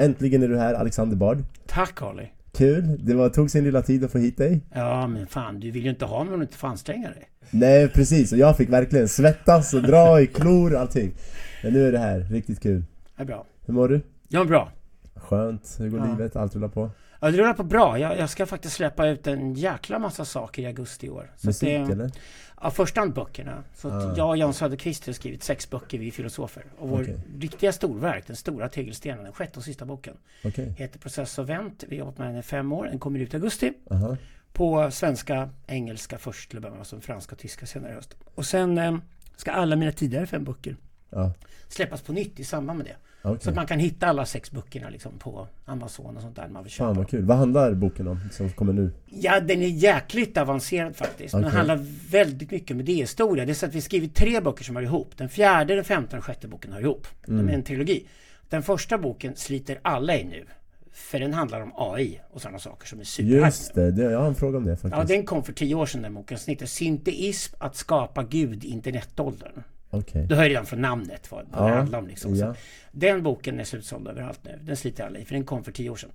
Äntligen är du här, Alexander Bard. Tack Harley. Kul, det var, tog sin lilla tid att få hit dig. Ja, men fan, du vill ju inte ha mig om du inte får anstränga dig. Nej, precis. Och jag fick verkligen svettas och dra i klor och allting. Men nu är det här, riktigt kul. Det är bra. Hur mår du? Jag mår bra. Skönt, hur går Ja. livet? Allt rullar på? Ja, det rullar på bra. Jag, jag ska faktiskt släppa ut en jäkla massa saker i augusti i år. Så Musik det, eller? Ja, första hand böckerna. Så Ah. jag och Jan Söderqvist har skrivit sex böcker, vi är filosofer. Och vår Okej. riktiga storverk, den stora tegelstenen, den sjätte och sista boken, Okej. heter Process och vänt. Vi har jobbat med den i fem år. Den kommer ut i augusti. Aha. På svenska, engelska först till att börja med, sen franska och tyska senare i höst. Och sen eh, ska alla mina tidigare fem böcker Ja, släppas på nytt i samband med det. Okej. Så att man kan hitta alla sex böckerna liksom på Amazon och sånt där man vill köpa. Fan vad kul. Vad handlar boken om, som kommer nu? Ja, den är jäkligt avancerad faktiskt. Men den handlar väldigt mycket om idéhistoria. Det är så att vi skrivit tre böcker som hör ihop. Den fjärde, den femte och den sjätte boken hör ihop. De Mm. är en trilogi. Den första boken sliter alla i nu. För den handlar om AI och sådana saker som är super Just det, det, jag har en fråga om det faktiskt. Ja, den kom för tio år sedan den boken. Den heter Synteism, att skapa Gud internetåldern. Okej. Du hör redan från namnet vad, vad det Ja, handlar om. Liksom. Ja. Den boken är slutsåld överallt nu. Den sliter alla i, för den kom för tio år sedan.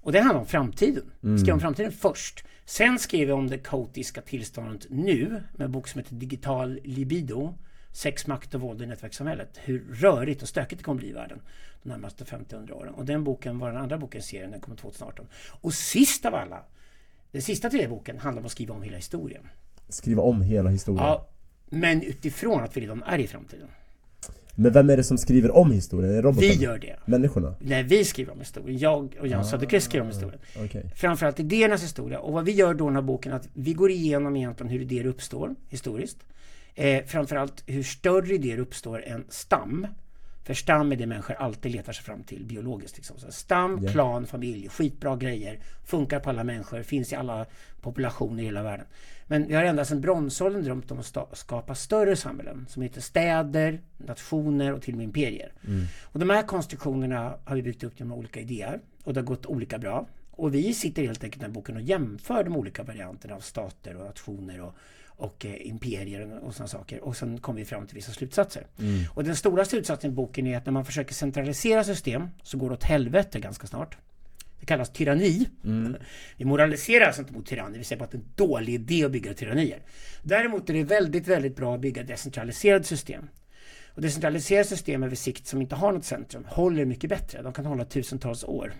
Och den handlar om framtiden. Mm. Skrev om framtiden först. Sen skrev jag om det kaotiska tillståndet nu, med en bok som heter Digital libido. Sex, makt och våld i nätverkssamhället. Hur rörigt och stökigt det kommer bli i världen de närmaste 50-100 åren. Och den boken var den andra boken i serien, den kommer 2018. Och sist av alla, den sista tredje boken handlar om att skriva om hela historien. Skriva om hela historien. Ja, men utifrån att vi redan är i framtiden. Men vem är det som skriver om historien? Är det robotarna? Vi gör det. Människorna? När vi skriver om historien, jag och Jan Söderqvist skriver om historien. Okej. Framförallt idéernas historia. Och vad vi gör då i den här boken är att vi går igenom egentligen hur idéer uppstår historiskt. Eh, framförallt hur större idéer uppstår än stam. För stam är det människor alltid letar sig fram till biologiskt. Liksom. Så stam, Ja. klan, familj, skitbra grejer. Funkar på alla människor, finns i alla populationer i hela världen. Men vi har ända sedan bronsåldern drömt om att skapa större samhällen som heter städer, nationer och till och med imperier. Och de här konstruktionerna har vi byggt upp genom olika idéer och det har gått olika bra. Och vi sitter helt enkelt i den boken och jämför de olika varianterna av stater och nationer och, och eh, imperier och sådana saker. Och sen kommer vi fram till vissa slutsatser. Och den stora slutsatsen i boken är att när man försöker centralisera system så går det åt helvete ganska snart. Det kallas tyranni. Vi moraliserar alltså inte mot tyranner, vi säger bara att det är en dålig idé att bygga tyrannier. Däremot är det väldigt, väldigt bra att bygga decentraliserade system. Och decentraliserade system över sikt som inte har något centrum håller mycket bättre. De kan hålla tusentals år.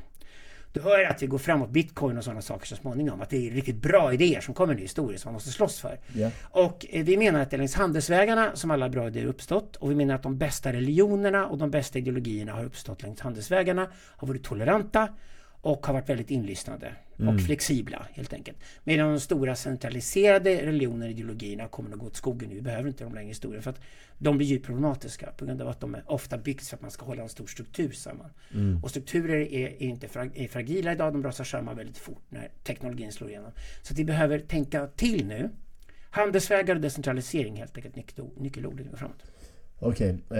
Du hör att vi går framåt bitcoin och sådana saker så småningom. Att det är riktigt bra idéer som kommer nu historiskt som man måste slåss för. Ja. Och eh, vi menar att det är längs handelsvägarna som alla bra idéer uppstått. Och vi menar att de bästa religionerna och de bästa ideologierna har uppstått längs handelsvägarna. Har varit toleranta och har varit väldigt inlyssnande och flexibla helt enkelt. Medan de stora centraliserade religionerna och ideologierna kommer att gå åt skogen nu. Vi behöver inte dem längre i historien för att de blir djupt problematiska på grund av att de är ofta byggs för att man ska hålla en stor struktur samman. Och strukturer är, är inte fra, är fragila idag, de rasar samman väldigt fort när teknologin slår igenom. Så vi behöver tänka till nu. Handelsvägar och decentralisering helt enkelt nyckelord- nyckelorden nu framåt. Okej, eh,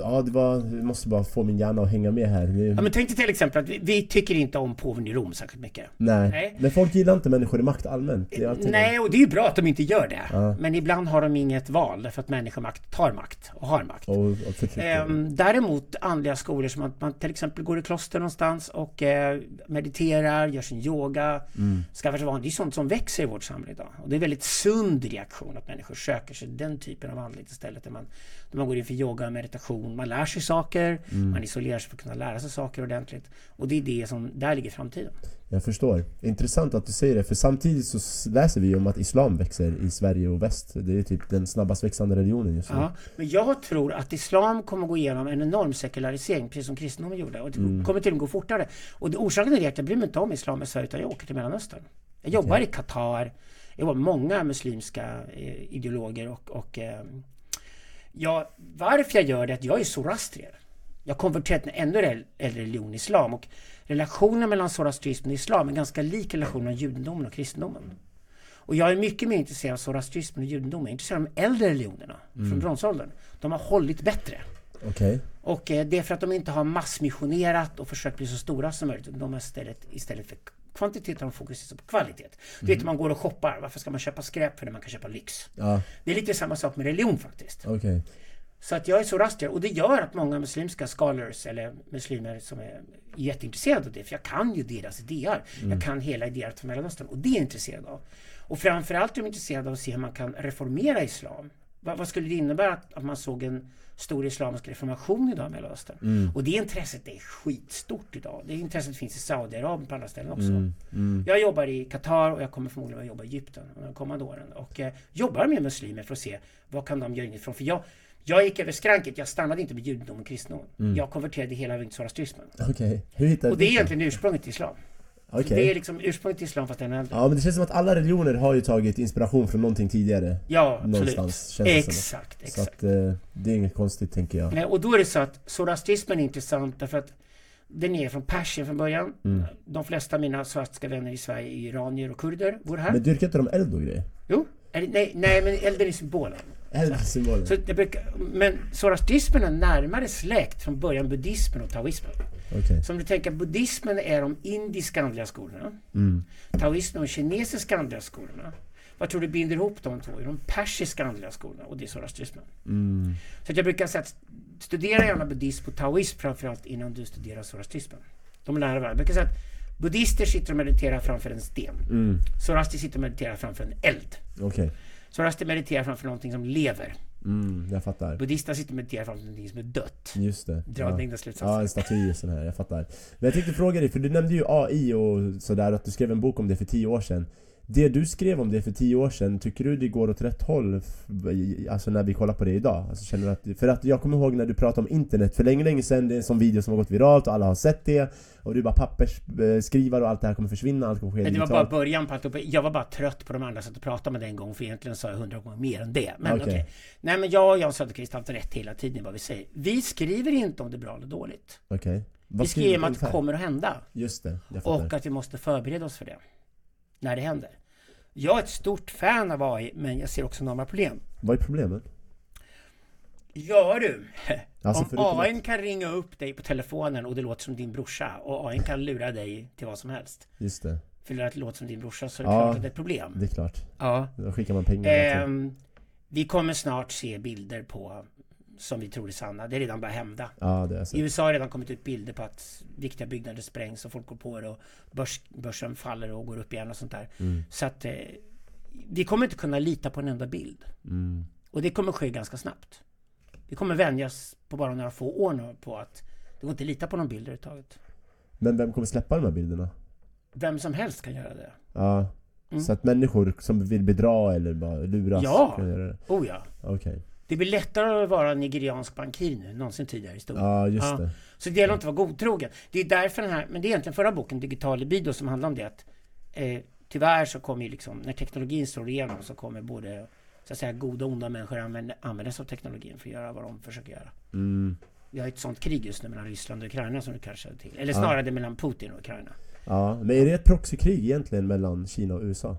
ja det var, jag måste bara få min hjärna att hänga med här. Det, Ja, men tänk dig till exempel att vi, vi tycker inte om påven i Rom särskilt mycket. nej. nej. men folk gillar inte människor i makt allmänt. Nej, och det är ju bra att de inte gör det. Ja. Men ibland har de inget val därför att människomakt tar makt och har makt. Och, och. Ehm, däremot andliga skolor som att man till exempel går i kloster någonstans och eh, mediterar, gör sin yoga, Mm. skaffar sig van. Det är sånt som växer i vårt samhälle idag. Och det är en väldigt sund reaktion att människor söker sig den typen av andligt istället. Där man, där man går in för yoga och meditation. Man lär sig saker, Mm. man isolerar sig för att kunna lära sig saker ordentligt. Och det är det som, där ligger framtiden. Jag förstår. Intressant att du säger det, för samtidigt så läser vi om att Islam växer i Sverige och väst. Det är typ den snabbast växande religionen just nu. Ja, men jag tror att islam kommer gå igenom en enorm sekularisering, precis som kristendomen gjorde. Och det Mm. kommer till och med gå fortare. Och det, orsaken är det att jag bryr mig inte om islam i Sverige, utan jag åker till Mellanöstern. Jag jobbar i Qatar, jag jobbar med många muslimska eh, ideologer och, och eh, ja, varför jag gör det är att jag är zoroastrier. Jag har konverterat till en ännu äl- äldre religion, islam. Och relationen mellan zoroastrismen och islam är ganska lik relationen mellan judendomen och kristendomen. Och jag är mycket mer intresserad av zoroastrismen och judendomen. Jag är intresserad av de äldre religionerna från bronsåldern. De har hållit bättre. Okej. Och eh, det är för att de inte har massmissionerat och försökt bli så stora som möjligt. De har istället, istället för kvantitet har de fokuserat på kvalitet. Du vet, man går och shoppar. Varför ska man köpa skräp för när man kan köpa lyx? Ja, Det är lite samma sak med religion faktiskt. okej. Så att jag är zoroastrier och det gör att många muslimska scholars eller muslimer som är jätteintresserade av det, för jag kan ju deras idéer. Jag kan hela idéer från Mellanöstern och det är jag intresserad av. Och framförallt är de intresserade av att se hur man kan reformera islam. Vad, vad skulle det innebära att, att man såg en stor islamisk reformation idag i Mellanöstern? Och det intresset är skitstort idag. Det intresset finns i Saudiarabien på andra ställen också. Jag jobbar i Qatar och jag kommer förmodligen att jobba i Egypten de kommande åren. Och eh, jobbar med muslimer för att se vad kan de göra inifrån. För jag, jag gick över skranket. Jag stannade inte med judendom och kristendom. Jag konverterade hela vägen till zoroastrismen. Hittade Och det är egentligen ursprunget till islam. Okej. Det är liksom ursprunget till islam fast ännu äldre. Ja men det känns som att alla religioner har ju tagit inspiration från någonting tidigare. Ja, absolut. Någonstans, det som. Exakt, Så exakt. att eh, det är inget konstigt tänker jag. Nej, och då är det så att zoroastrismen är intressant därför att den är från Persien från början. Mm. De flesta av mina svartska vänner i Sverige är iranier och kurder, bor här. Men dyrkar inte de eld och grejer? Jo, det, nej, nej, men elden är symbolen. Eld är symbolen? Så det brukar, men zoroastrismen är närmare släkt från början buddhismen och taoismen. Okej. Så om du tänker buddhismen är de indiska andliga skolorna. Mm. Taoismen och kinesiska andliga skolorna. Vad tror du binder ihop de två? De persiska andliga skolorna och det är zoroastrismen. Mm. Så jag brukar säga att studera gärna buddhism och taoism framförallt innan du studerar zoroastrismen. De är nära varandra. Jag brukar säga att buddhister sitter och mediterar framför en sten. Mm. Zoroaster sitter och mediterar framför en eld. Okej. Zoroaster mediterar framför någonting som lever. Mm, jag fattar. Buddhister sitter och mediterar framför någonting som är dött. Just det. Dra Ja. ja. Ja, slutsatser. en staty och sån här, jag fattar. Men jag tänkte fråga dig, för du nämnde ju AI och sådär, att du skrev en bok om det för tio år sedan. Det du skrev om det för tio år sedan, tycker du det går åt rätt håll? Alltså när vi kollar på det idag? Alltså, känner du att, för att jag kommer ihåg när du pratade om internet för länge, länge sedan, det är en sån video som har gått viralt och alla har sett det. Och du bara pappersskrivare och allt det här kommer försvinna, allt kommer ske Men det var bara digitalt. början på alltihop. Jag var bara trött på de andra som att prata med det en gång för egentligen sa jag hundra gånger mer än det. Men Okej. okej. Nej men jag och Jan Söderqvist har haft rätt hela tiden i vad vi säger. Vi skriver inte om det är bra eller dåligt. Okej. Vi Vad skriver om att det kommer att hända. Just det, jag fattar. Och att vi måste förbereda oss för det. När det händer. Jag är ett stort fan av AI, men jag ser också enorma problem. Vad är problemet? Ja du! Alltså, Om AI kan ringa upp dig på telefonen och det låter som din brorsa och AI kan lura dig till vad som helst. Just det, För det låter som din brorsa så är det Ja. klart att det är ett problem. det är klart. Ja. Då skickar man pengar. Ehm, vi kommer snart se bilder på som vi tror är sanna. Det är redan börjat hända. Ja. I USA har redan kommit ut bilder på att viktiga byggnader sprängs och folk går på det och börs, börsen faller och går upp igen och sånt där. Mm. Så att eh, vi kommer inte kunna lita på en enda bild. Mm. Och det kommer ske ganska snabbt. Vi kommer vänjas på bara några få år nu på att det går inte att lita på någon bild överhuvudtaget. Men vem kommer släppa de här bilderna? Vem som helst kan göra det. Ja. Mm. Så att människor som vill bedra eller bara luras Ja. kan göra det? Oh ja. Okej. Det blir lättare att vara nigeriansk bankir nu än någonsin tidigare i historien. Ja, just Ja. det. Så det gäller inte att vara godtrogen. Det är därför den här, men det är egentligen förra boken, Digital libido, som handlar om det att eh, tyvärr så kommer ju liksom, när teknologin slår igenom så kommer både så att säga goda och onda människor använda, använda sig av teknologin för att göra vad de försöker göra. Mm. Vi har ett sånt krig just nu mellan Ryssland och Ukraina som du kanske känner till. Eller snarare det mellan Putin och Ukraina. Ja, men är det ett proxykrig egentligen mellan Kina och USA?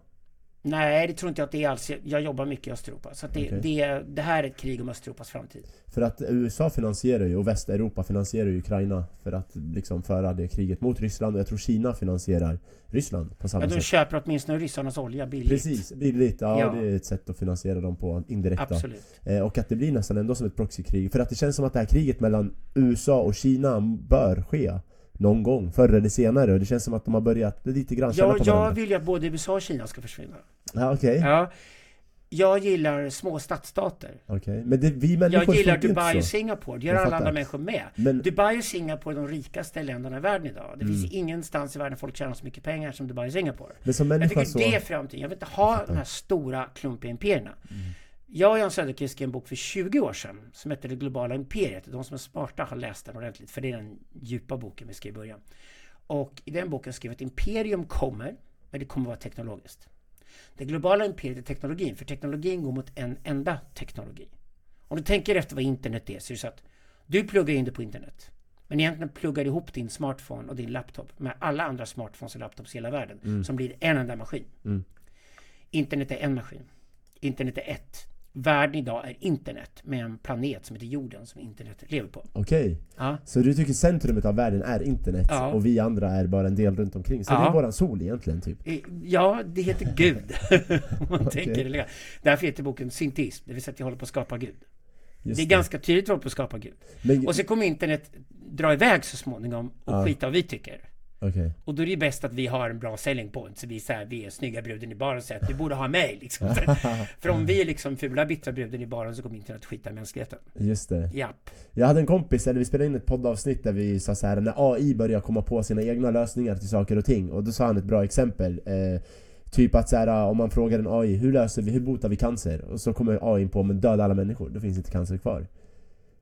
Nej, det tror inte jag att det är alls. Jag jobbar mycket i Östeuropa. Så det, Okej. det, det här är ett krig om Östeuropas framtid. För att USA finansierar ju, och Västeuropa finansierar ju Ukraina för att liksom föra det kriget mot Ryssland och jag tror Kina finansierar Ryssland på samma Ja, de sätt. köper åtminstone ryssarnas olja billigt. Precis, billigt. Ja, Ja. det är ett sätt att finansiera dem på indirekt då. Absolut. Eh, Och att det blir nästan ändå som ett proxykrig. För att det känns som att det här kriget mellan USA och Kina bör ske någon gång, förr eller senare. Och det känns som att de har börjat lite grann känna Jag, på jag varandra. vill ju att både USA och Kina ska försvinna. Ja, okej. Ja. Jag gillar små stadsstater. Okej. Men det, vi människor Jag gillar Dubai och. Singapore. Det gör Jag alla andra människor med. Men, Dubai och Singapore är de rikaste länderna i världen idag. Det Mm. finns ingenstans i världen folk tjänar så mycket pengar som Dubai och Singapore. men som Jag människa tycker så... det är framtiden. Jag vill inte ha de här stora klumpiga imperierna. Mm. Jag och Jan Söderqvist skrev en bok för 20 år sedan som heter Det globala imperiet. De som är smarta har läst den ordentligt för det är den djupa boken vi skrev i början. Och i den boken skrev vi att imperium kommer, men det kommer att vara teknologiskt. Det globala imperiet är teknologin, för teknologin går mot en enda teknologi. Om du tänker efter vad internet är så är det så att du pluggar in det på internet. Men egentligen pluggar du ihop din smartphone och din laptop med alla andra smartphones och laptops i hela världen som blir en enda maskin. Mm. Internet är en maskin. Internet är ett. Världen idag är internet med en planet som heter jorden som internet lever på. Okej. Ja. Så du tycker centrumet av världen är internet Ja. och vi andra är bara en del runt omkring? Så Ja. det är våran sol egentligen, typ? Eh, Ja, det heter Gud. Om man Okej. tänker det. Därför heter boken synteism, det vill säga att jag håller på att skapa Gud. Just det är ganska tydligt vad på att skapa Gud. Men, Och så kommer internet dra iväg så småningom och Ja. skita vad vi tycker. Okej. Och då är det ju bäst att vi har en bra selling point. Så vi, så här, vi är snygga bruden i baren och säger att du borde ha mig. Liksom. För, om vi är liksom fula bittra bruden i baren så kommer internet skita mänskligheten. Just det. Japp. Jag hade en kompis, eller vi spelade in ett poddavsnitt där vi sa så här när AI börjar komma på sina egna lösningar till saker och ting och då sa han ett bra exempel eh, Typ att så här, om man frågar en AI, hur löser vi, hur botar vi cancer? Och så kommer AI på, men döda alla människor, då finns inte cancer kvar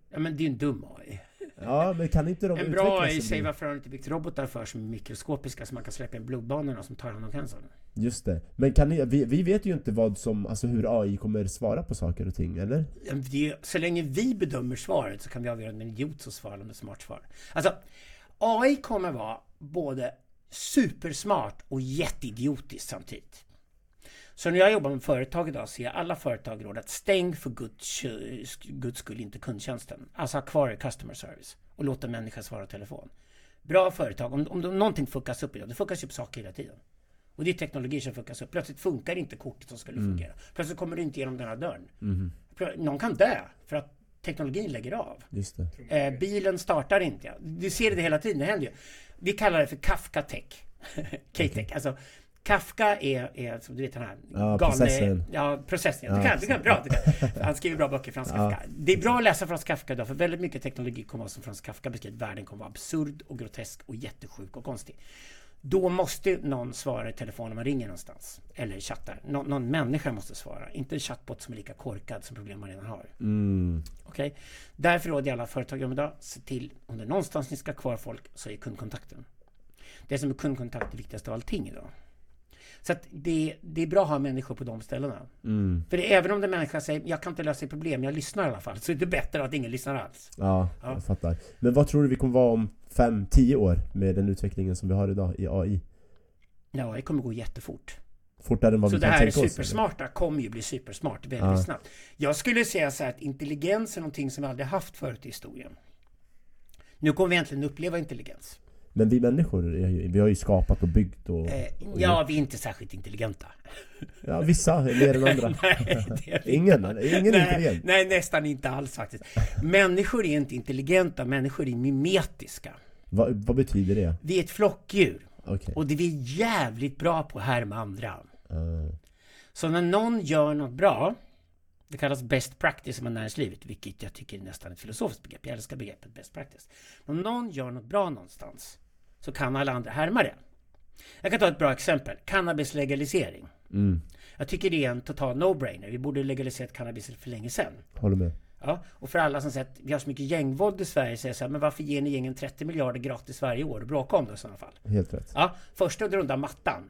Ja men det är ju en dum AI. Ja, men kan inte de En bra säger bli- varför har inte byggt robotar för som är mikroskopiska så man kan släppa in blodbanorna som tar hand om cancern? Just det. Men kan ni, vi, vi vet ju inte vad som, alltså hur AI kommer svara på saker och ting, eller? Det Så länge vi bedömer svaret så kan vi avgöra om det är en idiot som svarar eller om ett smart svar. Alltså, AI kommer vara både supersmart och jätteidiotiskt samtidigt. Så när jag jobbar med företag idag så ger jag alla företag råd att stäng för guds, guds skull inte kundtjänsten. Alltså ha kvar er customer service och låta människan svara i telefon. Bra företag, om, om någonting fuckas upp idag, det fuckas upp saker hela tiden. Och det är teknologi som fuckas upp. Plötsligt funkar inte kortet som skulle fungera. Plötsligt kommer du inte igenom den här dörren. Plö- Någon kan dö för att teknologin lägger av. Eh, bilen startar inte. Du ser det hela tiden, det händer ju. Vi kallar det för Kafka Tech. K-Tech. Alltså, Kafka är, är som du vet den här Ja, processorn. Ja, processen. Du Ja, kan, du kan, bra. Du kan. Han skriver bra böcker, Frans Ja. Kafka. Det är bra att läsa Frans Kafka idag, för väldigt mycket teknologi kommer vara som Frans Kafka beskriver. Världen kommer vara absurd och grotesk och jättesjuk och konstig. Då måste någon svara i telefon när man ringer någonstans. Eller chattar. Nå- någon människa måste svara. Inte en chatbot som är lika korkad som problem man redan har. Mm. Okej? Därför råder jag alla företag om idag, se till om det är någonstans ni ska ha kvar folk så är kundkontakten. Det som är kundkontakt är viktigast av allting idag. Så att det, det är bra att ha människor på de ställena. Mm. För det, även om den människa säger jag kan inte lösa ett problem, jag lyssnar i alla fall. Så är det bättre att ingen lyssnar alls. Ja, Ja. jag fattar. Men vad tror du vi kommer vara om 5-10 år med den utvecklingen som vi har idag i AI? Ja, det kommer gå jättefort. Fortare än vad Så vi det kan här tänka oss? eller? supersmarta kommer ju bli supersmart väldigt Ja. snabbt. Jag skulle säga så här att intelligens är någonting som vi aldrig haft förut i historien. Nu kommer vi äntligen uppleva intelligens. Men vi människor, är vi har ju skapat och byggt och... Eh, ja, vi är inte särskilt intelligenta. ja, vissa är mer än andra. nej, är Ingen, ingen är intelligent. nej, nästan inte alls faktiskt. Människor är inte intelligenta, människor är mimetiska. Vad, vad betyder det? Vi är ett flockdjur. Okej. Och det är vi jävligt bra på här med andra. Ah, Så när någon gör något bra, det kallas best practice i näringslivet, vilket jag tycker är nästan ett filosofiskt begrepp. Jag älskar begreppet best practice. Om någon gör något bra någonstans, så kan alla andra härma det. Jag kan ta ett bra exempel. Cannabislegalisering. mm, Jag tycker det är en total no-brainer. Vi borde legaliserat cannabis för länge sedan. håller med. Ja, och för alla som säger att vi har så mycket gängvåld i Sverige säger så här, men varför ger ni gängen 30 miljarder gratis varje år bråka om det i sådana fall? Helt rätt. Ja, första att dra undan mattan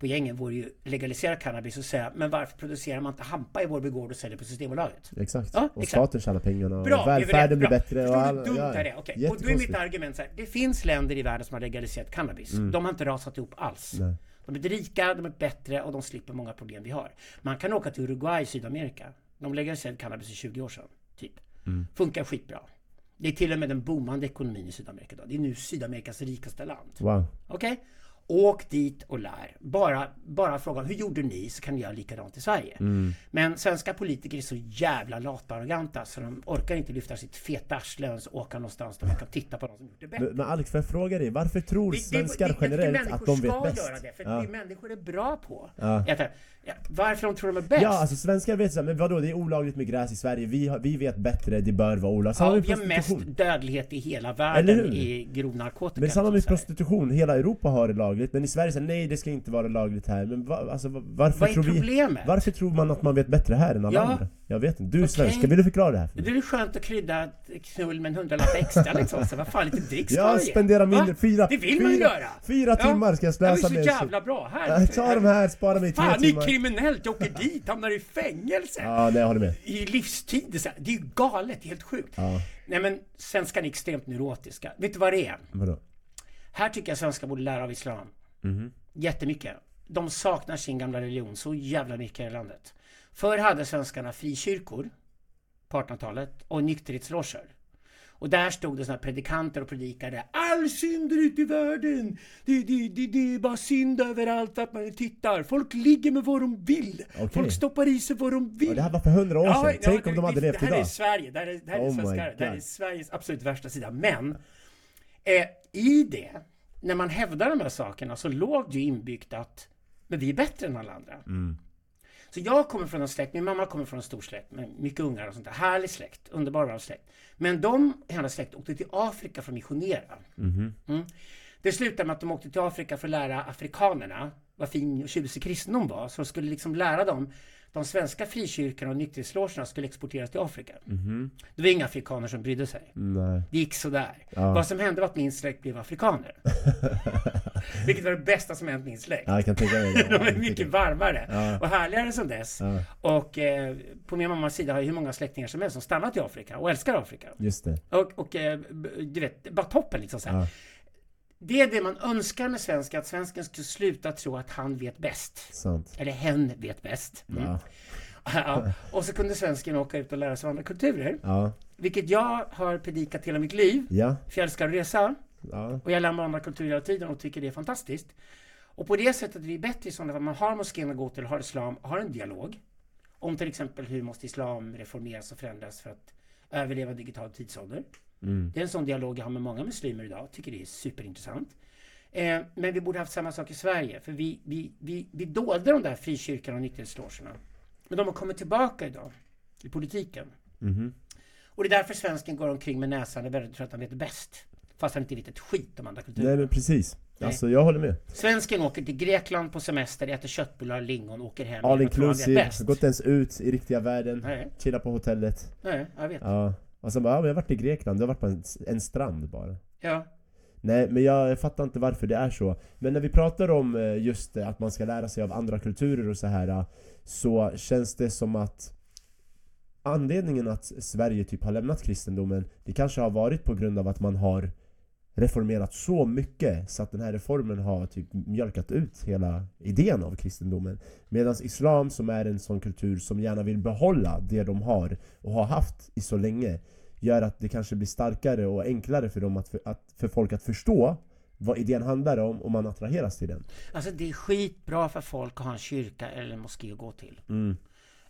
på gängen vore ju legalisera cannabis och säga, men varför producerar man inte hampa i vår begård och säljer på Systembolaget? Exakt. Ja, och exakt. staten tjänar pengarna och Bra, välfärden blir bättre Förstår och all, dumt ja, det är? Okej, och då är mitt argument så här, det finns länder i världen som har legaliserat cannabis. De har inte rasat ihop alls. Nej. De är rika, de är bättre och de slipper många problem vi har. Man kan åka till Uruguay i Sydamerika. De legaliserade cannabis i 20 år sedan. Typ. Mm. Funkar skitbra. Det är till och med den boomande ekonomin i Sydamerika idag. Det är nu Sydamerikas rikaste land. Wow. Okej? Åk dit och lär. Bara, bara fråga hur gjorde ni så kan ni göra likadant i Sverige. Mm. Men svenska politiker är så jävla lata och arroganta så de orkar inte lyfta sitt feta arsle och åka någonstans där man kan titta på någon som gjort det bättre. Men, Alex, får jag fråga dig, varför tror Det- det- svenskar det- jag tycker generellt människor att de vet ska bäst? göra det, för ja. det människor är bra på. Ja. Ja, varför de tror de är bäst? Ja, alltså svenskar vet så här, men vadå, det är olagligt med gräs i Sverige, vi, har, vi vet bättre, det bör vara olagligt. Samma ja, vi har mest dödlighet i hela världen i grov narkotika. Men samma med prostitution, hela Europa har det lagligt, men i Sverige säger nej det ska inte vara lagligt här. Men va, alltså, va- varför Vad är tror vi... problemet? Varför tror man att man vet bättre här än alla Ja. andra? Jag vet inte. Du är Okej. svensk, vill du förklara det här för Det mig? är väl skönt att krydda knull med en hundralapp extra liksom. Så vad fan, lite dricks man spenderar Va? mindre, fyra, Det vill man fyra, göra. fyra Ja. timmar ska jag Det slösa med... så jävla bra. Här, Ja, Ta de här, spara mig tre det är timmar. Kriminellt. Jag åker dit, hamnar i fängelse. Ja, jag håller med. I livstid. Det är så här- Det är ju galet, helt sjukt. Ja, Nej men, svenskarna är extremt neurotiska. Vet du vad det är? vadå? Här tycker jag svenskar borde lära av islam. Mhm. Jättemycket. De saknar sin gamla religion så jävla mycket i det landet. Förr hade svenskarna frikyrkor på 1800-talet och nykterhetsloger. Och där stod det såna här predikanter och predikade. All synd är ute i världen. Det, det, det, det är bara synd överallt att man tittar. Folk ligger med vad de vill. Okej. Folk stoppar i sig vad de vill. Och det här var för hundra år sedan. Tänk om de hade levt det här är idag. Sverige. Det här är, det här är, Oh svenskar. Det här är. Sveriges absolut värsta sida. Men eh, i det, när man hävdar de här sakerna så låg det ju inbyggt att men vi är bättre än alla andra. Mm. Så jag kommer från en släkt, min mamma kommer från en stor släkt med mycket ungar och sånt där. Härlig släkt, underbar släkt. Men de, hennes släkt, åkte till Afrika för att missionera. Mhm. Mm. Det slutade med att de åkte till Afrika för att lära afrikanerna vad fin och tjusig kristendom var. Så de skulle liksom lära dem de svenska frikyrkorna och nykterhetslogerna skulle exporteras till Afrika. Mhm. Det var inga afrikaner som brydde sig. Nej. Det gick sådär. Ja. Vad som hände var att min släkt blev afrikaner. Vilket var det bästa som hänt min släkt. Ja, jag kan tänka mig det. De är mycket varmare Ja. och härligare som dess. Ja, Och eh, på min mammas sida har jag hur många släktingar som helst som stannat i Afrika och älskar Afrika. just det. Och, och eh, du vet, bara toppen liksom så. Det är det man önskar med svenska, att svensken skulle sluta tro att han vet bäst. Sant. Eller hen vet bäst. Mm. Ja. Ja. Och så kunde svensken åka ut och lära sig av andra kulturer. Ja. Vilket jag har predikat hela mitt liv. Ja. För jag älskar att resa. Ja. Och jag lär mig andra kulturer hela tiden och tycker det är fantastiskt. Och på det sättet är det bättre i sådana fall man har moskén att gå till, har islam, har en dialog. Om till exempel hur måste islam reformeras och förändras för att överleva digital tidsålder. Mm. Det är en sån dialog jag har med många muslimer idag. Tycker det är superintressant. Eh, men vi borde haft samma sak i Sverige. För vi, vi, vi, vi dolde de där frikyrkorna och nykterhetslogerna. Men de har kommit tillbaka idag i politiken. Mhm. Och det är därför svensken går omkring med näsan och väldigt tror att han vet bäst. Fast han inte vet ett skit om andra kulturer. Nej men precis. Nej. Alltså jag håller med. Svensken åker till Grekland på semester, äter köttbullar, lingon, åker hem. All inclusive, gått ens ut i riktiga världen. Nej, Chilla på hotellet. nej, jag vet. Ja. Och sen bara, ja men jag har varit i Grekland, jag har varit på en, en strand bara. Ja. Nej men jag fattar inte varför det är så. Men när vi pratar om eh, just att man ska lära sig av andra kulturer och så här eh, Så känns det som att Anledningen att Sverige typ har lämnat kristendomen Det kanske har varit på grund av att man har Reformerat så mycket så att den här reformen har typ mjölkat ut hela idén av kristendomen Medan Islam som är en sån kultur som gärna vill behålla det de har och har haft i så länge Gör att det kanske blir starkare och enklare för dem att, för, att, för folk att förstå vad idén handlar om och man attraheras till den. Alltså det är skitbra för folk att ha en kyrka eller en moské att gå till. Mm.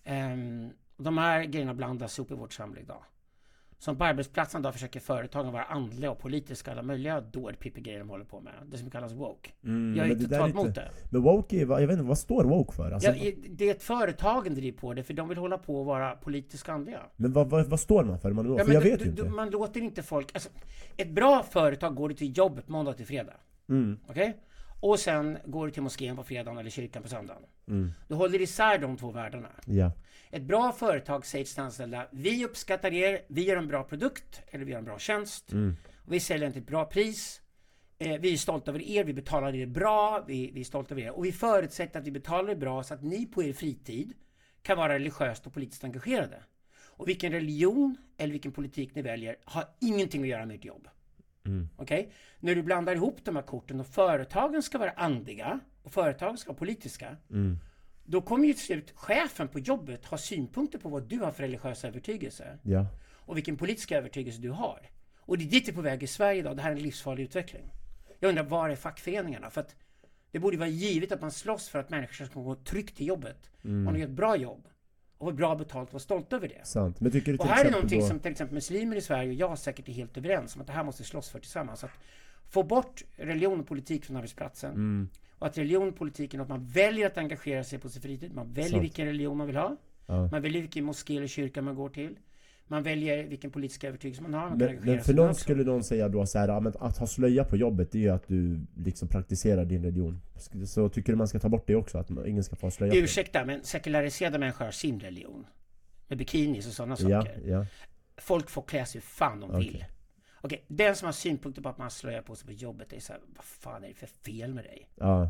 Ehm, de här grejerna blandas ihop i vårt samhälle idag. Som på arbetsplatsen då försöker företagen vara andliga och politiska, alla möjliga dårpippi-grejer de håller på med. Det som kallas woke. Mm, Jag är inte totalt emot det. Men woke är, vad- jag vet inte, vad står woke för? Alltså, Ja, det är ett företagen driver på det, för de vill hålla på och vara politiskt andliga. men vad, vad, vad står man för? Man, Ja, för jag du- vet ju inte. Man låter inte folk... Alltså, ett bra företag går du till jobbet måndag till fredag. Mm, Okej? Och sen går du till moskén på fredagen eller kyrkan på söndagen. mm, Du håller isär de två världarna. ja. Ett bra företag säger till sina anställda, vi uppskattar er, vi gör en bra produkt eller vi gör en bra tjänst. Mm, vi säljer den till ett bra pris. Eh, vi är stolta över er, vi betalar er bra, vi, vi är stolta över er. Och vi förutsätter att vi betalar er bra så att ni på er fritid kan vara religiöst och politiskt engagerade. Och vilken religion eller vilken politik ni väljer har ingenting att göra med ert jobb. mm, Okej? När du blandar ihop de här korten och företagen ska vara andliga och företagen ska vara politiska. mm, Då kommer ju till slut chefen på jobbet ha synpunkter på vad du har för religiös övertygelse ja. och vilken politisk övertygelse du har. Och det är dit det är på väg i Sverige idag. Det här är en livsfarlig utveckling. Jag undrar, var är fackföreningarna? För att det borde vara givet att man slåss för att människor ska gå tryggt till jobbet. Mm. Man har ett bra jobb och får bra betalt och vara stolt över det. Sant. Men tycker du Och här är någonting då... som till exempel muslimer i Sverige och jag säkert är helt överens om att det här måste slåss för tillsammans. Att få bort religion och politik från arbetsplatsen. Mm, Och att religion politik är något man väljer att engagera sig på sin fritid. Man väljer Sant. vilken religion man vill ha. ja. Man väljer vilken moské eller kyrka man går till. Man väljer vilken politisk övertygelse man har. Man Men, men för någon skulle någon säga då så här, men att ha slöja på jobbet det är ju att du liksom praktiserar din religion. Så tycker du man ska ta bort det också? Att ingen ska få ha slöja på? Ursäkta, men sekulariserade människor har sin religion. Med bikinis och sådana Ja, saker. ja. Folk får klä sig hur fan de vill. Okej. Den som har synpunkter på att man slöjar på sig på jobbet, är så här, vad fan är det för fel med dig? ja.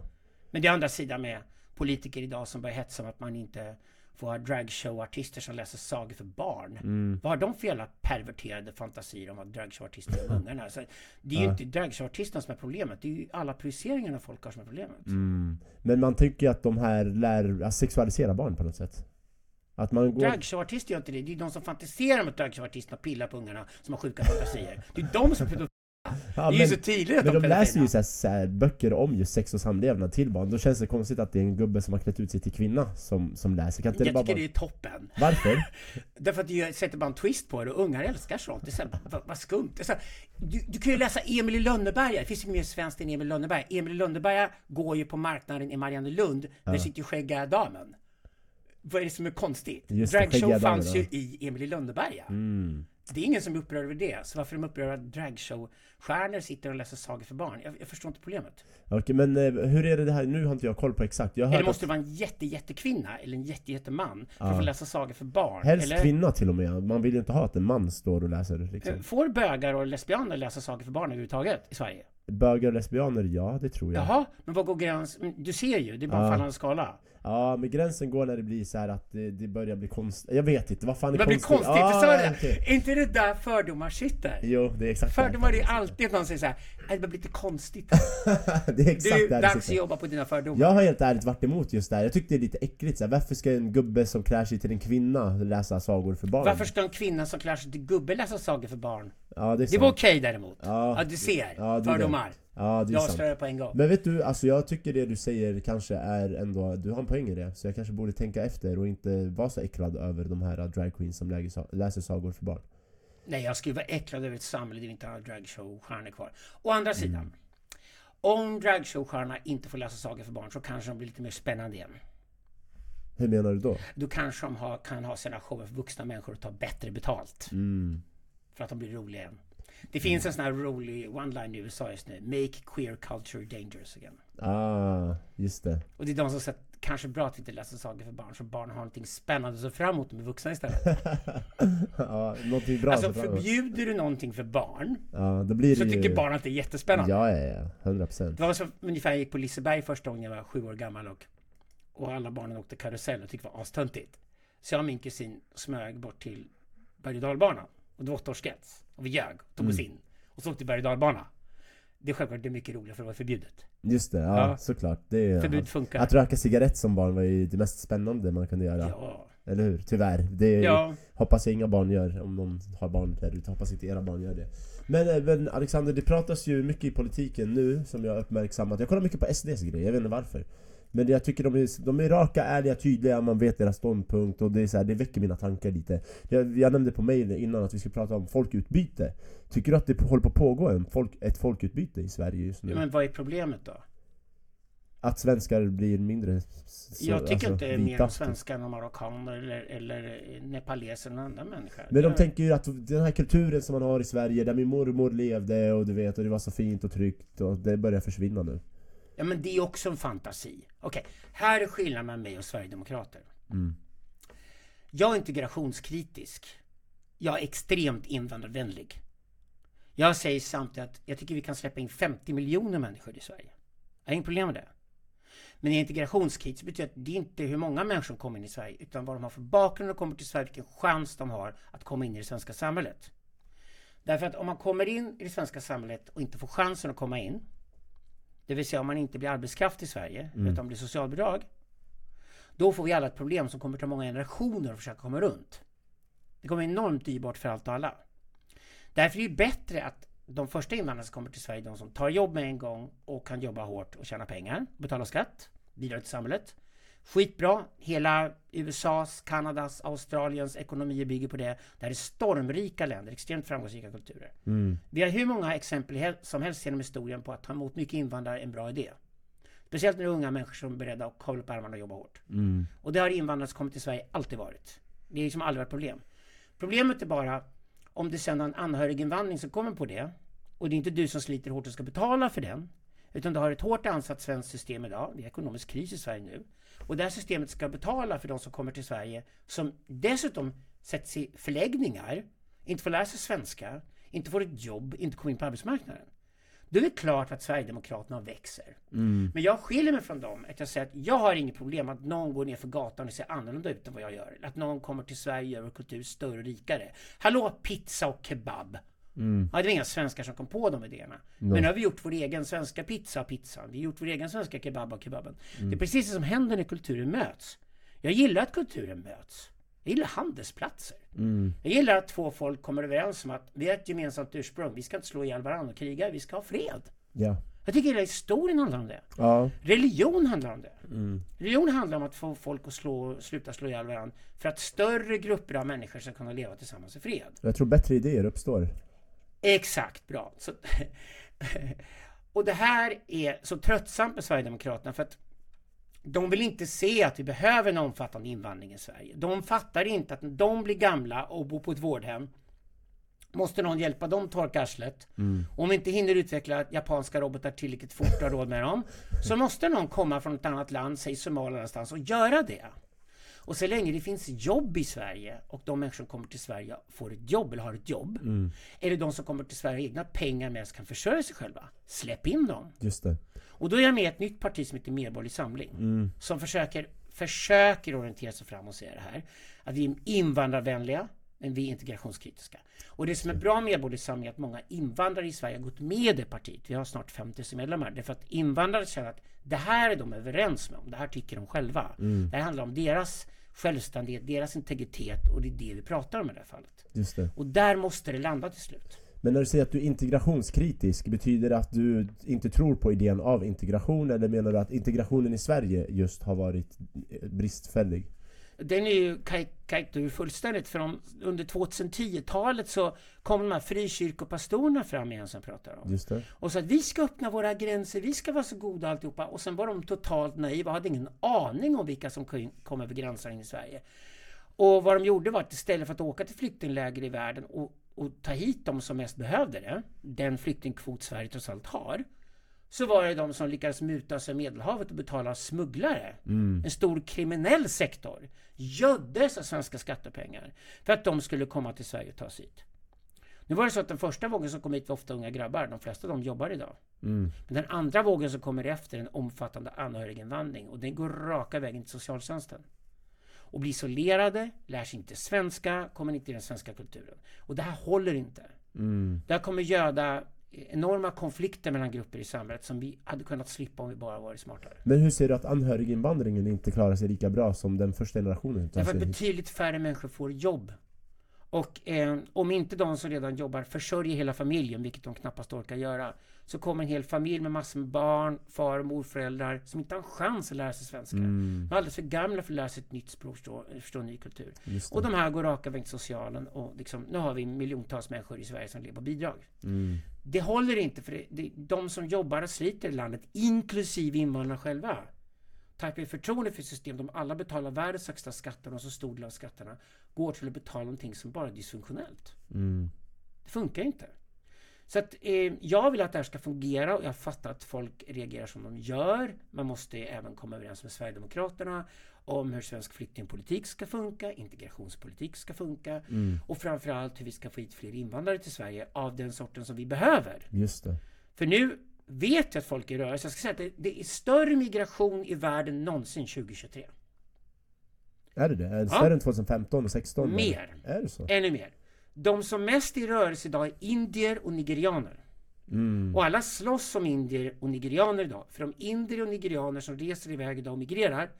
Men det är andra sidan med politiker idag som börjar hetsa om att man inte får ha dragshowartister som läser sagor för barn. Mm. Vad har de för jävla perverterade fantasier om vad dragshowartister är ungarna? Alltså, det är ju Ja. inte dragshowartisterna som är problemet. Det är ju alla projiceringarna folk har som är problemet. Mm. Men man tycker ju att de här lär, sexualisera barn på något sätt. Att man går... Dragshowartister gör inte det. Det är de som fantiserar om att dragshowartisterna pillar på ungarna som har sjuka fantasier. Det är de som är Ja, det är ju så tydligt att men de är läser ju så här, så här, böcker om just sex och samlevnad till barn. Då känns det konstigt att det är en gubbe som har klätt ut sig till kvinna som, som läser. Kan inte det Jag bara tycker vara... det är toppen. Varför? Därför att det sätter bara en twist på det och ungar älskar sånt. Det är så här, vad, vad skumt. Det så här, du, du kan ju läsa Emil i Lönneberga. Det finns ju mer svenskt än Emil i Lönneberga. Emil i Lönneberga går ju på marknaden i Mariannelund. Där sitter ju skäggiga damen. Vad är det som är konstigt? Just Dragshow fanns ju i Emil i Lönneberga. Mm. Det är ingen som är upprörd över det. Så varför är de upprörda att dragshow-stjärnor sitter och läser sagor för barn? Jag, jag förstår inte problemet. Okej men eh, hur är det det här? Nu har inte jag koll på exakt. Jag Eller måste att det vara en jätte, jättekvinna eller en jätte, jätteman för Ja. att få läsa sagor för barn? helst eller? kvinna till och med. Man vill ju inte ha att en man står och läser liksom. Får bögar och lesbianer läsa sagor för barn överhuvudtaget i Sverige? Bögar och lesbianer, ja det tror jag. Jaha, men vad går gränsen? Du ser ju, det är bara en Ja. fallande skala. Ja men gränsen går när det blir så här att det, det börjar bli konstigt. Jag vet inte, vad fan är Det konstigt? konstigt, sa det! Är inte det där fördomar sitter? Jo, det är exakt. Fördomar är ju alltid att någon säger såhär, det blir lite konstigt. det är Det exakt är där det dags att jobba på dina fördomar. Jag har helt ärligt varit emot just det här. Jag tyckte det är lite äckligt så här. Varför ska en gubbe som klär sig till en kvinna läsa sagor för barn? Varför ska en kvinna som klär sig till gubbe läsa sagor för barn? Ja det är Det var okej däremot. Ja. Ja, du ser. Ja, det är det. Fördomar. Ja det är Jag sant. avslöjar på en gång. Men vet du, alltså jag tycker det du säger kanske är ändå, du har en poäng i det. Så jag kanske borde tänka efter och inte vara så äcklad över de här drag queens som läger sa- läser sagor för barn. Nej, jag skulle vara äcklad över ett samhälle där vi inte har dragshow-stjärnor kvar. Å andra Mm. sidan. Om dragshow-stjärnorna inte får läsa sagor för barn så kanske de blir lite mer spännande igen. Hur menar du då? Då kanske de har, kan ha sina shower för vuxna människor och ta bättre betalt. Mm. För att de blir roliga igen. Det finns en sån här rolig one-line i USA just nu. Make queer culture dangerous again. Ah, just det. Och det är de som säger att kanske bra att vi inte läser sagor för barn så barn har någonting spännande att se fram emot med vuxna istället. ja, någonting bra Alltså förbjuder du någonting för barn Ja, då blir det så ju... tycker barn att det är jättespännande. Ja, ja, ja. 100 procent. Det var så ungefär jag gick på Liseberg första gången jag var sju år gammal och, och alla barnen åkte karusell och tyckte det var astöntigt. Så jag och min kusin smög bort till berg och dalbanan. Och det var åttaårsgräns. Och vi ljög och tog oss Mm. in. Och så åkte vi berg och dalbana. Det är självklart det är mycket roligare för det var förbjudet. Just det, ja, Ja. såklart. Det är, Förbud funkar. Att röka cigarett som barn var ju det mest spännande man kunde göra. Ja. Eller hur? Tyvärr. Det Ja. hoppas jag inga barn gör, om någon har barn där ute. Hoppas inte era barn gör det. Men, eh, men Alexander, det pratas ju mycket i politiken nu som jag har uppmärksammat. Jag kollar mycket på SDs grejer, jag vet inte varför. Men jag tycker de är, de är raka, ärliga, tydliga, man vet deras ståndpunkt och det, är så här, det väcker mina tankar lite. Jag, jag nämnde på mail innan att vi skulle prata om folkutbyte. Tycker du att det håller på att pågå en folk, ett folkutbyte i Sverige just nu? Ja, Men vad är problemet då? Att svenskar blir mindre så, jag tycker alltså, inte mer vita, om typ. svenskar än om marockaner eller, eller nepaleser än andra människor. Men de Det- tänker ju att den här kulturen som man har i Sverige, där min mormor levde och du vet, och det var så fint och tryggt och det börjar försvinna nu. Ja men det är också en fantasi. Okej, här är skillnaden mellan mig och Sverigedemokrater. Mm. Jag är integrationskritisk. Jag är extremt invandrarvänlig. Jag säger samtidigt att jag tycker vi kan släppa in 50 miljoner människor i Sverige. Jag har inget problem med det. Men integrationskritisk betyder att det är inte hur många människor som kommer in i Sverige utan vad de har för bakgrund de kommer till Sverige, vilken chans de har att komma in i det svenska samhället. Därför att om man kommer in i det svenska samhället och inte får chansen att komma in det vill säga om man inte blir arbetskraft i Sverige utan blir socialbidrag. Då får vi alla ett problem som kommer ta många generationer att försöka komma runt. Det kommer enormt dyrbart för allt och alla. Därför är det bättre att de första invandrarna som kommer till Sverige, de som tar jobb med en gång och kan jobba hårt och tjäna pengar, betala skatt, bidra till samhället. Skitbra. Hela USAs, Kanadas, Australiens ekonomier bygger på det. Det här är stormrika länder, extremt framgångsrika kulturer. Mm. Vi har hur många exempel som helst genom historien på att ta emot mycket invandrare är en bra idé. Speciellt när det är unga människor som är beredda att kavla upp ärmarna och jobba hårt. Mm. Och det har invandrare som kommit till Sverige alltid varit. Det är liksom aldrig varit problem. Problemet är bara om det sen är en anhöriginvandring som kommer på det och det är inte du som sliter hårt och ska betala för den utan du har ett hårt ansatt svenskt system idag. Det är ekonomisk kris i Sverige nu. Och det här systemet ska betala för de som kommer till Sverige som dessutom sätts i förläggningar, inte får lära sig svenska, inte får ett jobb, inte kommer in på arbetsmarknaden. Då är det klart att Sverigedemokraterna växer. Mm. Men jag skiljer mig från dem. Att jag säger att jag har inget problem att någon går ner för gatan och ser annorlunda ut än vad jag gör. Att någon kommer till Sverige och gör vår kultur större och rikare. Hallå, pizza och kebab. Mm. Ja, det var inga svenskar som kom på de idéerna. Men nu har vi gjort vår egen svenska pizza pizzan. Vi har gjort vår egen svenska kebab och kebaben. Det är precis det som händer när kulturen möts. Jag gillar att kulturen möts. Jag gillar handelsplatser. Mm. Jag gillar att två folk kommer överens om att vi har ett gemensamt ursprung. Vi ska inte slå ihjäl varandra och kriga. Vi ska ha fred. Ja. Jag tycker hela historien handlar om det. Ja. Religion handlar om det. Mm. Religion handlar om att få folk att slå, sluta slå ihjäl varandra för att större grupper av människor ska kunna leva tillsammans i fred. Jag tror bättre idéer uppstår. Exakt, bra. Så, och det här är så tröttsamt med Sverigedemokraterna för att de vill inte se att vi behöver en omfattande invandring i Sverige. De fattar inte att när de blir gamla och bor på ett vårdhem måste någon hjälpa dem torka arslet. Mm. Om vi inte hinner utveckla japanska robotar tillräckligt fort och har råd med dem så måste någon komma från ett annat land, säg Somalia någonstans, och göra det. Och så länge det finns jobb i Sverige och de människor som kommer till Sverige får ett jobb eller har ett jobb. Mm. Eller de som kommer till Sverige har egna pengar med sig kan försörja sig själva. Släpp in dem. Just det. Och då är jag med i ett nytt parti som heter Medborgerlig Samling. Mm. Som försöker, försöker orientera sig fram och säga det här. Att vi är invandrarvänliga, men vi är integrationskritiska. Och det som är bra med Medborgerlig Samling är att många invandrare i Sverige har gått med i det partiet. Vi har snart 50 000 medlemmar. Därför att invandrare känner att det här är de överens med om. Det här tycker de själva. Mm. Det här handlar om deras självständighet, deras integritet och det är det vi pratar om i det här fallet. Just det. Och där måste det landa till slut. Men när du säger att du är integrationskritisk, betyder det att du inte tror på idén av integration? Eller menar du att integrationen i Sverige just har varit eh, bristfällig? Den är ju kajktur fullständigt för om, under 2010-talet så kom de här frikyrkopastorerna fram igen som pratar om. Just det. Och sa att vi ska öppna våra gränser, vi ska vara så goda alltihopa. Och sen var de totalt naiva och hade ingen aning om vilka som kom- över gränserna in i Sverige. Och vad de gjorde var att istället för att åka till flyktingläger i världen och, och ta hit de som mest behövde det, den flyktingkvot Sverige trots allt har, så var det de som lyckades muta sig Medelhavet och betala smugglare. Mm. En stor kriminell sektor göddes av svenska skattepengar för att de skulle komma till Sverige och ta sig hit. Nu var det så att den första vågen som kom hit var ofta unga grabbar. De flesta av dem jobbar idag. Mm. Men den andra vågen som kommer efter är en omfattande anhöriginvandring och den går raka vägen till socialtjänsten. Och blir isolerade, lär sig inte svenska, kommer inte i den svenska kulturen. Och det här håller inte. Mm. Det här kommer göda enorma konflikter mellan grupper i samhället som vi hade kunnat slippa om vi bara varit smartare. Men hur ser du att anhöriginvandringen inte klarar sig lika bra som den första generationen? Därför att betydligt färre människor får jobb. Och eh, om inte de som redan jobbar försörjer hela familjen, vilket de knappast orkar göra, så kommer en hel familj med massor med barn, far och morföräldrar som inte har en chans att lära sig svenska. Mm. De är alldeles för gamla för att lära sig ett nytt språk, förstå, förstå ny kultur. Och de här går raka vägen till socialen och liksom, nu har vi miljontals människor i Sverige som lever på bidrag. Mm. Det håller inte för det, de som jobbar och sliter i landet, inklusive invandrarna själva, tappar förtroende för system. De alla betalar världens högsta skatter och så stor del av skatterna går till att betala någonting som bara är dysfunktionellt. Mm. Det funkar inte. Så att eh, jag vill att det här ska fungera och jag fattar att folk reagerar som de gör. Man måste även komma överens med Sverigedemokraterna om hur svensk flyktingpolitik ska funka, integrationspolitik ska funka Mm. och framförallt hur vi ska få hit fler invandrare till Sverige av den sorten som vi behöver. Just det. För nu vet jag att folk är i rörelse. Jag ska säga att det, det är större migration i världen någonsin 2023. Är det det? Är det Ja. större än 2015 och 16? Mer. Är det så? Ännu mer. De som mest är i rörelse idag är indier och nigerianer. Mm. Och alla slåss om indier och nigerianer idag. För de indier och nigerianer som reser iväg idag och migrerar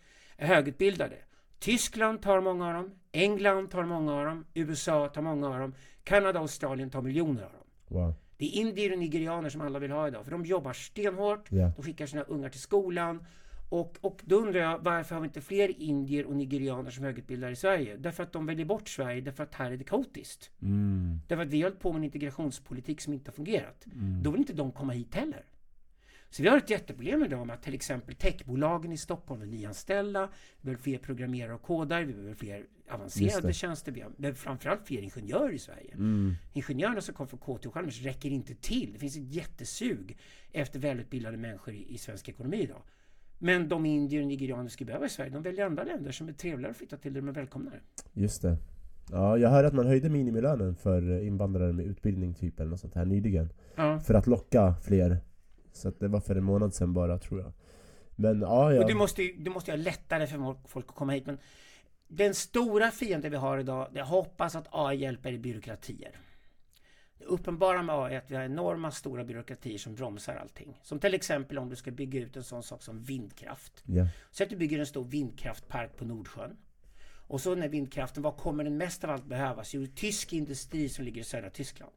högutbildade. Tyskland tar många av dem, England tar många av dem, USA tar många av dem, Kanada och Australien tar miljoner av dem. Wow. Det är indier och nigerianer som alla vill ha idag, för de jobbar stenhårt, Ja. de skickar sina ungar till skolan. Och, och då undrar jag, varför har vi inte fler indier och nigerianer som högutbildade i Sverige? Därför att de väljer bort Sverige, därför att här är det kaotiskt. Mm. Därför att vi har hållit på med en integrationspolitik som inte har fungerat. Mm. Då vill inte de komma hit heller. Så vi har ett jätteproblem idag med att till exempel techbolagen i Stockholm vill nyanställa, vi behöver fler programmerare och kodare, vi behöver fler avancerade tjänster, vi behöver framförallt fler ingenjörer i Sverige. Mm. Ingenjörerna som kommer från KTH och Chalmers räcker inte till. Det finns ett jättesug efter välutbildade människor i, i svensk ekonomi idag. Men de indier och nigerianer vi skulle behöva i Sverige, de väljer andra länder som är trevligare att flytta till där de är välkomna. Just det. Ja, jag hörde att man höjde minimilönen för invandrare med utbildning typ eller något sånt här nyligen. Ja. För att locka fler. Så att det var för en månad sedan bara tror jag. Men ja, ja. Och du måste, ju- du måste göra lättare för folk- folk att komma hit. Men den stora fienden vi har idag, det hoppas att AI hjälper i byråkratier. Det uppenbara med AI är att vi har enorma stora byråkratier som bromsar allting. Som till exempel om du ska bygga ut en sån sak som vindkraft. ja. Så att du bygger en stor vindkraftpark på Nordsjön. Och så när vindkraften, vad kommer den mest av allt behövas? Jo, tysk industri som ligger i södra Tyskland.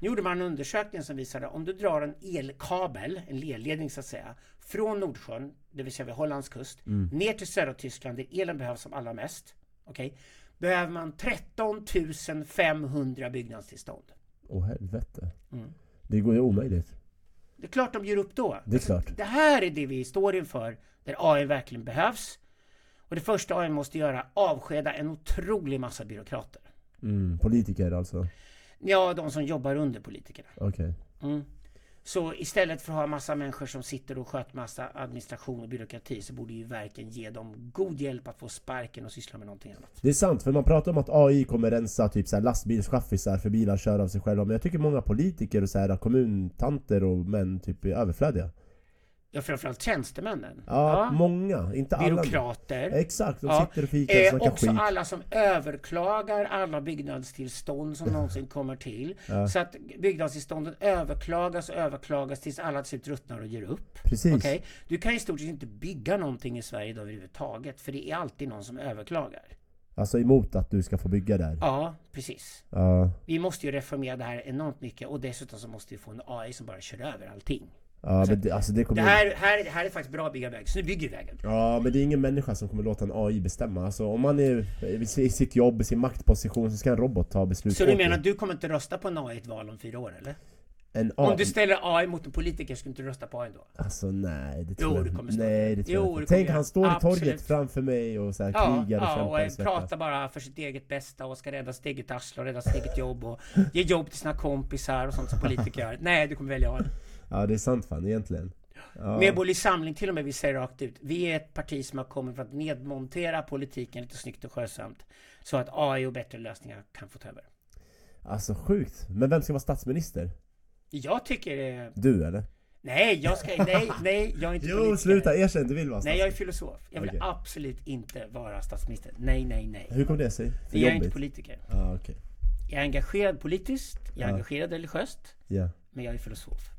Nu gjorde man en undersökning som visade om du drar en elkabel, en elledning så att säga, från Nordsjön, det vill säga vid Hollands kust, ner till södra Tyskland där elen behövs som allra mest. Okej? Behöver man 13 500 byggnadstillstånd. Åh helvete. Mm. Det går ju omöjligt. Det är klart de ger upp då. Det är klart. Det här är det vi står inför, där AI verkligen behövs. Och det första AI måste göra, avskeda en otrolig massa byråkrater. Mm, politiker alltså. Ja, de som jobbar under politikerna. Okej. Mm. Så istället för att ha massa människor som sitter och sköter massa administration och byråkrati så borde ju verken ge dem god hjälp att få sparken och syssla med någonting annat. Det är sant, för man pratar om att AI kommer rensa typ så lastbilschaffisar för bilar kör av sig själva Men jag tycker många politiker och så här kommuntanter och män typ är överflödiga Ja, framförallt tjänstemännen. Ja, många, inte alla Byråkrater. Exakt, de Ja, sitter och fikar Eh, också skit alla som överklagar alla byggnadstillstånd som någonsin kommer till. Så att byggnadstillstånden överklagas och överklagas tills alla till slut ruttnar och ger upp. Precis, Okej? Du kan i stort sett inte bygga någonting i Sverige idag överhuvudtaget. För det är alltid någon som överklagar. alltså emot att du ska få bygga där Ja, precis. Ja, Vi måste ju reformera det här enormt mycket och dessutom så måste vi få en AI som bara kör över allting. Ja men det, alltså det Det kommer här, här, det här är faktiskt bra att bygga väg, så nu bygger vi vägen. Ja men det är ingen människa som kommer låta en AI bestämma Alltså om man är i sitt jobb, i sin maktposition så ska en robot ta beslut Så du menar att du kommer inte rösta på en AI i ett val om fyra år eller? En Om du ställer AI mot en politiker, skulle inte du rösta på AI då? Alltså nej, det Jo, tror du jag kommer inte. snart. Nej det tror Jo, jag du inte. Tänk han står i torget framför mig och så här Ja, krigar och ja och svettas. pratar bara för sitt eget bästa och ska rädda sitt eget arsle och rädda sitt eget jobb och ge jobb till sina kompisar och sånt som politiker gör. Nej, du kommer välja AI. Ja det är sant fan egentligen ja. Medborgerlig Samling till och med, vi säger rakt ut. Vi är ett parti som har kommit för att nedmontera politiken lite snyggt och skötsamt. Så att AI och bättre lösningar kan få ta över. Alltså sjukt, men vem ska vara statsminister? Jag tycker det... Du eller? Nej, jag ska... Nej, nej, jag är inte Jo politiker. sluta, erkänn du vill vara Nej, jag är statsminister filosof. Jag vill Okej. absolut inte vara statsminister. Nej, nej, nej. Hur kom det sig? För Jag är inte politiker. Ja okej, Jag är engagerad politiskt, jag är Ja. engagerad religiöst, ja men jag är filosof.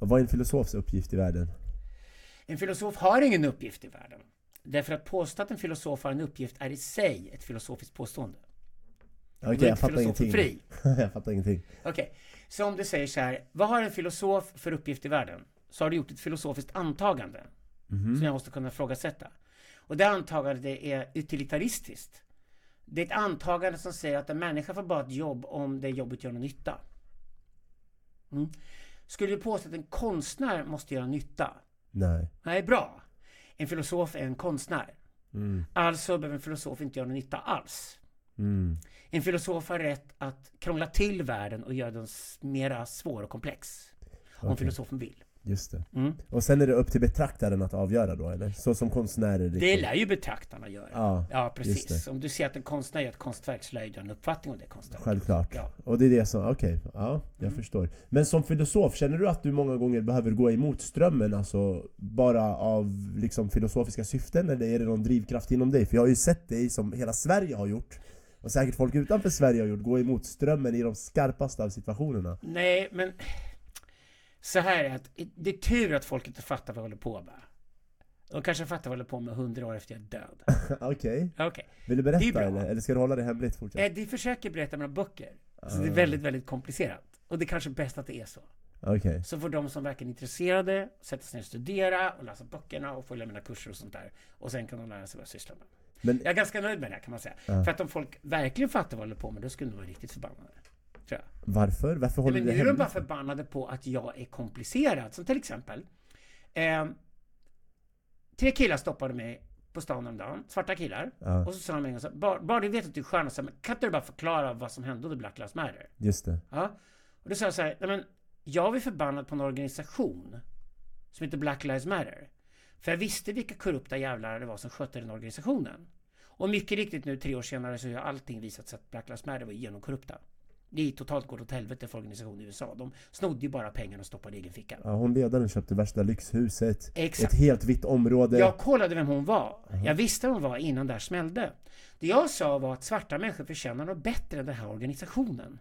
Och vad är en filosofs uppgift i världen? En filosof har ingen uppgift i världen. Därför att påstå att en filosof har en uppgift är i sig ett filosofiskt påstående. Okej, är jag fattar ingenting fri. Jag fattar ingenting Okej, så om du säger så här, vad har en filosof för uppgift i världen? Så har du gjort ett filosofiskt antagande Mhm. som jag måste kunna ifrågasätta. Och det antagandet det är utilitaristiskt. Det är ett antagande som säger att en människa får bara ett jobb om det jobbet gör någon nytta. Mm. Skulle du påstå att en konstnär måste göra nytta? Nej Nej, bra. En filosof är en konstnär. mm. Alltså behöver en filosof inte göra någon nytta alls. Mm. En filosof har rätt att krångla till världen och göra den mera svår och komplex. Om Okej. filosofen vill. Just det Mm. Och sen är det upp till betraktaren att avgöra då eller? Så som konstnärer liksom. Det lär ju betraktarna göra. Ja, Ja, precis. Om du ser att en konstnär gör ett konstverk så lär du ha en uppfattning om det konstverket. Självklart. Ja. Och det är det som, okej, ja, jag Mm. förstår. Men som filosof, känner du att du många gånger behöver gå emot strömmen, alltså bara av liksom filosofiska syften, eller är det någon drivkraft inom dig? För jag har ju sett dig, som hela Sverige har gjort, och säkert folk utanför Sverige har gjort, gå emot strömmen i de skarpaste av situationerna. Nej, men så här är att det är tur att folk inte fattar vad jag håller på med. De kanske fattar vad jag håller på med hundra år efter jag är död. okej, Okej. vill du är berätta eller? Eller ska du hålla det hemligt fortsatt? Eh, De försöker berätta mina böcker. Så Ah. det är väldigt, väldigt komplicerat. Och det är kanske bäst att det är så. Okej, Så får de som verkar intresserade sätta sig ner och studera och läsa böckerna och följa mina kurser och sånt där. Och sen kan de lära sig vad jag sysslar med. men Jag är ganska nöjd med det här, kan man säga. Ja. För att om folk verkligen fattar vad jag håller på med, då skulle de vara riktigt förbannade. Tror jag. varför? Varför Nej, håller men du nu det är de bara förbannade på att jag är komplicerad. Som till exempel. Eh, tre killar stoppade mig på stan om dagen, svarta killar. Ja, Och så sa de en gång så här, bara, bara du vet att du är stjärna, så här, men kan inte du bara förklara vad som hände under Black Lives Matter? just det. Ja. Och då sa jag så här, nej men jag var förbannad på en organisation som heter Black Lives Matter. För jag visste vilka korrupta jävlar det var som skötte den organisationen. Och mycket riktigt nu tre år senare så har allting visat sig att Black Lives Matter var genomkorrupta. Det är totalt gått åt helvete för organisationen i USA. De snodde ju bara pengarna och stoppade i egen ficka. Ja, hon ledaren köpte värsta lyxhuset, Exakt. ett helt vitt område. Jag kollade vem hon var. Jag visste vem hon var innan det här smällde. Det jag sa var att svarta människor förtjänar något bättre än den här organisationen.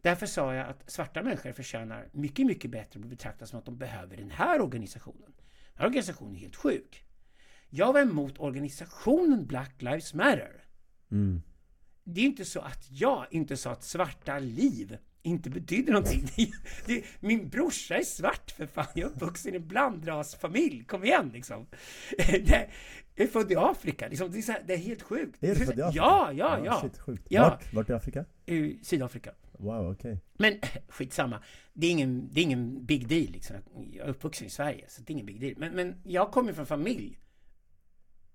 Därför sa jag att svarta människor förtjänar mycket, mycket bättre att bli betraktade som att de behöver den här organisationen. Den här organisationen är helt sjuk. Jag var emot organisationen Black Lives Matter. Mm. Det är inte så att jag inte sa att svarta liv inte betyder någonting. Det, det, min brorsa är svart för fan. Jag är uppvuxen i en blandrasfamilj. Kom igen liksom. Det, jag är född i Afrika. Liksom, det, är här, det är helt sjukt. Är du född i Afrika? Ja, ja, ja. Shit, sjukt. Ja. Vart? Vart i Afrika? I Sydafrika. Wow, okej. Men skitsamma. Det är ingen, det är ingen big deal liksom. Jag är uppvuxen i Sverige, så det är ingen big deal. Men, men jag kommer från familj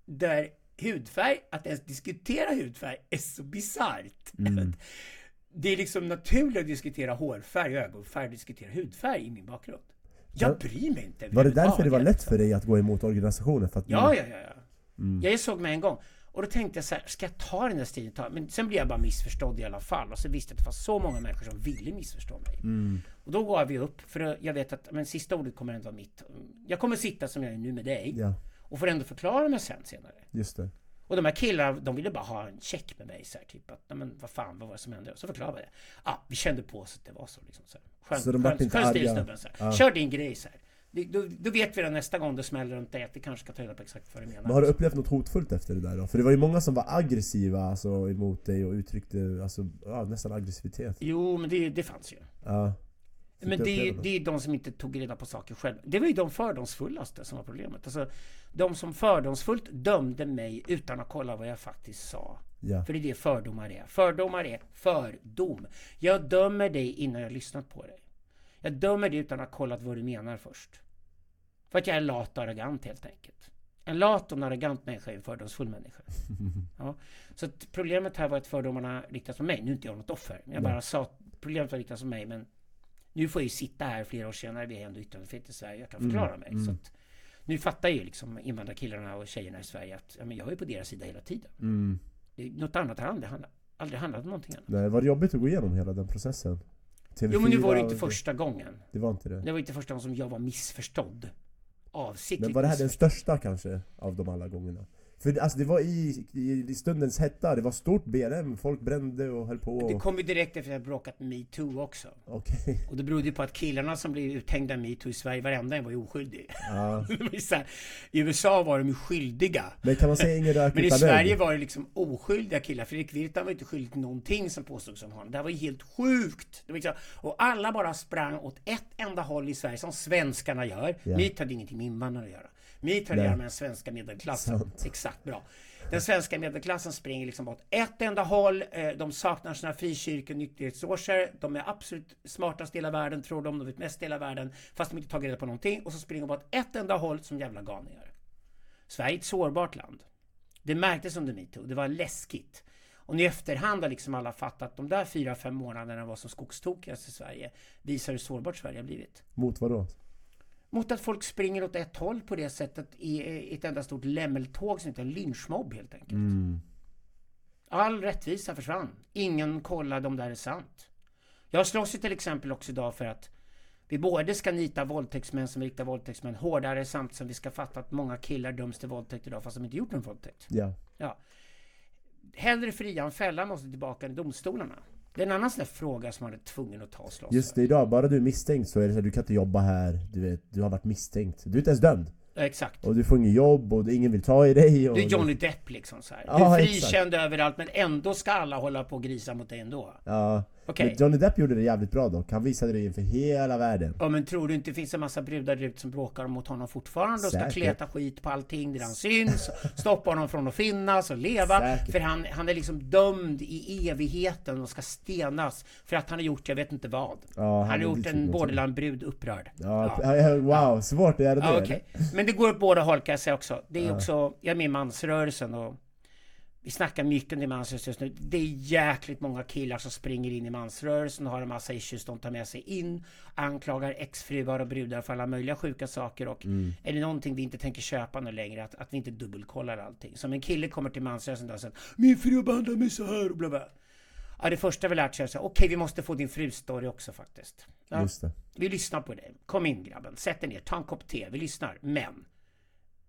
där hudfärg, att ens diskutera hudfärg är så bisarrt. Mm. Det är liksom naturligt att diskutera hårfärg, ögonfärg och diskutera hudfärg i min bakgrund. Jag Var- bryr mig inte Var det därför det var lätt för dig att gå emot organisationen? För att Ja, ja, ja. ja. Mm. Jag såg mig en gång. Och då tänkte jag så här, ska jag ta den där striden? Men sen blev jag bara missförstådd i alla fall. Och så visste jag att det fanns så många människor som ville missförstå mig. Mm. Och då gav vi upp, för jag vet att men sista ordet kommer ändå vara mitt. Jag kommer sitta som jag är nu med dig Ja, och får ändå förklara mig sen senare. just det. Och de här killarna, de ville bara ha en check med mig så här, typ att, "Nej, men vad fan, vad var det som hände? Och så förklarade jag det. Ja, vi kände på oss att det var så liksom. Så, här. Skönt, Så de skönt, inte skön stil snubben, så här. Ja. Kör din grej så här. Det- Då, då vet vi det nästa gång det smäller runt dig att vi kanske ska ta reda på exakt vad du menar. Men har du upplevt något hotfullt efter det där då? För det var ju många som var aggressiva alltså, emot dig och uttryckte alltså, ja, nästan aggressivitet. Jo, men det, det fanns ju. Ja. Men det, det är de som inte tog reda på saker själva. Det var ju de fördomsfullaste som var problemet. Alltså, de som fördomsfullt dömde mig utan att kolla vad jag faktiskt sa. Ja. För det är det fördomar är. Fördomar är fördom. Jag dömer dig innan jag lyssnat på dig. Jag dömer dig utan att ha kollat vad du menar först. För att jag är lat och arrogant helt enkelt. En lat och en arrogant människa är en fördomsfull människa. Ja. Så problemet här var att fördomarna riktas mot mig. Nu är inte jag något offer. Jag bara sa att problemet var riktat mot mig. Men nu får jag ju sitta här flera år senare. Vi har ändå yttrandefrihet i Sverige. Jag kan förklara mig. mm. Så att, nu fattar ju liksom invandrarkillarna och tjejerna i Sverige att ja, men jag är på deras sida hela tiden. Mm. Det, något annat har aldrig handlat, aldrig handlat om någonting annat. Nej, var det jobbigt att gå igenom hela den processen? TV4 Jo men nu var det inte första gången. Det var inte det? Det var inte första gången som jag var missförstådd. Avsiktligt Men var det här den största kanske, av de alla gångerna? För det- alltså det var i, i, i stundens hetta, det var stort BLM, folk brände och höll på Det och... kom ju direkt efter att bråkat metoo också. Okej. Och det berodde ju på att killarna som blev uthängda metoo i Sverige, varenda en var ju oskyldig. Det här, I USA var de ju skyldiga. Men kan man säga ingen rök Men i Sverige var det liksom oskyldiga killar. Fredrik Virtanen var inte skyldig till någonting som påstods om honom. Det här var ju helt sjukt. Det liksom, och alla bara sprang åt ett enda håll i Sverige, som svenskarna gör. Ja. Meet hade ingenting med invandrare att göra. Nej. göra med den svenska medelklassen. Sant. Exakt, bra. Den svenska medelklassen springer liksom åt ett enda håll. Eh, De saknar sina frikyrkor och nykterhetsloger. De är absolut smartast i hela världen, tror de. De vet mest i hela världen. Fast de inte tagit reda på någonting. Och så springer de åt ett enda håll som jävla galningar. Sverige är ett sårbart land. Det märktes under metoo. Det var läskigt. Och nu i efterhand har liksom alla fattat att de där fyra, fem månaderna var som skogstokigast i Sverige. Visar hur sårbart Sverige har blivit. Mot vadå? Mot att folk springer åt ett håll på det sättet i ett enda stort lämmeltåg som heter en lynchmobb helt enkelt. Mm. All rättvisa försvann. Ingen kollade om det här är sant. Jag slåss ju till exempel också idag för att vi både ska nita våldtäktsmän som riktar våldtäktsmän hårdare samt som vi ska fatta att många killar döms till våldtäkt idag fast de inte gjort någon våldtäkt. Ja. Ja. Hellre fria än fälla måste tillbaka i domstolarna. Det är en annan sån där fråga som man är tvungen att ta och slåss Just det, idag, bara du är misstänkt så är det så här, du kan inte jobba här, du vet, du har varit misstänkt. Du är inte ens dömd. Ja, exakt. Och du får ingen jobb och ingen vill ta i dig och... Du är Johnny Depp liksom så här. Du Ja, är exakt. frikänd överallt men ändå ska alla hålla på och grisa mot dig ändå. Ja. Men Johnny Depp gjorde det jävligt bra dock. Han visade det inför hela världen. Ja men tror du inte det finns en massa brudar där ute som bråkar mot honom fortfarande och ska Säkert. kleta skit på allting där han syns, stoppa honom från att finnas och leva. Säkert. För han, han är liksom dömd i evigheten och ska stenas för att han har gjort jag vet inte vad. Ja, han har är gjort en någonting. borderlandbrud upprörd. Ja, ja. wow, svårt att göra det. Ja, okej. Men det går åt båda håll kan jag säga också. Det är också, jag är med i mansrörelsen och vi snackar mycket om mansrörelsen just nu. Det är jäkligt många killar som springer in i mansrörelsen och har en massa issues de tar med sig in. Anklagar exfruar och brudar för alla möjliga sjuka saker och är det någonting vi inte tänker köpa nu längre att, att vi inte dubbelkollar allting. Som en kille kommer till mansrörelsen och säger Min fru behandlar mig så här och bla bla. Ja, det första vi lärt sig är så okej vi måste få din frus story också faktiskt. Ja. Vi lyssnar på dig. Kom in grabben, sätt dig ner, ta en kopp te, vi lyssnar. Men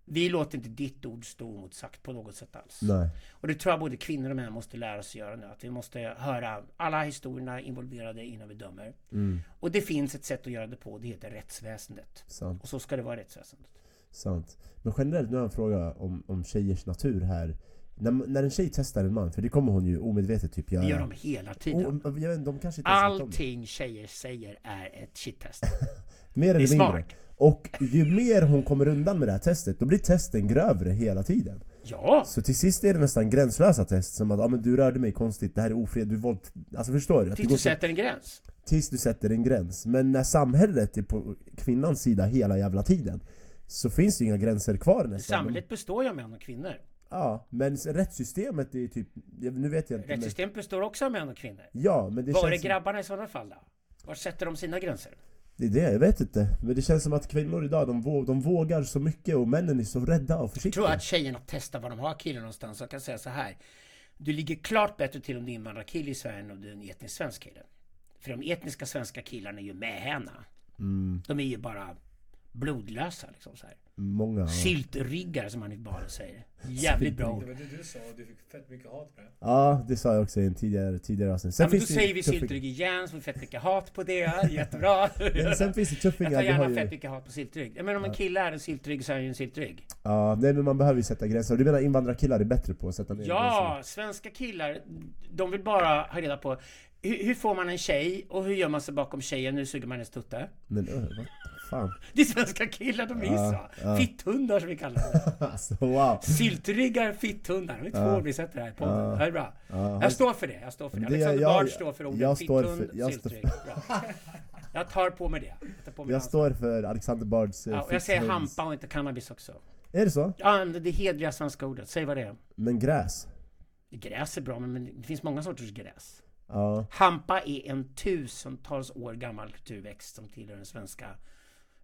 vi låter inte ditt ord stå oemotsagt på något sätt alls. Nej. Och det tror jag både kvinnor och män måste lära sig göra nu. Att vi måste höra alla historierna involverade innan vi dömer. Mm. Och det finns ett sätt att göra det på, det heter rättsväsendet. Sant. Och så ska det vara i rättsväsendet. Sant. Men generellt, nu har jag en fråga om, om tjejers natur här. När, när en tjej testar en man, för det kommer hon ju omedvetet typ göra. Det gör de hela tiden. Och, jag vet, de kanske. Allting tjejer säger är ett shittest. Mer Det eller är mindre. smart. Och ju mer hon kommer undan med det här testet, då blir testen grövre hela tiden. Ja, Så till sist är det nästan gränslösa test, som att ah, men du rörde mig konstigt, det här är ofred, du våld... Alltså förstår du? Tills du så- sätter en gräns. tills du sätter en gräns. Men när samhället är på kvinnans sida hela jävla tiden, så finns det ju inga gränser kvar nästan. Samhället består ju av män och kvinnor. Ja, men rättssystemet är typ... Nu vet jag inte. Men, Rättssystemet består också av män och kvinnor. ja, men det Var är känns... grabbarna i sådana fall då? Var sätter de sina gränser? Det är det, jag vet inte. Men det känns som att kvinnor idag, de, vå- de vågar så mycket och männen är så rädda och Jag försiktiga. tror att tjejerna testar var de har killen någonstans. Jag kan säga så här. Du ligger klart bättre till om du är invandrarkille i Sverige än om du är en etnisk svensk kille. För de etniska svenska killarna är ju mähäna. Mm, De är ju bara blodlösa liksom så här. Många... Siltryggar som Hanif Bali säger. Jävligt bra ord. Det var det du sa, du fick fett mycket hat på det. Ja, det sa jag också i en tidigare, tidigare avsnitt. Sen Ja, men då finns det säger vi tuffing- siltrygg igen, så får vi fett mycket hat på det. Jättebra. Men sen finns det Jag tuffingar, tar det har gärna ju... fett mycket hat på siltrygg. Ja, Men om en kille är en siltrygg så är han ju en siltrygg. Ja, nej men man behöver ju sätta gränser. Du menar invandrarkillar är bättre på att sätta ner Ja, svenska killar, de vill bara ha reda på hur, hur får man en tjej och hur gör man sig bakom tjejen? Nu suger man hennes tutte. gränser? Men öh, fan. Det är svenska killar, de är Ja, så. ja. Fitthundar som vi kallar dem. Alltså wow. Siltryggar, fitthundar. De är två Ja. vi sätter här i podden. Ja. Det är bra. Ja, Jag står för det. Jag står för det. Det- Alexander jag- Bard står för orden jag står fitthund, för- jag står- siltrygg. Bra. Jag tar på mig det. Jag, på mig Jag står för Alexander Bards eh, Ja, och jag säger hampa och inte cannabis också. Är det så? Ja, det hedliga svenska ordet. Säg vad det är. Men gräs? Gräs är bra, men men det finns många sorters gräs. Ja. Hampa är en tusentals år gammal kulturväxt som tillhör den svenska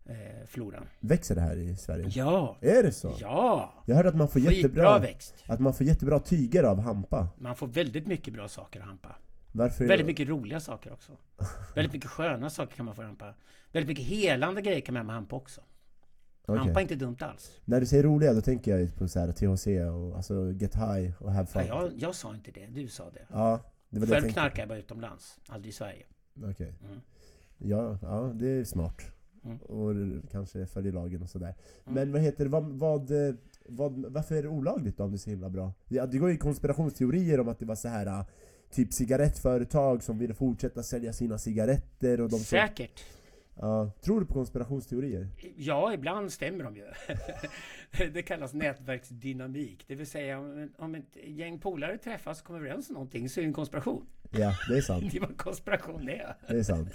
eh, floran. Växer det här i Sverige? Ja! Är det så? Ja! Jag hörde att man får jättebra... växt. Att man får jättebra tyger av hampa. Man får väldigt mycket bra saker av hampa. Varför? Väldigt mycket roliga saker också. Väldigt mycket sköna saker kan man få av hampa. Väldigt mycket helande grejer kan man ha med hampa också. Okej. Hampa är inte dumt alls. När du säger roliga, då tänker jag på så här THC och alltså get high och have Ja, fun. jag, jag sa inte det, du sa det. Ja, det var det jag Själv knarkar jag bara utomlands, aldrig i Sverige. Okej. Mm. Ja, ja, det är smart. Mm. Och kanske följer lagen och sådär. Mm. Men vad heter vad, vad, vad, varför är det olagligt då om det är så himla bra? Ja, det går ju konspirationsteorier om att det var så här Typ cigarettföretag som ville fortsätta sälja sina cigaretter och de Säkert. ja, Tror du på konspirationsteorier? Ja, ibland stämmer de ju. det kallas nätverksdynamik. Det vill säga om, om ett gäng polare träffas och kommer överens om någonting så är det en konspiration. Ja, det är sant. Det är vad konspiration är. Det är sant.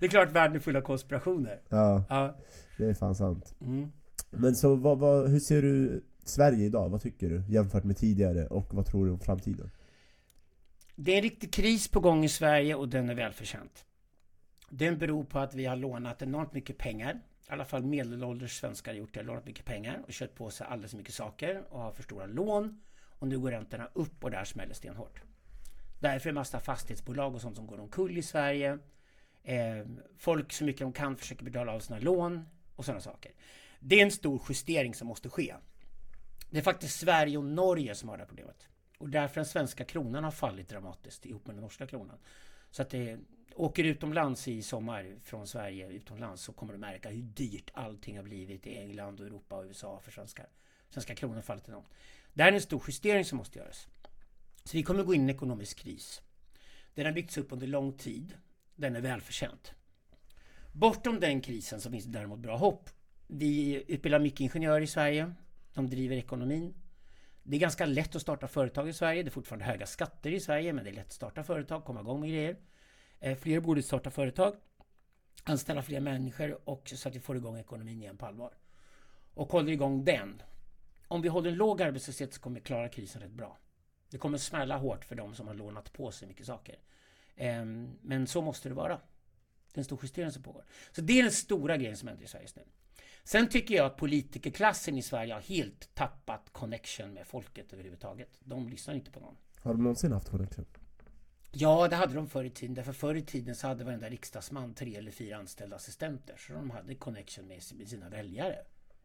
Det är klart världen är full av konspirationer. Ja, Ja. det är fan sant. Mm. Men så vad, vad, hur ser du Sverige idag? Vad tycker du? Jämfört med tidigare och vad tror du om framtiden? Det är en riktig kris på gång i Sverige och den är välförtjänt. Den beror på att vi har lånat enormt mycket pengar. I alla fall medelålders svenskar har gjort det. Lånat mycket pengar och köpt på sig alldeles för mycket saker och har för stora lån. Och nu går räntorna upp och där smäller stenhårt. Därför är det massa fastighetsbolag och sånt som går omkull i Sverige. Eh, folk så mycket de kan försöker betala av sina lån och sådana saker. Det är en stor justering som måste ske. Det är faktiskt Sverige och Norge som har det här problemet. Och därför den svenska kronan har fallit dramatiskt ihop med den norska kronan. Så att det åker utomlands i sommar från Sverige utomlands så kommer du märka hur dyrt allting har blivit i England, och Europa och USA för svenskar. Svenska kronan har fallit enormt. Det här är en stor justering som måste göras. Så vi kommer gå in i en ekonomisk kris. Den har byggts upp under lång tid. Den är välförtjänt. Bortom den krisen så finns det däremot bra hopp. Vi utbildar mycket ingenjörer i Sverige. De driver ekonomin. Det är ganska lätt att starta företag i Sverige. Det är fortfarande höga skatter i Sverige, men det är lätt att starta företag, komma igång med grejer. Eh, fler borde starta företag, anställa fler människor och så att vi får igång ekonomin igen på allvar. Och håller igång den. Om vi håller en låg arbetslöshet så kommer vi klara krisen rätt bra. Det kommer smälla hårt för de som har lånat på sig mycket saker. Ehm, Men så måste det vara. Det är en stor justering som pågår. Så det är den stora grejen som händer i Sverige just nu. Sen tycker jag att politikerklassen i Sverige har helt tappat connection med folket överhuvudtaget. De lyssnar inte på någon. Har de någonsin haft connection? Ja, det hade de förr i tiden. Därför förr i tiden så hade varenda riksdagsman tre eller fyra anställda assistenter. Så de hade connection med med sina väljare.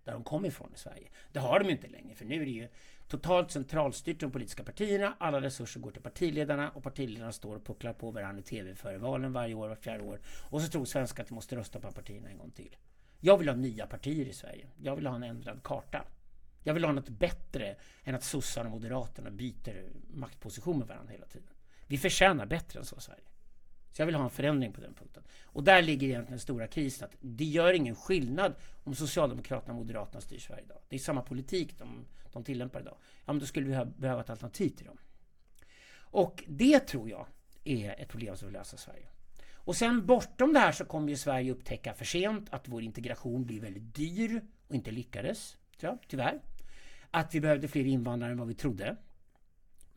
Där de kom ifrån i Sverige. Det har de ju inte längre. För nu är det ju totalt centralstyrt de politiska partierna. Alla resurser går till partiledarna. Och partiledarna står och pucklar på varandra i TV före valen varje år, var fjärde år. Och så tror svenskar att de måste rösta på partierna en gång till. Jag vill ha nya partier i Sverige. Jag vill ha en ändrad karta. Jag vill ha något bättre än att sossarna och moderaterna byter maktposition med varandra hela tiden. Vi förtjänar bättre än så Sverige. Så jag vill ha en förändring på den punkten. Och där ligger egentligen den stora krisen. Att det gör ingen skillnad om Socialdemokraterna och Moderaterna styr Sverige idag. Det är samma politik de, de tillämpar idag. Ja, men då skulle vi ha, behöva ett alternativ till dem. Och det tror jag är ett problem som vill lösa Sverige. Och sen bortom det här så kommer ju Sverige upptäcka för sent att vår integration blir väldigt dyr och inte lyckades. Tror jag, tyvärr. Att vi behövde fler invandrare än vad vi trodde.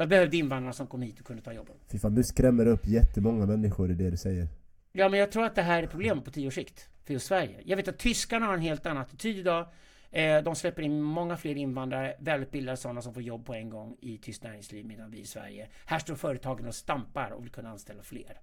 Man behövde invandrare som kom hit och kunde ta jobben. Fy fan, du skrämmer upp jättemånga människor i det du säger. Ja, men jag tror att det här är problem på tio års sikt för just Sverige. Jag vet att tyskarna har en helt annan attityd idag. Eh, de släpper in många fler invandrare, välutbildade sådana som får jobb på en gång i tyskt näringsliv medan vi i Sverige. Här står företagen och stampar och vill kunna anställa fler.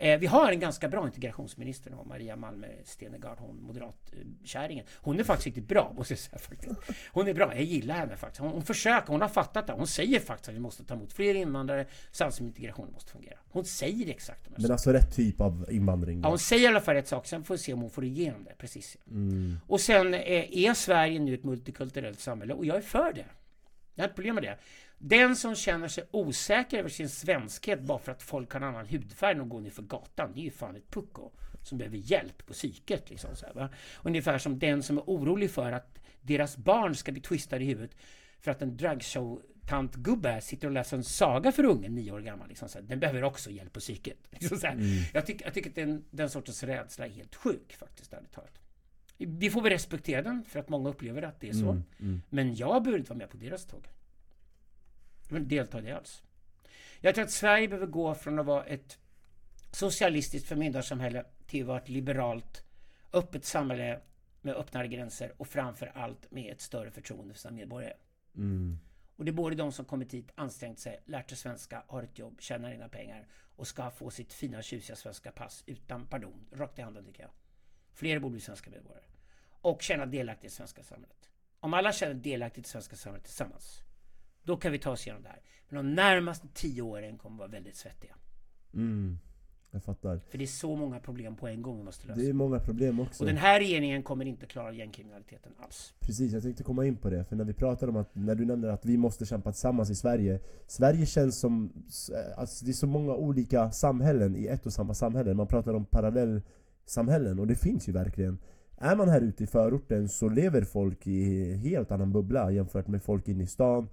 Eh, vi har en ganska bra integrationsminister nu, Maria Malmö Stenegard, hon moderatkärringen. Hon är faktiskt riktigt bra, måste jag säga. Faktiskt. Hon är bra, jag gillar henne faktiskt. Hon, hon försöker, hon har fattat det. Hon säger faktiskt att vi måste ta emot fler invandrare samtidigt som integrationen måste fungera. Hon säger exakt de här Men alltså rätt typ av invandring? Ja, hon säger i alla fall rätt sak. Sen får vi se om hon får igenom det. Precis. Mm. Och sen eh, är Sverige nu ett multikulturellt samhälle och jag är för det. Jag har ett problem med det. Den som känner sig osäker över sin svenskhet bara för att folk har en annan hudfärg och går ner för gatan, det är ju fan ett pucko som behöver hjälp på psyket. Liksom, så här, va? Ungefär som den som är orolig för att deras barn ska bli twistade i huvudet för att en dragshow gubbe sitter och läser en saga för ungen, nio år gammal. Liksom, så här, den behöver också hjälp på psyket. Liksom, så. Mm. Jag, tycker, jag tycker att den, den sortens rädsla är helt sjuk faktiskt, ärligt talat. Vi får väl respektera den för att många upplever att det är så. Mm, mm. Men jag behöver inte vara med på deras tåg. Vill delta i det alls. Jag tror att Sverige behöver gå från att vara ett socialistiskt förmyndarsamhälle till att vara ett liberalt, öppet samhälle med öppnare gränser och framför allt med ett större förtroende för sina medborgare. Mm. Och det är både de som kommit hit, ansträngt sig, lärt sig svenska, har ett jobb, tjänar egna pengar och ska få sitt fina tjusiga svenska pass utan pardon, rakt i handen tycker jag. Fler borde bli svenska medborgare. Och känna delaktighet i det svenska samhället. Om alla känner delaktighet i det svenska samhället tillsammans, då kan vi ta oss igenom det här. Men de närmaste tio åren kommer vara väldigt svettiga. Mm. Jag fattar. För det är så många problem på en gång vi måste lösa. Det är många problem också. Och den här regeringen kommer inte klara gängkriminaliteten alls. Precis, jag tänkte komma in på det. För när vi pratar om att, när du nämner att vi måste kämpa tillsammans i Sverige. Sverige känns som, alltså det är så många olika samhällen i ett och samma samhälle. Man pratar om parallellsamhällen och det finns ju verkligen. Är man här ute i förorten så lever folk i helt annan bubbla jämfört med folk inne i stan.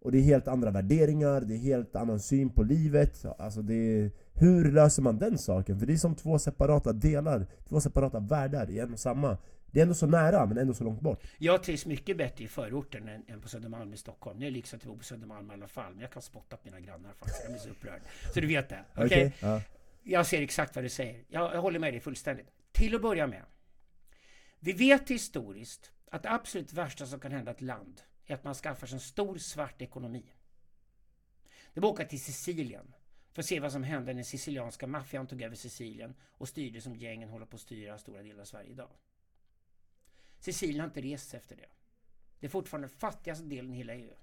Och det är helt andra värderingar, det är helt annan syn på livet. Alltså det är, hur löser man den saken? För det är som två separata delar, två separata världar i en och samma. Det är ändå så nära men ändå så långt bort. Jag trivs mycket bättre i förorten än, än på Södermalm i Stockholm. Nu är det liksom att jag bor på Södermalm i alla fall. Men jag kan spotta på mina grannar faktiskt. Jag blir så upprörd. Så du vet det. Okej? Okej? Ja. Jag ser exakt vad du säger. Jag, jag håller med dig fullständigt. Till att börja med. Vi vet historiskt att det absolut värsta som kan hända ett land är att man skaffar sig en stor svart ekonomi. Det var åka till Sicilien för att se vad som hände när sicilianska maffian tog över Sicilien och styrde som gängen håller på att styra stora delar av Sverige idag. Sicilien har inte rest sig efter det. Det är fortfarande fattigaste delen i hela EU.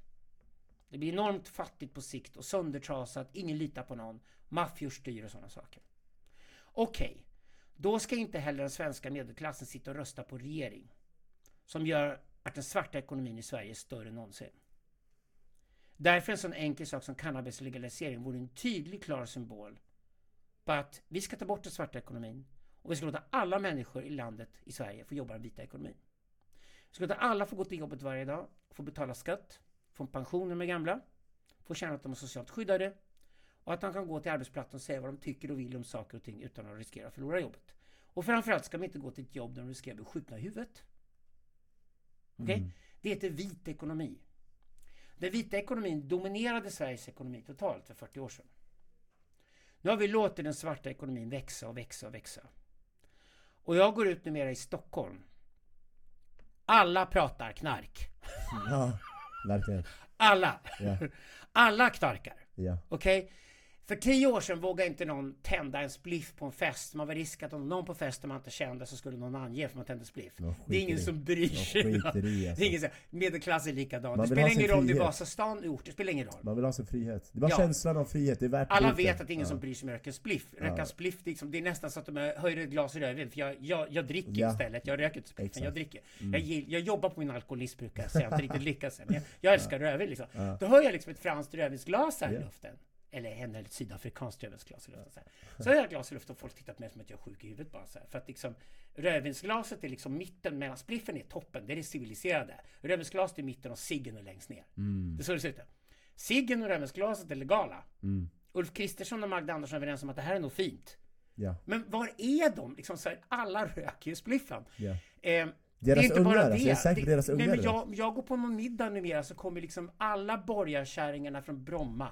Det blir enormt fattigt på sikt och söndertrasat, ingen litar på någon, maffior styr och sådana saker. Okej, då ska inte heller den svenska medelklassen sitta och rösta på regering som gör att den svarta ekonomin i Sverige är större än någonsin. Därför en sån enkel sak som cannabislegalisering vore en tydlig, klar symbol på att vi ska ta bort den svarta ekonomin och vi ska låta alla människor i landet, i Sverige, få jobba den vita ekonomin. Vi ska låta alla få gå till jobbet varje dag, få betala skatt, få en pension när de är gamla, få känna att de är socialt skyddade och att de kan gå till arbetsplatsen och säga vad de tycker och vill om saker och ting utan att riskera att förlora jobbet. Och framförallt ska de inte gå till ett jobb där de riskerar att bli skjutna i huvudet. Okej? Mm. Det heter vit ekonomi. Den vita ekonomin dominerade Sveriges ekonomi totalt för 40 år sedan. Nu har vi låtit den svarta ekonomin växa och växa och växa. Och jag går ut numera i Stockholm. Alla pratar knark. ja, verkligen. Alla! Ja, Alla knarkar. ja. Okej? För tio år sedan vågade inte någon tända en spliff på en fest. Man var risk att om någon på festen man inte kände så skulle någon ange för man tände spliff. Det är ingen i det. som bryr sig. Det alltså. är ingen så, medelklass är likadan. Man Det spelar ingen roll om det är. Vasastan, ort. Det spelar ingen roll. Man vill ha sin frihet. Det var Ja. känslan av frihet, det är värt Alla vet att det är ingen Ja. som bryr sig om att röka spliff. Röka Ja. spliff, liksom, det är nästan så att de höjer ett glas rödvin. För jag, jag, jag dricker Ja. istället. Jag röker inte spliffen. Mm. jag dricker. Jag, gill, jag jobbar på min alkoholism brukar jag säga. Jag har inte riktigt lyckats än. Jag, jag älskar rödvin liksom. Ja. Då hör jag liksom ett franskt rödvinsglas här i luften. Eller en eller sydafrikanskt rödvinsglas i luften. Så, här. så har jag glas i luften och folk tittar på mig som att jag är sjuk i huvudet bara så här. För att liksom rödvinsglaset är liksom mitten medan spliffen är toppen. Det är det civiliserade. Rödvinsglaset är mitten och ciggen är längst ner. Mm. Det är så det ser ut. Ciggen och rödvinsglaset är legala. Mm. Ulf Kristersson och Magda Andersson är överens om att det här är nog fint. Ja. Men var är de? Liksom så här, alla röker ju spliffen. Ja. Eh, Deras det är inte ungar, bara alltså, det. jag är säker på deras nej, ungar men vet. jag, jag går på någon middag numera så kommer liksom alla borgarkärringarna från Bromma.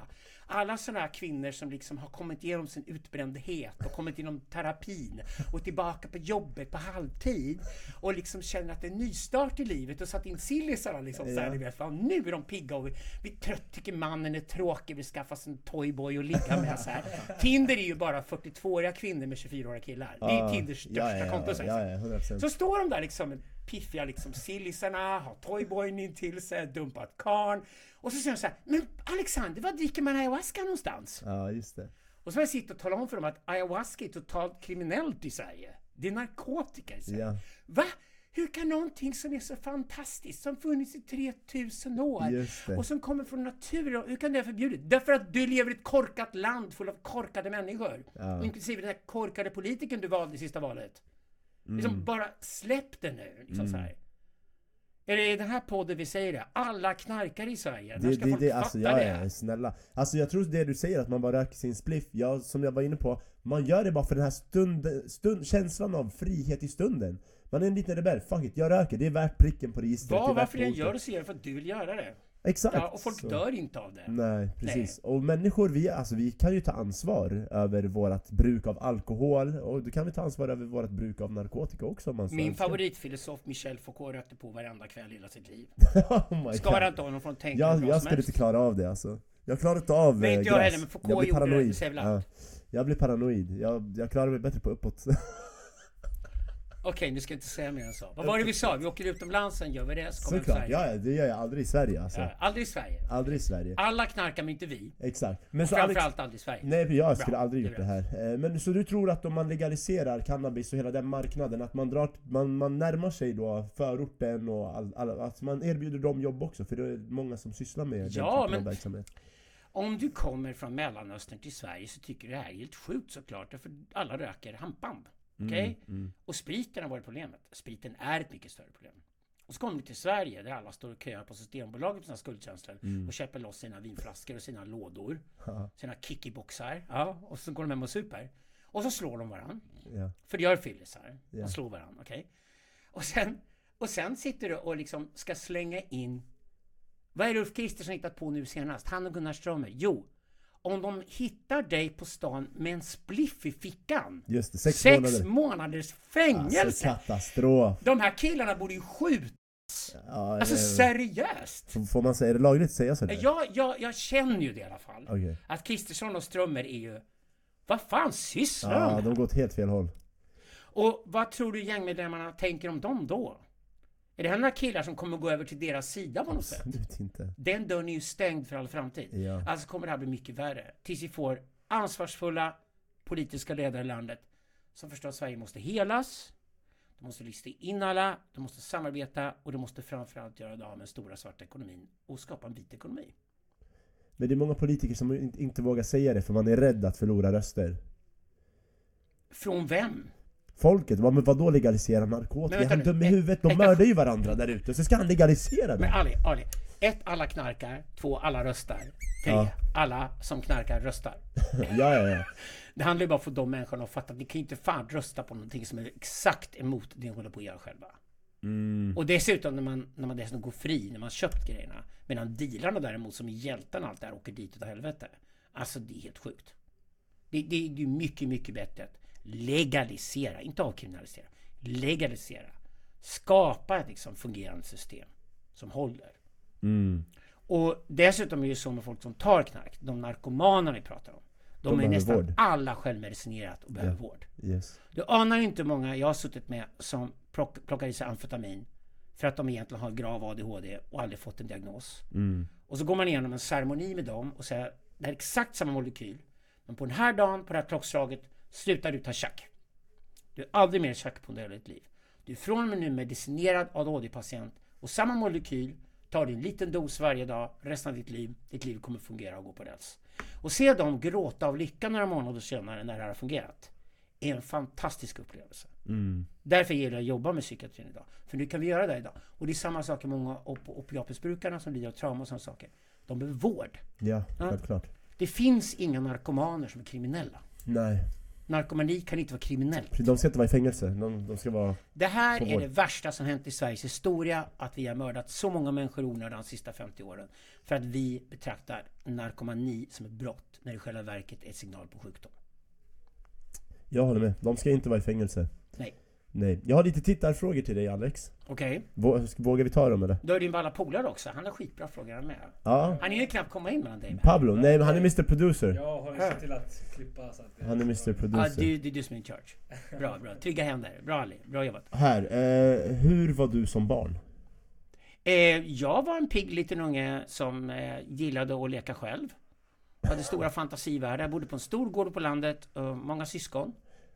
Alla sådana här kvinnor som liksom har kommit igenom sin utbrändhet och kommit igenom terapin och tillbaka på jobbet på halvtid och liksom känner att det är en nystart i livet och satt in sillisarna liksom så här, Ja. ni vet, fan, nu är de pigga och vi, vi är trött, tycker mannen är tråkig, vi skaffar oss en toyboy och ligga med så här. Tinder är ju bara 42-åriga kvinnor med 24-åriga killar. Det är. Tinders största ja, konto. så ja, här. ja, 100%. Så står de där liksom piffiga liksom sillisarna, har toyboyen in till sig, dumpat karn. Och så säger de så här, men Alexander, var dricker man ayahuasca någonstans? Ja, just det. Och så har jag sitta och tala om för dem att ayahuasca är totalt kriminellt i Sverige. Det är narkotika i Sverige. Ja. Va? Hur kan någonting som är så fantastiskt, som funnits i 3000 år och som kommer från naturen, hur kan det vara förbjudet? Därför att du lever i ett korkat land full av korkade människor. Ja. Inklusive den här korkade politikern du valde i sista valet. Mm. Liksom bara släpp det nu. Liksom så här. Är det i den här podden vi säger det? Alla knarkar i Sverige. När Det, ska det, folk det, fatta alltså, ja, det? ja, snälla. Alltså jag tror det du säger att man bara röker sin spliff, ja, som jag var inne på, man gör det bara för den här stund, stund, känslan av frihet i stunden. Man är en liten rebell, fuck it, jag röker, det är värt pricken på registret. värt varför den gör det så gör för att du vill göra det. Exakt! Ja, och folk så. dör inte av det. Nej, precis. Och människor, vi, alltså, vi kan ju ta ansvar över vårt bruk av alkohol och då kan vi ta ansvar över vårt bruk av narkotika också om man så Min önskar. favoritfilosof Michel Foucault rökte på varenda kväll hela sitt liv. oh God. inte honom från att tänka Jag, jag skulle inte klara av det alltså. Jag klarar inte av Nej, eh, inte jag heller, men Foucault jag gjorde paranoid. det ja. Jag blir paranoid. Jag, jag klarar mig bättre på uppåt. Okej, nu ska jag inte säga mer än så. Vad var det vi sa? Vi åker utomlands, sen gör vi det, så kommer vi till Såklart, Sverige. ja, ja, det gör jag aldrig i Sverige alltså. Ja, aldrig i Sverige. Aldrig i Sverige. Alla knarkar men inte vi. Exakt. Men så Framförallt aldrig i Sverige. Nej, jag skulle Bra, aldrig det är gjort det här. Eh, Men så du tror att om man legaliserar cannabis och hela den marknaden, att man, drar, man, man närmar sig då förorten och all, all, att man erbjuder dem jobb också? För det är många som sysslar med Ja, den typen men- av verksamhet. Om du kommer från Mellanöstern till Sverige så tycker du det här är helt sjukt såklart. För alla röker hampband. Okej? Mm, Och spriten har varit problemet. Spriten är ett mycket större problem. Och så kommer vi till Sverige där alla står och köar på Systembolaget på sina skuldtjänster Mm. och köper loss sina vinflaskor och sina lådor. Ja, Sina kickyboxar. Ja, och så går de hem och super. Och så slår de varandra. ja. För det gör fyllisar. Ja. De slår varandra, okej? Och, sen, och sen sitter du och liksom ska slänga in... Vad är det Ulf Kristersson hittat på nu senast? Han och Gunnar Strömmer. Jo, om de hittar dig på stan med en spliff i fickan. Just det, sex, Sex månader. månaders Alltså fängelse! katastrof. De här killarna borde ju skjutas. Ja, Alltså seriöst! får- man säga, är det lagligt att säga sådär? Jag, jag, jag känner ju det i alla fall. Okej. Att Kristersson och Strömmer är ju... Vad fan sysslar Ja, de de med? går åt helt fel håll. Och vad tror du gängmedlemmarna tänker om dem då? Är det här några killar som kommer gå över till deras sida på något sätt? Absolut inte. Den dörren är ju stängd för all framtid. Ja. Alltså kommer det här bli mycket värre. Tills vi får ansvarsfulla politiska ledare i landet som förstår att Sverige måste helas. De måste lista in alla, de måste samarbeta och de måste framförallt göra det av med den stora svarta ekonomin och skapa en vit ekonomi. Men det är många politiker som inte vågar säga det för man är rädd att förlora röster. Från vem? Folket, vad, men vadå legalisera Men narkotika? vänta Han nu, dum i huvudet, de mördar ju varandra där ute, så ska han legalisera Men det? Ali, Ali. Ett, alla knarkar. Två, alla röstar. Tre, Ja. alla som knarkar röstar. Ja, ja, ja. Det handlar ju bara om att få de människorna att fatta att ni kan ju inte fan rösta på någonting som är exakt emot det ni håller på att göra själva. Mm. Och dessutom när man, när man dessutom går fri, när man köpt grejerna. Medan dealarna däremot, som är hjältarna allt det här, åker dit utav helvete. Alltså det är helt sjukt. Det, det, det är ju mycket, mycket bättre att legalisera, inte avkriminalisera. Legalisera. Skapa ett liksom fungerande system som håller. Mm. Och dessutom är det så med folk som tar knark, de narkomaner vi pratar om. De, De är nästan vård. alla självmedicinerat och behöver Ja. vård. Yes. Du anar inte hur många jag har suttit med som plock, plockar i sig amfetamin för att de egentligen har grav ADHD och aldrig fått en diagnos. Mm. Och så går man igenom en ceremoni med dem och säger det här är exakt samma molekyl. Men på den här dagen, på det här klockslaget, slutar du ta tjack. Du är aldrig mer tjack på hela ditt liv. Du är från och med nu medicinerad ADHD-patient och samma molekyl tar du en liten dos varje dag resten av ditt liv. Ditt liv kommer fungera och gå på räls. Och se dem gråta av lycka några månader senare när det här har fungerat är en fantastisk upplevelse. Mm. Därför gillar jag att jobba med psykiatrin idag. För nu kan vi göra det idag. Och det är samma sak med många op opiatmissbrukarna som lider av trauma och sådana saker. De behöver vård. Ja, Ja. självklart. Det finns inga narkomaner som är kriminella. Nej, Narkomani kan inte vara kriminellt. de ska inte vara i fängelse. De, de ska vara... Det här är det värsta som hänt i Sveriges historia. Att vi har mördat så många människor i onödan de sista 50 åren. För att vi betraktar narkomani som ett brott. När det i själva verket är ett signal på sjukdom. Jag håller med. De ska inte vara i fängelse. Nej. Jag har lite tittarfrågor till dig Alex. Okej? Vå- Vågar vi ta dem eller? Då är din balla polare också. Han har skitbra frågor han med. Ja. Han hinner knappt komma in mellan dig mig. Pablo? Nej men han är Mr Producer. Jag har ju sett till att klippa så att... det- Han är Mr Ja, Producer. du, det är du som är in charge. Bra, bra. Trygga händer. Bra Ali. Bra jobbat. Här, eh, hur var du som barn? Eh, jag var en pigg liten unge som eh, gillade att leka själv. Hade stora fantasivärldar. Bodde på en stor gård på landet. Många syskon.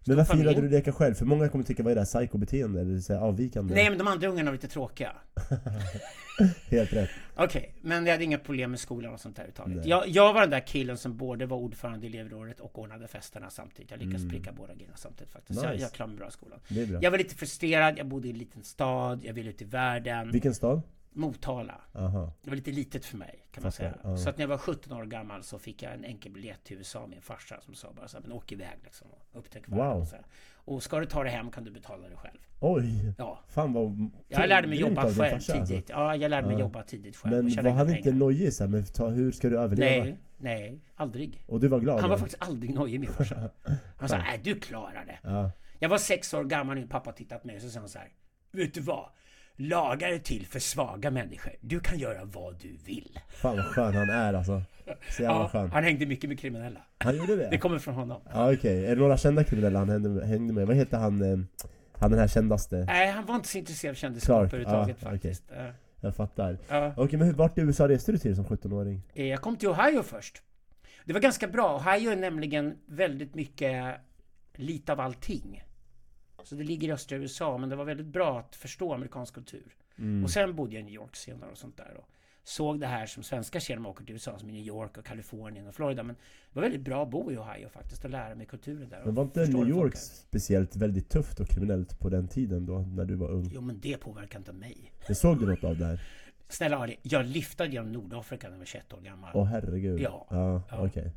Men varför familj. gillade du leka själv? För många kommer tycka, vad är det här psykobeteende? Eller så här avvikande? Nej, men de andra ungarna var lite tråkiga. Helt rätt. Okej, men jag hade inga problem med skolan och sånt där överhuvudtaget. Jag, jag var den där killen som både var ordförande i elevrådet och ordnade festerna samtidigt. Jag lyckades Mm. pricka båda grejerna samtidigt faktiskt. Så Jag, Nice. jag klarade mig bra i skolan. Det är bra. Jag var lite frustrerad, jag bodde i en liten stad, jag ville ut i världen. Vilken stad? Motala. Aha. Det var lite litet för mig kan man säga. ja. Så att när jag var 17 år gammal så fick jag en enkel biljett till USA med en farsa som sa bara så här, men åk iväg liksom och upptäck. Wow. Och, så här. och ska du ta det hem kan du betala det själv. Oj! Ja. Fan vad... Jag lärde mig jobba själv farsa, tidigt. alltså. Ja, jag lärde mig Ja. jobba tidigt själv. Men var han inte nojig så här, men ta, hur ska du överleva? Nej, nej, aldrig. Och du var glad? Han var då? faktiskt aldrig nojig min farsa. Han sa, nej du klarar det. Ja. Jag var sex år gammal när min pappa tittat på mig och så sa han så här. Vet du vad? Lagar är till för svaga människor. Du kan göra vad du vill. Fan vad skön han är alltså. Så jävla Ja, skön. han hängde mycket med kriminella. Han gjorde det? Det kommer från honom. Ja okej, är det några kända kriminella han hängde, hängde med? Vad heter han, eh, han den här kändaste? Nej, han var inte så intresserad av kändisskap överhuvudtaget ja, faktiskt. Ja. Jag fattar. Ja. Okej men hur, vart i USA reste du till som 17-åring? Eh, Jag kom till Ohio först. Det var ganska bra. Ohio är nämligen väldigt mycket lite av allting. Så det ligger i östra USA, men det var väldigt bra att förstå amerikansk kultur. Mm. Och sen bodde jag i New York senare och sånt där. Och såg det här som svenskar ser när man åker till USA, som i New York och Kalifornien och Florida. Men det var väldigt bra att bo i Ohio faktiskt och lära mig kulturen där. Men var inte New York speciellt väldigt tufft och kriminellt på den tiden då, när du var ung? Jo, men det påverkar inte mig. Men såg du något av det här? Snälla Ali, jag liftade genom Nordafrika när jag var 21 år gammal. Åh herregud. Ja. Ja, Ja. okej.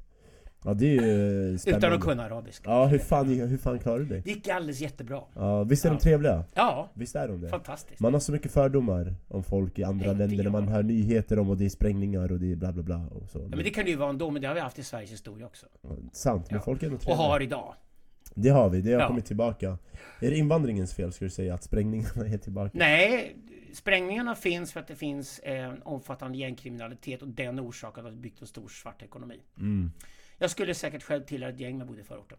Ja det är ju spännande. utan att kunna arabiska. Ja, hur fan, hur fan klarade du dig? Det gick alldeles jättebra. Ja, visst är de Ja. trevliga? Ja, Visst är de det? fantastiskt. Man har så mycket fördomar om folk i andra Nej, länder när man hör nyheter om och det är sprängningar och det är bla bla bla och så. Ja, men det kan det ju vara ändå, men det har vi haft i Sveriges historia också. Sant, men Ja. folk är ändå Och trevliga. har idag. Det har vi, det har Ja. kommit tillbaka. Är det invandringens fel skulle du säga att sprängningarna är tillbaka? Nej, sprängningarna finns för att det finns en omfattande gängkriminalitet och den orsakar att vi byggt en stor svart ekonomi. Mm. Jag skulle säkert själv tillhöra ett gäng med bodde i förorten.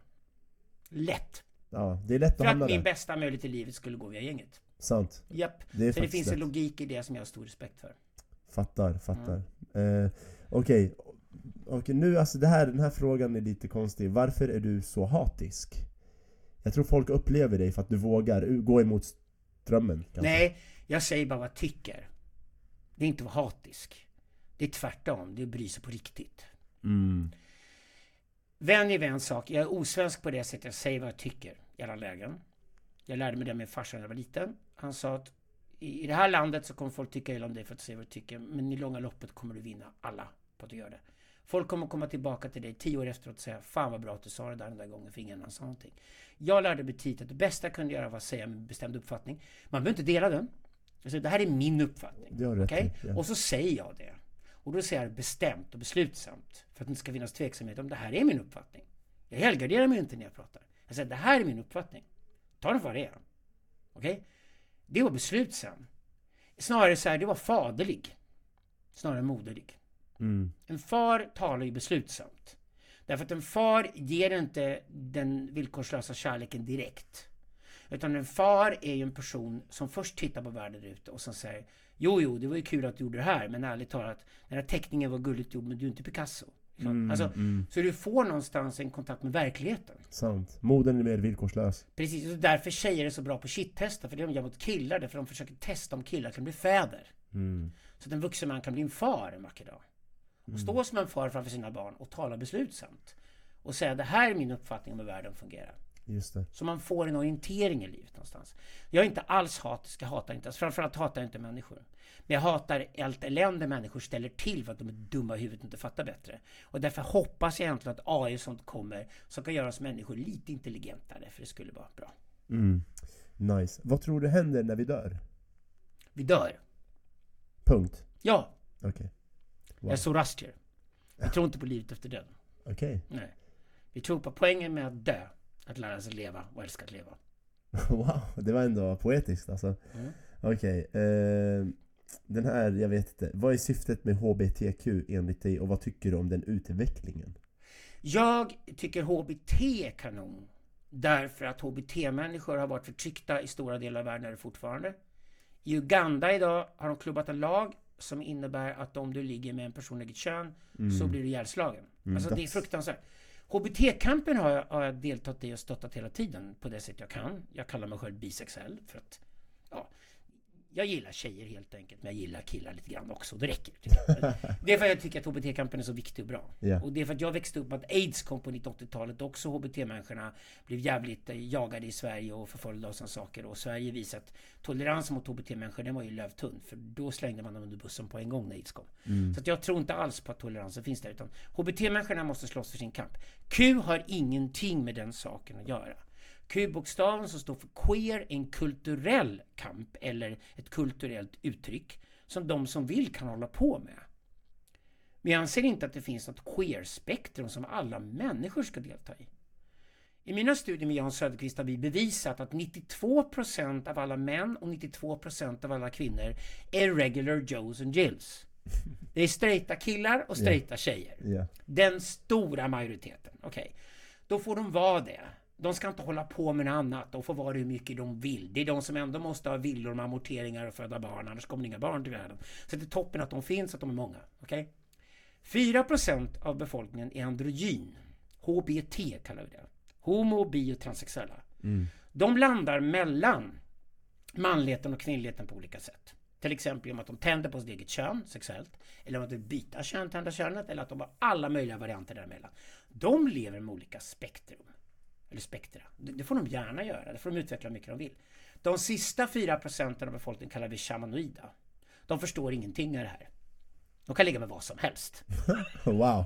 Lätt! Ja, det är lätt För att att hamna min där. bästa möjlighet i livet skulle gå via gänget. Sant. Japp. Det är Så det faktiskt finns en lätt. logik i det som jag har stor respekt för. Fattar, fattar. Eh, Okej, Okej, nu alltså det här, den här frågan är lite konstig. Varför är du så hatisk? Jag tror folk upplever dig för att du vågar u- gå emot strömmen. kanske. Nej, jag säger bara vad jag tycker. Det är inte att vara hatisk. Det är tvärtom, det är att bry sig på riktigt. Mm. Vänj er vid en sak. Jag är osvensk på det sättet. Jag säger vad jag tycker i alla lägen. Jag lärde mig det med farsan när jag var liten. Han sa att i i det här landet så kommer folk tycka illa om dig för att du säger vad du tycker. Men i långa loppet kommer du vinna alla på att du gör det. Folk kommer komma tillbaka till dig tio år efteråt och säga Fan vad bra att du sa det där den där gången för ingen annan sa någonting. Jag lärde mig tidigt att det bästa jag kunde göra var att säga min bestämda uppfattning. Man behöver inte dela den. Säger, det här är min uppfattning. Det i, ja. Och så säger jag det. Och då säger jag bestämt och beslutsamt. För att det inte ska finnas tveksamhet om det här är min uppfattning. Jag helgarderar mig inte när jag pratar. Jag säger det här är min uppfattning. Ta den för vad det är. Okej? Det var beslutsam. Snarare så här, det var faderlig. Snarare moderlig. Mm. En far talar ju beslutsamt. Därför att en far ger inte den villkorslösa kärleken direkt. Utan en far är ju en person som först tittar på världen ute och som säger Jo, jo, det var ju kul att du gjorde det här, men ärligt talat, den här teckningen var gulligt gjord, men du är inte Picasso. Mm, alltså, mm. Så du får någonstans en kontakt med verkligheten. Sant. Moden är mer villkorslös. Precis, och därför tjejer är så bra på shit-testa, för det de gör mot killar, därför de försöker testa om killar kan bli fäder. Mm. Så att en vuxen man kan bli en far en vacker dag. Och stå som en far framför sina barn och tala beslutsamt. Och säga det här är min uppfattning om hur världen fungerar. Just det. Så man får en orientering i livet någonstans. Jag är inte alls hatisk, jag hatar inte, framförallt hatar jag inte människor. Men jag hatar allt elände människor ställer till för att de är dumma i huvudet och inte fattar bättre. Och därför hoppas jag egentligen att AI och sånt kommer som kan göra oss människor lite intelligentare, för det skulle vara bra. Mm. Nice. Vad tror du händer när vi dör? Vi dör. Punkt. Ja, Okej. jag är zoroastrier. Vi tror inte på livet efter döden. Okej. Nej. Vi tror på poängen med att dö. Att lära sig leva och älska att leva. Wow, det var ändå poetiskt alltså. Mm. Okej. eh, den här, jag vet inte. Vad är syftet med HBTQ enligt dig och vad tycker du om den utvecklingen? Jag tycker HBT är kanon. Därför att HBT-människor har varit förtryckta i stora delar av världen är det fortfarande. I Uganda idag har de klubbat en lag som innebär att om du ligger med en person eget kön så blir du ihjälslagen. Mm, alltså det är fruktansvärt. HBT-kampen har jag, har jag deltagit i och stöttat hela tiden på det sätt jag kan. Jag kallar mig själv bisexuell för att jag gillar tjejer helt enkelt, men jag gillar killar lite grann också. Det räcker. Det är för att jag tycker att HBT-kampen är så viktig och bra. Ja. Och det är för att jag växte upp med att aids kom på 1980-talet. Också HBT-människorna blev jävligt eh, jagade i Sverige och förföljda och sådana saker. Och Sverige visade att toleransen mot HBT-människor, den var ju lövtunn. För då slängde man dem under bussen på en gång när aids kom. Så att jag tror inte alls på att toleransen finns där. Utan HBT-människorna måste slåss för sin kamp. Q har ingenting med den saken att göra. Q-bokstaven som står för queer en kulturell kamp eller ett kulturellt uttryck som de som vill kan hålla på med. Men jag anser inte att det finns något queer-spektrum som alla människor ska delta i. I mina studier med Jan Söderqvist har vi bevisat att 92% av alla män och 92% av alla kvinnor är regular Joes and Jills. Det är straighta killar och straighta tjejer. Ja. Den stora majoriteten. Okej. Då får de vara det. De ska inte hålla på med något annat. De får vara hur mycket de vill. Det är de som ändå måste ha villor med amorteringar och föda barn. Annars kommer det inga barn till världen. Så det är toppen att de finns, att de är många. Okej? 4% av befolkningen är androgyn. HBT kallar vi det. Homo, bi och transsexuella. De landar mellan manligheten och kvinnligheten på olika sätt. Till exempel genom att de tänder på sitt eget kön sexuellt. Eller om att de byta kön, tända könet. Eller att de har alla möjliga varianter däremellan. De lever med olika spektrum. Eller spektra. Det det får de gärna göra. Det får de utveckla hur mycket de vill. De sista 4 procenten av befolkningen kallar vi shamanoida. De förstår ingenting av det här. De kan ligga med vad som helst. Wow.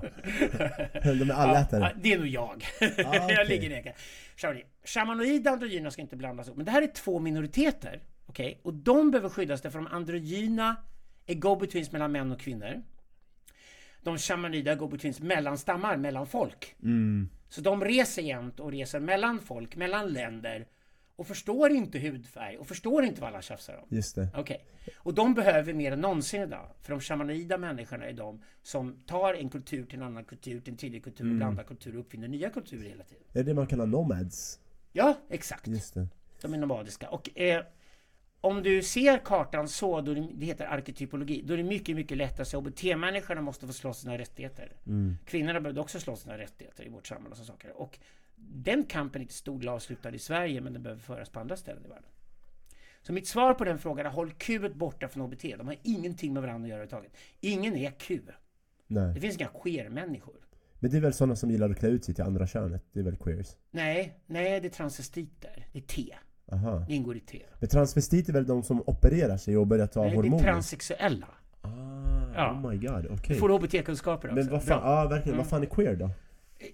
De är allätare. Ja, det är nog jag. okej. jag ligger ner. Shamanoid. Shamanoida androgyna ska inte blandas ihop. Men det här är två minoriteter. Okej? Och de behöver skyddas därför de androgyna är go-betweens mellan män och kvinnor. De shamanoida är go-betweens mellan stammar, mellan folk. Mm. Så de reser jämt och reser mellan folk, mellan länder och förstår inte hudfärg och förstår inte vad alla tjafsar om. Just det. Okej. Och de behöver mer än någonsin idag. För de shamanoida människorna är de som tar en kultur till en annan kultur, till en tredje kultur, Mm. blandar kultur och uppfinner nya kulturer hela tiden. Är det det man kallar nomads? Ja, exakt. Just det. De är nomadiska. Och eh, om du ser kartan så, då det, det heter arketypologi, då är det mycket, mycket lättare att säga HBT-människorna måste få slåss sina rättigheter. Kvinnorna behövde också slåss sina rättigheter i vårt samhälle och sådana saker. Och den kampen är inte stor del avslutad i Sverige, men den behöver föras på andra ställen i världen. Så mitt svar på den frågan är håll Q borta från HBT. De har ingenting med varandra att göra överhuvudtaget. Ingen är Q. Det Nej. finns inga queer-människor. Men det är väl sådana som gillar att klä ut sig till andra könet? Det är väl queers? Nej, nej, det är transvestiter. Det är T. Aha. Det ingår i T. Men transvestit är väl de som opererar sig och börjar ta Nej, det är hormoner? transsexuella. Ah, Ja. Oh my god, okej. Du får HBT-kunskaper också. Men vad fan, ja verkligen, Mm. vad fan är queer då?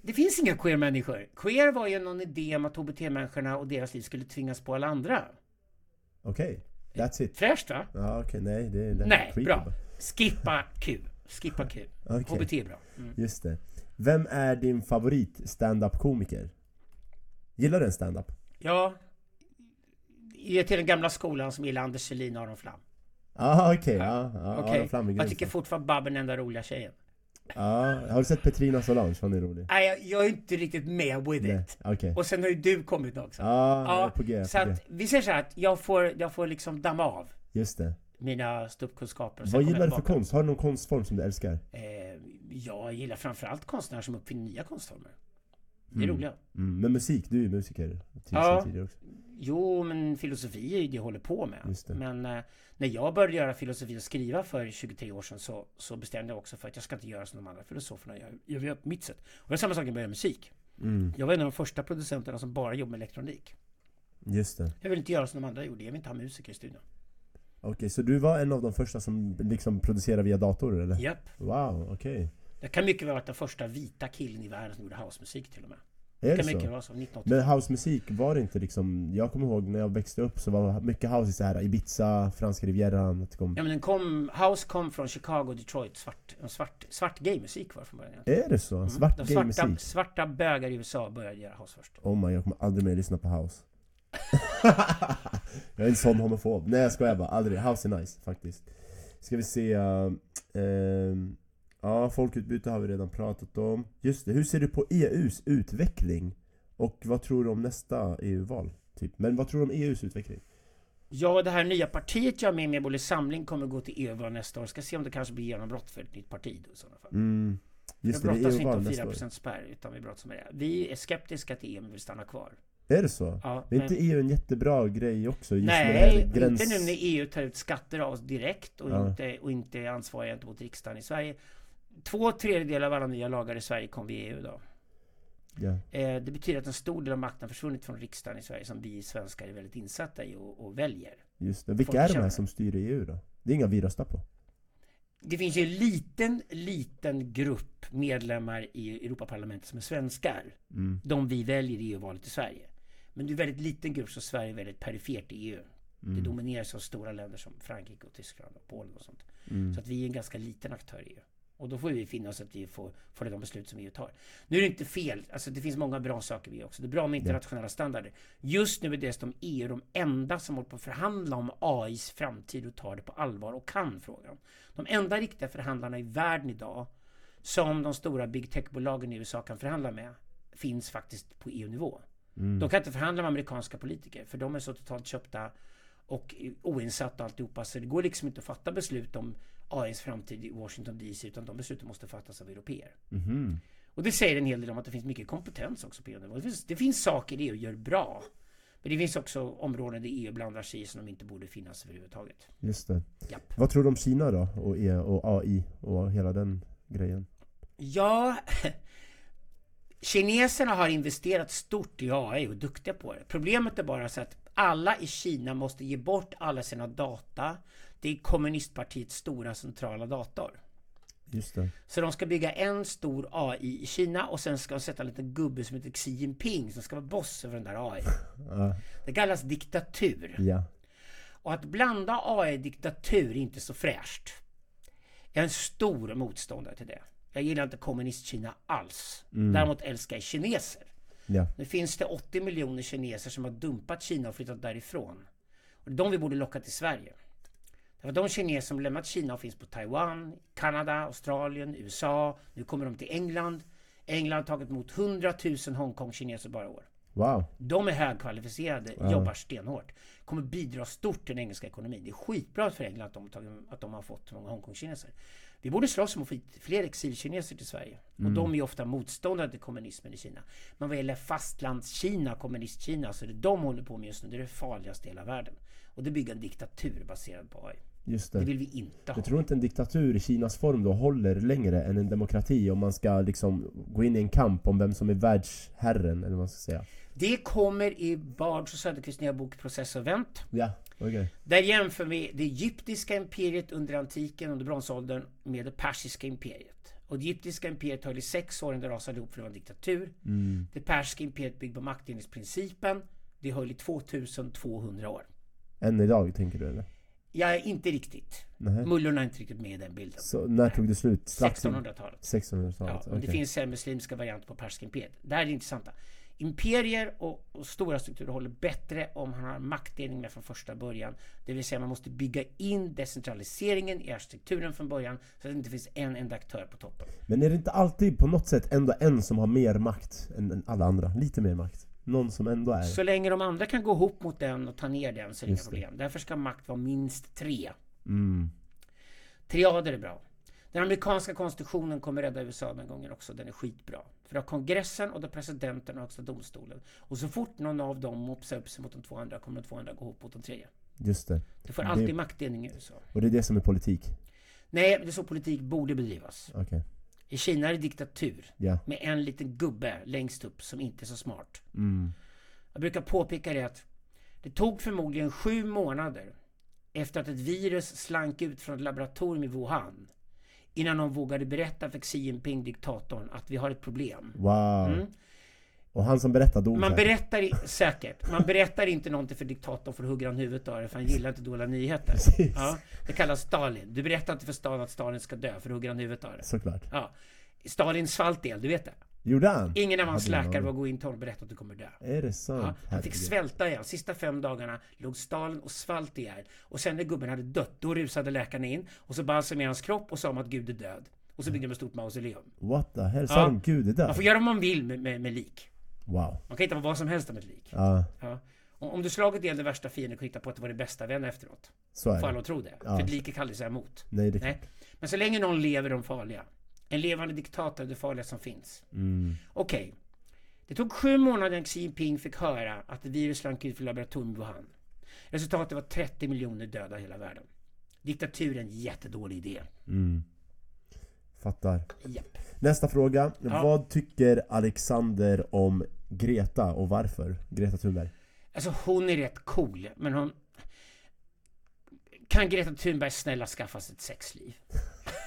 Det finns inga queer-människor. Queer var ju någon idé om att HBT-människorna och deras liv skulle tvingas på alla andra. Okej, that's it. Fräscht va? Ja okej, nej det är Nej, creepy bra. Skippa Q. Skippa Q. Okej. HBT är bra. Mm. Just det. Vem är din favorit stand-up komiker? Gillar du en stand-up? Ja, är till den gamla skolan som gillar Anders Selin och Aron Flam. Ah, okej, ja. ja Okej, Aron Flam är jag tycker fortfarande Babben är den enda roliga tjejen. Ja, har du sett Petrina Solange? Hon är rolig. Nej, jag, jag är inte riktigt med with Nej, it. okej. Och sen har ju du kommit också. Ja, är på G, så på G. att vi säger så här att jag får, jag får liksom damma av Just det. mina ståuppkunskaper. Vad gillar du för konst? Har du någon konstform som du älskar? Eh, jag gillar framförallt konstnärer som uppfinner nya konstformer. Det är Mm. roliga. Mm, men musik, du är ju musiker. Ja. Jo, men filosofi är ju det jag håller på med. Men eh, när jag började göra filosofi och skriva för 23 år sedan så, så bestämde jag också för att jag ska inte göra som de andra filosoferna gör. Jag göra på mitt sätt. Och det är samma sak när jag började musik. Mm, Jag var en av de första producenterna som bara jobbade med elektronik. just det. Jag vill inte göra som de andra gjorde. Jag vill inte ha musiker i studion. Okej, så du var en av de första som liksom producerade via dator eller? Japp. Wow, okej. Jag kan mycket väl ha varit den första vita killen i världen som gjorde housemusik till och med. Är Det kan mycket vara så. 1985. Men housemusik var det inte liksom... Jag kommer ihåg när jag växte upp så var mycket house i så här Ibiza, franska rivieran. kom- Ja men den kom, House kom från Chicago, Detroit. Svart, svart, svart gaymusik var det från början. Är det så? Mm. Svart De gay svarta, svarta bögar i USA började göra house först. Oh my, jag kommer aldrig mer lyssna på house. jag är en sån homofob. Nej jag skojar bara, aldrig. House är nice faktiskt. Ska vi se... Uh, ehm, ja, folkutbyte har vi redan pratat om. Just det, hur ser du på EUs utveckling? Och vad tror du om nästa EU-val? Typ. Men vad tror du om EUs utveckling? Ja, det här nya partiet jag är med i, Medborgerlig Samling, kommer gå till EU-val nästa år. Ska se om det kanske blir genombrott för ett nytt parti då, i sådana fall. Mm, just vi det, det brottas inte EU-val om nästa 4% år. spärr, utan vi brottas med det. Vi är skeptiska till EU, men vill stanna kvar. Är det så? Ja, Är inte men- EU en jättebra grej också? Just det Nej, gräns... inte nu när EU tar ut skatter av oss direkt och, Ja. inte, och inte är ansvariga gentemot riksdagen i Sverige. Två tredjedelar av alla nya lagar i Sverige kom via EU då. Eh, det betyder att en stor del av makten försvunnit från riksdagen i Sverige som vi svenskar är väldigt insatta i och, och väljer. Just det. Vilka Folk är de här det. som styr EU då? Det är inga vi röstar på. Det finns ju en liten, liten grupp medlemmar i Europaparlamentet som är svenskar. Mm. De vi väljer i EU-valet i Sverige. Men det är en väldigt liten grupp så Sverige är väldigt perifert i EU. Det Mm. domineras av stora länder som Frankrike och Tyskland och Polen och sånt. Mm. Så att vi är en ganska liten aktör i EU. Och då får vi finna oss att vi får följa de beslut som EU tar. Nu är det inte fel, alltså det finns många bra saker vi också. Det är bra med internationella standarder. Just nu är dessutom EU de enda som håller på att förhandla om AIs framtid och tar det på allvar och kan frågan. De enda riktiga förhandlarna i världen idag som de stora big tech-bolagen i USA kan förhandla med finns faktiskt på EU-nivå. Mm. De kan inte förhandla med amerikanska politiker för de är så totalt köpta och oinsatta och alltihopa så det går liksom inte att fatta beslut om AIs framtid i Washington DC utan de besluten måste fattas av europeer. Mhm. Och det säger en hel del om att det finns mycket kompetens också på EU-nivå. Det det finns saker EU gör bra. Men det finns också områden där EU blandar sig i som de inte borde finnas överhuvudtaget. Just det. Japp. Vad tror du om Kina då? Och, e och AI och hela den grejen? Ja, kineserna har investerat stort i AI och är duktiga på det. Problemet är bara så att alla i Kina måste ge bort alla sina data till kommunistpartiets stora centrala dator. Just det. Så de ska bygga en stor AI i Kina och sen ska de sätta en liten gubbe som heter Xi Jinping som ska vara boss över den där AI. Ja. Det kallas diktatur. ja. Och att blanda AI och diktatur är inte så fräscht. Jag är en stor motståndare till det. Jag gillar inte kommunist-Kina alls. Däremot älskar jag kineser. Ja. Nu finns det 80 miljoner kineser som har dumpat Kina och flyttat därifrån. Och det är de vi borde locka till Sverige. Det var de kineser som lämnat Kina och finns på Taiwan, Kanada, Australien, USA. Nu kommer de till England. England har tagit emot 100 000 Hongkong-kineser bara i år. Wow. De är högkvalificerade, Ja. jobbar stenhårt. Kommer bidra stort till den engelska ekonomin. Det är skitbra för England att de, att de har fått många Hongkongkineser. Vi borde slåss hit fler exilkineser till Sverige. Mm. Och de är ofta motståndare till kommunismen i Kina. Men vad gäller fastlandskina, kommunistkina, så är det de håller på med just nu. Det är det farligaste i hela världen. Och det bygger en diktatur baserad på AI. Just Det det. vill vi inte ha. Jag tror inte en diktatur i Kinas form då håller längre än en demokrati om man ska liksom gå in i en kamp om vem som är världsherren eller vad man ska säga. Det kommer i Bards och Söderqvists nya bok Process och Vent. Ja, okej. Där jämför vi det egyptiska imperiet under antiken, under bronsåldern, med det persiska imperiet. Och det egyptiska imperiet höll i sex år innan det rasade ihop för det var en diktatur. Mm. Det persiska imperiet byggde på maktdelningsprincipen. Det höll i 2200 år. Än idag tänker du eller? Är inte riktigt. Nej. Mullorna är inte riktigt med i den bilden. Så när tog det slut? Strax in- 1600-talet. 1600-talet? Ja, och det okej. finns en muslimska varianter på persiska imperiet. Det här är det intressanta. Imperier och, och, stora strukturer håller bättre om han har maktdelning med från första början. Det vill säga man måste bygga in decentraliseringen i arkitekturen från början så att det inte finns en enda aktör på toppen. Men är det inte alltid på något sätt ändå en som har mer makt än alla andra? Lite mer makt? Någon som ändå är... Så länge de andra kan gå ihop mot den och ta ner den så är det inga problem. Därför ska makt vara minst tre. Mm. Triader är bra. Den amerikanska konstitutionen kommer rädda USA den gången också. Den är skitbra. För du har kongressen och då presidenten och högsta domstolen. Och så fort någon av dem mopsar upp sig mot de två andra kommer de två andra gå ihop mot de tredje. Just det. Du får alltid maktdelning i USA. Och det är det som är politik? Nej, det är så politik borde bedrivas. Okay. I Kina är det diktatur. Yeah. Med en liten gubbe längst upp som inte är så smart. Mm. Jag brukar påpeka det att det tog förmodligen sju månader efter att ett virus slank ut från ett laboratorium i Wuhan innan de vågade berätta för Xi Jinping, diktatorn, att vi har ett problem. Wow. Mm. Och han som berättar dog Man berättar, i, säkert, man berättar inte någonting för diktatorn för att hugga han huvudet av det, för han gillar inte dåliga nyheter. Ja, det kallas Stalin. Du berättar inte för Stalin att Stalin ska dö, för att hugga han huvudet av det. Såklart. Ja. Stalin svalt el, du vet det? Gjorde han? Ingen av hans läkare var gå in till honom och berätta att du kommer dö. Är det sant? Ja, han fick svälta ihjäl. Sista fem dagarna låg Stalin och svalt ihjäl. Och sen när gubben hade dött, då rusade läkarna in och så balsamerade hans kropp och sa om att Gud är död. Och så byggde de ett stort mausoleum. What the hell? Sa ja. de Gud är död? Man får göra vad man vill med, med, med lik. Wow. Man kan hitta på vad som helst om ett lik. Ja. ja. Om du slagit ihjäl den värsta fienden kan hitta på att det var det bästa vän efteråt. Så är det. Får alla tro det. Ja. För ett lik kan aldrig säga emot. Nej, det Nej. Men så länge någon lever de farliga. En levande diktator är det farligaste som finns. Mm. Okej. Okay. Det tog sju månader innan Xi Jinping fick höra att virus slank ut från laboratorium i Wuhan. Resultatet var 30 miljoner döda i hela världen. Diktatur är en jättedålig idé. Mm. Fattar. Japp. Nästa fråga. Ja. Vad tycker Alexander om Greta och varför? Greta Thunberg. Alltså hon är rätt cool, men hon... Kan Greta Thunberg snälla skaffa sig ett sexliv?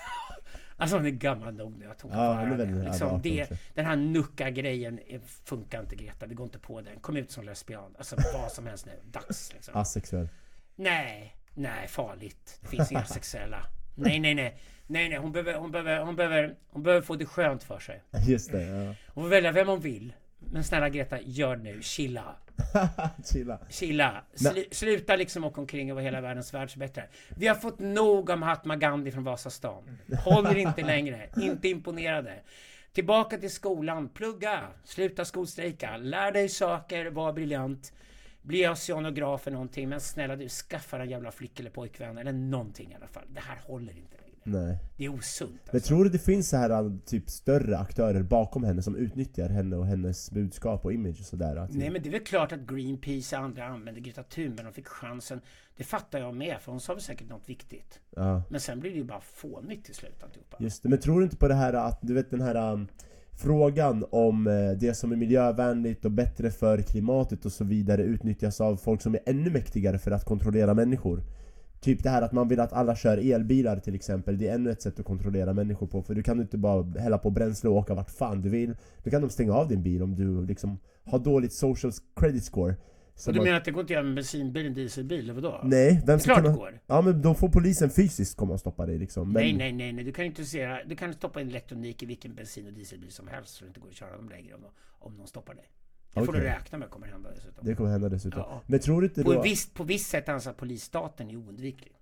Alltså hon är gammal nog nu att hon kan ja, vara det. Liksom det, den här nucka-grejen funkar inte Greta. Vi går inte på den. Kom ut som lesbian. Alltså vad som helst nu. Dags liksom. Asexuell. Nej, nej farligt. Det finns inga sexuella. Nej, nej, nej. Nej, nej. Hon behöver, hon, behöver, hon, behöver, hon behöver få det skönt för sig. Just det, ja. Hon får välja vem hon vill. Men snälla Greta, gör nu. Chilla. Chilla. Chilla. Sl sluta liksom åka omkring och vara hela världens världsbättre. Vi har fått nog av Mahatma Gandhi från Vasastan. Håller inte längre. Inte imponerade. Tillbaka till skolan. Plugga. Sluta skolstrejka. Lär dig saker. Var briljant. Bli oceanograf eller någonting. Men snälla du, skaffa en jävla flick eller pojkvän. Eller någonting i alla fall. Det här håller inte. Nej. Det är osunt. Alltså. Men tror du det finns så här typ större aktörer bakom henne som utnyttjar henne och hennes budskap och image och sådär? Nej men det är väl klart att Greenpeace och andra använder Greta Thunberg. De fick chansen. Det fattar jag med för hon sa väl säkert något viktigt. Ja. Men sen blir det ju bara fånigt till slut alltihopa. Just det. Men tror du inte på det här att, du vet den här um, frågan om uh, det som är miljövänligt och bättre för klimatet och så vidare utnyttjas av folk som är ännu mäktigare för att kontrollera människor? Typ det här att man vill att alla kör elbilar till exempel. Det är ännu ett sätt att kontrollera människor på. För du kan inte bara hälla på bränsle och åka vart fan du vill. Du kan de stänga av din bil om du liksom har dåligt social credit score. Så du man... menar att det går inte att göra med bensinbil, en dieselbil, eller vadå? Nej, vem ska kunna... det går! Ja men då får polisen fysiskt komma och stoppa dig liksom. Men... Nej, nej, nej, nej, du kan inte se, du kan stoppa in elektronik i vilken bensin och dieselbil som helst så det inte går att köra dem längre om, om någon stoppar dig det okay. får du räkna med kommer hända dessutom. Det kommer hända dessutom. Ja. Men tror du inte på då... Visst, på visst sätt anser att polisstaten är oundviklig.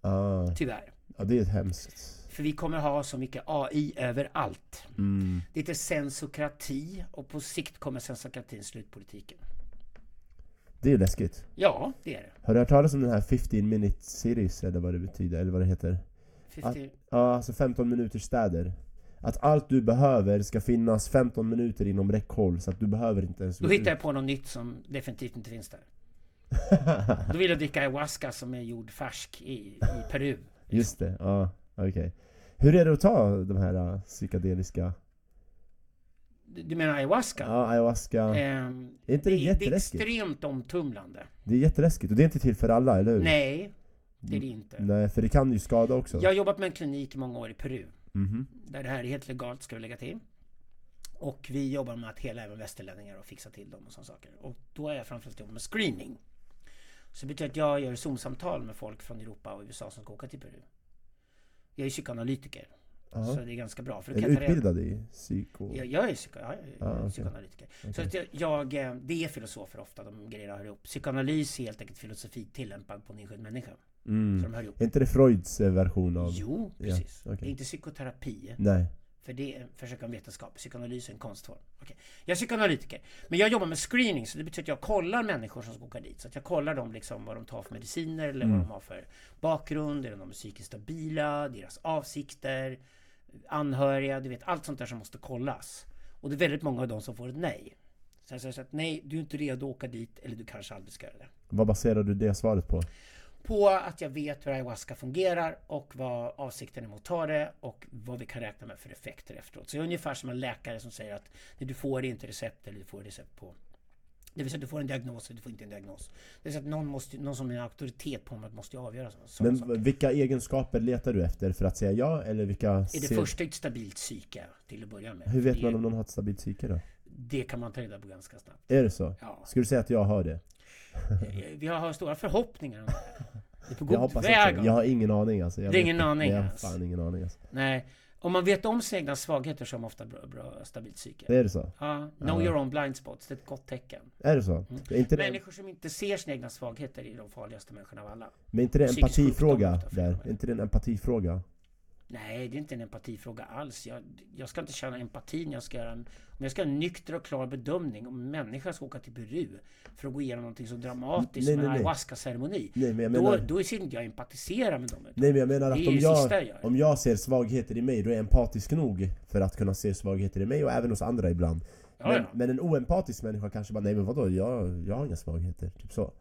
Ah. Tyvärr. Ja, det är hemskt. För vi kommer ha så mycket AI överallt. Mm. Det heter sensokrati och på sikt kommer sensokratin slutpolitiken. Det är läskigt. Ja, det är det. Har du hört talas om den här 15 minute series eller vad det betyder, eller vad det heter? 50... Att, ja, alltså 15 minuters städer. Att allt du behöver ska finnas 15 minuter inom räckhåll så att du behöver inte ens Då hittar jag på något nytt som definitivt inte finns där. Då vill jag dricka ayahuasca som är gjord färsk i, i Peru. Just det, ja, okej. Okay. Hur är det att ta de här uh, psykedeliska... Du menar ayahuasca? Ja, ayahuasca. Eh, är inte det, det jätteläskigt? Det är extremt omtumlande. Det är jätteläskigt och det är inte till för alla, eller hur? Nej, det är det inte. Nej, för det kan ju skada också. Jag har jobbat med en klinik i många år i Peru. Mm. Där det här är helt legalt, ska vi lägga till. Och vi jobbar med att hela även västerlänningar och fixa till dem och sådana saker. Och då är jag framförallt jobbat med screening. Så det betyder att jag gör Zoom-samtal med folk från Europa och USA som ska åka till Peru. Jag är psykoanalytiker. Ja. Så det är ganska bra. För Är du ta reda- utbildad i psyko? Jag, jag är, psyko, ja, jag är Ah, okej. psykoanalytiker. Så Okej. att jag, jag, eh, det är filosofer ofta, de grejerna hör ihop. Psykoanalys är helt enkelt filosofi tillämpad på en enskild människa. Så Mm. de hör ihop. Är inte det Freuds eh, version av... Jo, Ja, precis. okej. Det är inte psykoterapi. Nej. För det är försök om vetenskap. Psykoanalys är en konstform. Okej. Jag är psykoanalytiker. Men jag jobbar med screening, så det betyder att jag kollar människor som ska åka dit. Så att jag kollar dem liksom vad de tar för mediciner eller Mm. vad de har för bakgrund, är de psykiskt stabila, deras avsikter, anhöriga, du vet allt sånt där som måste kollas. Och det är väldigt många av dem som får ett nej. Så jag säger så att nej, du är inte redo att åka dit eller du kanske aldrig ska göra det. Vad baserar du det svaret på? På att jag vet hur ayahuasca fungerar och vad avsikten är med att ta det och vad vi kan räkna med för effekter efteråt. Så jag är ungefär som en läkare som säger att det du får inte recept eller du får recept på. Det vill säga att du får en diagnos eller du får inte en diagnos. Det vill säga att någon, måste, någon som är en auktoritet på området måste avgöra så- sådana Men saker. vilka egenskaper letar du efter för att säga ja eller vilka... Är det första ett stabilt psyke till att börja med? Hur vet Det- man om någon har ett stabilt psyke då? Det kan man ta reda på ganska snabbt. Är det så? Ja. Skulle du säga att jag har det? Vi har stora förhoppningar om det. Det är på god väg. Jag har ingen aning alltså. Jag Det är ingen aning Jag har alls. fan ingen aning alltså. Nej, om man vet om sina egna svagheter så har man ofta bra, bra stabilt psyke. Det är det så? Ja, know Ja. your own blind spots, det är ett gott tecken. Är det så? Mm. Är inte det, Människor som inte ser sina egna svagheter är de farligaste människorna av alla. men är inte det en empatifråga där? Är inte det en empatifråga? Nej, det är inte en empatifråga alls. Jag, jag ska inte känna empati när jag ska göra en... Om jag ska göra en nykter och klar bedömning om en människa ska åka till Peru för att gå igenom någonting så dramatiskt Nej, som en ayahuasca-ceremoni. Nej men jag Då, menar... då ser inte jag empatisera med dem. Nej men jag menar det att är om det jag, jag om jag ser svagheter i mig, då är jag empatisk nog för att kunna se svagheter i mig och även hos andra ibland. Ja, men, ja. men en oempatisk människa kanske bara, nej men vadå, jag, jag har inga svagheter. Typ så.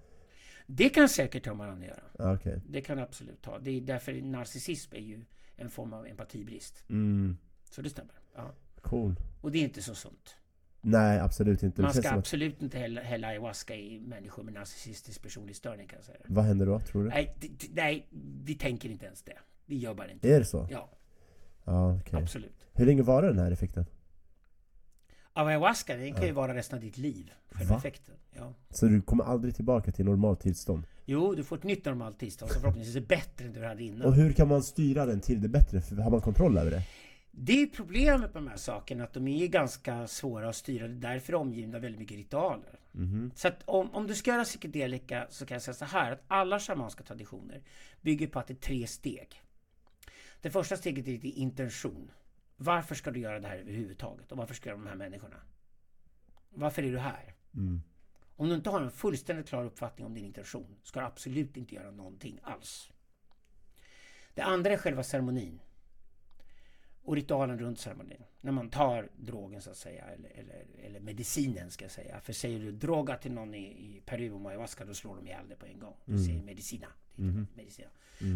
Det kan säkert ha med varandra att göra. Okej. Det kan det absolut ha. Det är därför narcissism är ju en form av empatibrist. Mm, Så det stämmer. Ja. cool. Och det är inte så sunt. Nej absolut inte. Det Man ska att, absolut inte hälla, hälla ayahuasca i människor med narcissistisk personlighetsstörning kan jag säga. vad händer då, tror du? Nej, nej, vi tänker inte ens det. Vi gör bara inte Är det så? Ja, Ja, okej. absolut. Hur länge varar den här effekten? Av ayahuasca, den kan ju Ja. vara resten av ditt liv. Själva Va? effekten. Ja. Så du kommer aldrig tillbaka till normalt tillstånd? Jo, du får ett nytt normalt tillstånd som förhoppningsvis är bättre än du hade innan. Och hur kan man styra den till det bättre? För har man kontroll över det? Det är problemet med de här sakerna, att de är ganska svåra att styra. Det är därför omgivna väldigt mycket ritualer. Mhm. Så att om, om du ska göra psykedelika så kan jag säga så här att alla shamanska traditioner bygger på att det är tre steg. Det första steget är din intention. Varför ska du göra det här överhuvudtaget? Och varför ska du göra de här människorna? Varför är du här? Mm. Om du inte har en fullständigt klar uppfattning om din intention ska du absolut inte göra någonting alls. Det andra är själva ceremonin. Och ritualen runt ceremonin. När man tar drogen så att säga, eller, eller, eller medicinen ska jag säga. För säger du droga till någon i, i Peru och ayahuasca då slår de ihjäl dig på en gång. Du säger medicina. Det är Mhm. medicina.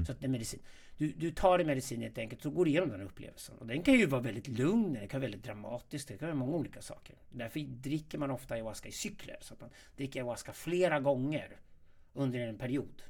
Så att det är medicin. Du, du tar din medicin helt enkelt och går igenom den upplevelsen. Och den kan ju vara väldigt lugn, den kan vara väldigt dramatisk, det kan vara många olika saker. Därför dricker man ofta ayahuasca i cykler. Så att man dricker ayahuasca flera gånger under en period.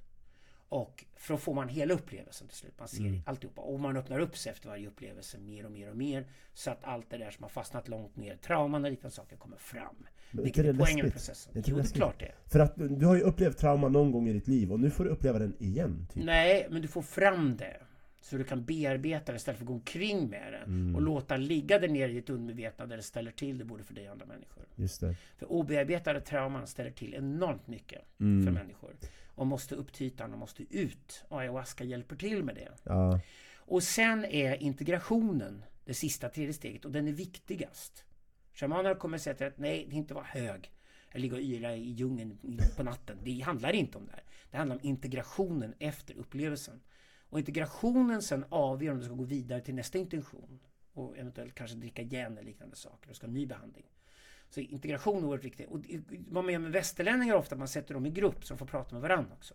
Och för att få man hela upplevelsen till slut. Man ser Mm. alltihopa. Och man öppnar upp sig efter varje upplevelse mer och mer och mer. Så att allt det där som har fastnat långt ner, trauman och liknande saker kommer fram. Vilket är det poängen med processen. Är inte Jo, det det är klart det. är. För att du har ju upplevt trauma någon gång i ditt liv och nu får du uppleva den igen. Typ. Nej, men du får fram det. Så du kan bearbeta det istället för att gå omkring med det. Mm. Och låta ligga där nere i ditt undermedvetna där det ställer till det både för dig och andra människor. Just det. För obearbetade trauman ställer till enormt mycket Mm. för människor. Och måste upp till ytan och måste ut. Och ayahuasca hjälper till med det. Ja. Och sen är integrationen det sista tredje steget och den är viktigast. Shamaner kommer säga till att nej, det inte vara hög. Eller ligga och yra i djungeln på natten. Det handlar inte om det. här. Det handlar om integrationen efter upplevelsen. Och integrationen sen avgör om du ska gå vidare till nästa intention. Och eventuellt kanske dricka igen eller liknande saker. Och ska ha ny behandling. Så integration är oerhört viktigt. Och vad man gör med västerlänningar ofta, man sätter dem i grupp så de får prata med varandra också.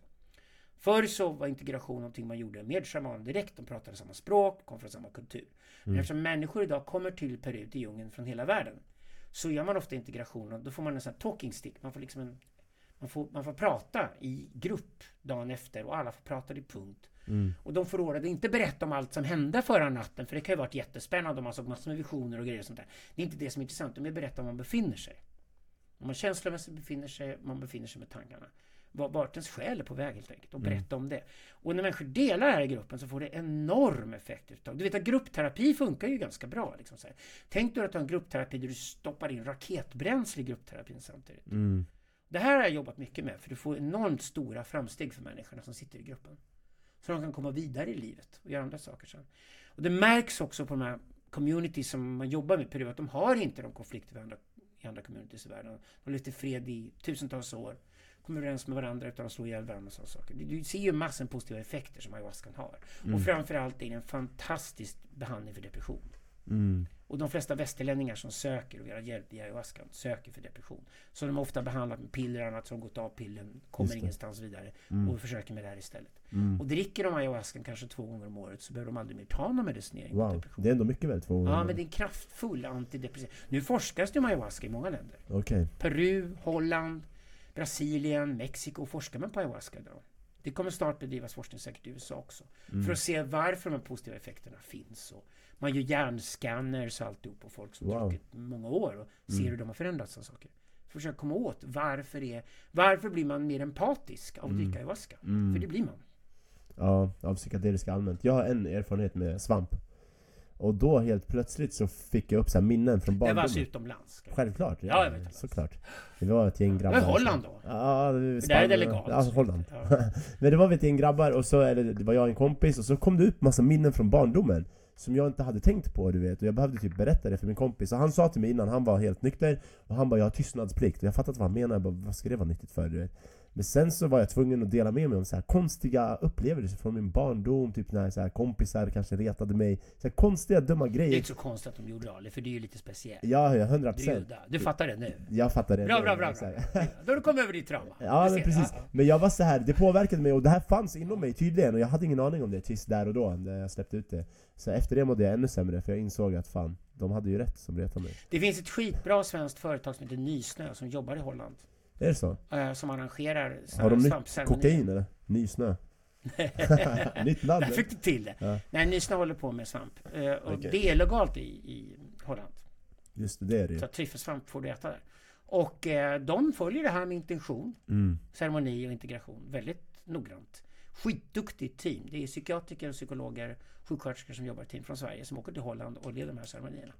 Förr så var integration någonting man gjorde med shamanen direkt. De pratade samma språk, kom från samma kultur. Men eftersom människor idag kommer till Peru, till djungeln från hela världen. Så gör man ofta integrationen. Då får man en sån här talking stick. Man får liksom en, man får, man får prata i grupp dagen efter och alla får prata i punkt. Mm. Och de att inte berätta om allt som hände förra natten. För det kan ju varit jättespännande och man såg massor med visioner och grejer och sånt där. Det är inte det som är intressant. Är berätta om man befinner sig. Om man känslomässigt befinner sig, man befinner sig med tankarna. var- vart ens själ är på väg helt enkelt och berätta om det. Och när människor delar det här i gruppen så får det enorm effekt. Du vet att gruppterapi funkar ju ganska bra. Liksom så här. Tänk dig att ha en gruppterapi där du stoppar in raketbränsle i gruppterapin samtidigt. Mm. Det här har jag jobbat mycket med för du får enormt stora framsteg för människorna som sitter i gruppen. Så de kan komma vidare i livet och göra andra saker sen. Och det märks också på de här communities som man jobbar med i Peru att de har inte de konflikter vi andra, i andra communities i världen. De i fred i tusentals år. Kommer överens med varandra utan att slå ihjäl varandra och sådana saker. Du, ser ju med positiva effekter som ayahuascan har. Och framförallt är det en fantastisk behandling för depression. Mm. Och de flesta västerlänningar som söker och vill ha hjälp i ayahuascan söker för depression. Så de har ofta behandlat med piller och annat som gått av pillen, kommer ingenstans vidare Mm. och försöker med det här istället. Mm. Och dricker de ayahuascan kanske två gånger om året så behöver de aldrig mer ta någon medicinering Wow, depression. det är ändå mycket väl? Två gånger Ja, men det är en kraftfull antidepressiv. Nu forskas det om ayahuasca i många länder. Okej. Peru, Holland, Brasilien, Mexiko forskar man på ayahuasca idag. Det kommer snart bedrivas forskning säkert i USA också. Mm. För att se varför de här positiva effekterna finns. Och man gör hjärnscanners och alltihop på folk som Wow. Mm. druckit många år och ser hur de har förändrats och saker. Försöka komma åt varför är, varför blir man mer empatisk av att dricka ayahuasca? Mm. För det blir man. Ja, av psykedeliska allmänt. Jag har en erfarenhet med svamp. Och då helt plötsligt så fick jag upp så här minnen från Det var barndomen. alltså utomlands. Självklart, Ja, ja, jag vet. såklart. Det var ett gäng Det grabbar. var Holland då. Ja, det, där är det Spanien. legalt. Ja, Holland. Ja. Men det var ett gäng grabbar och så det, det var jag och en kompis och så kom det upp massa minnen från barndomen som jag inte hade tänkt på du vet. Och jag behövde typ berätta det för min kompis. Och han sa till mig innan, han var helt nykter. Och han bara 'Jag har tystnadsplikt' och jag fattade inte vad han menade, jag bara, vad ska det vara nyttigt för? Du vet? Men sen så var jag tvungen att dela med mig om så här konstiga upplevelser från min barndom Typ när så här kompisar kanske retade mig så här konstiga dumma Det är grejer inte så konstigt att de gjorde det Ali, för det är ju lite speciellt. Ja, ja, 100% Du, där. du fattar det nu? Jag fattar det Bra, nu, bra, bra. bra. Då har du kommit över ditt trauma. Ja men precis, men jag var så här, det påverkade mig och det här fanns inom mig tydligen och jag hade ingen aning om det tills där och då, när jag släppte ut det Så efter det mådde jag ännu sämre för jag insåg att fan, de hade ju rätt som retade mig Det finns ett skitbra svenskt företag som heter Nysnö som jobbar i Holland. Är det så? eh, som arrangerar Har de nytt kokain eller? Nysnö? Nytt ladd? Där fick du till det. Ja. Nej, Nysnö håller på med svamp. Eh, och Okej. det är legalt i, i Holland. Just det, det är det Så att tryffelsvamp får du äta där. Och eh, de följer det här med intention, mm. ceremoni och integration väldigt noggrant. Skitduktigt team. Det är psykiatriker, psykologer, sjuksköterskor som jobbar i team från Sverige som åker till Holland och leder de här ceremonierna.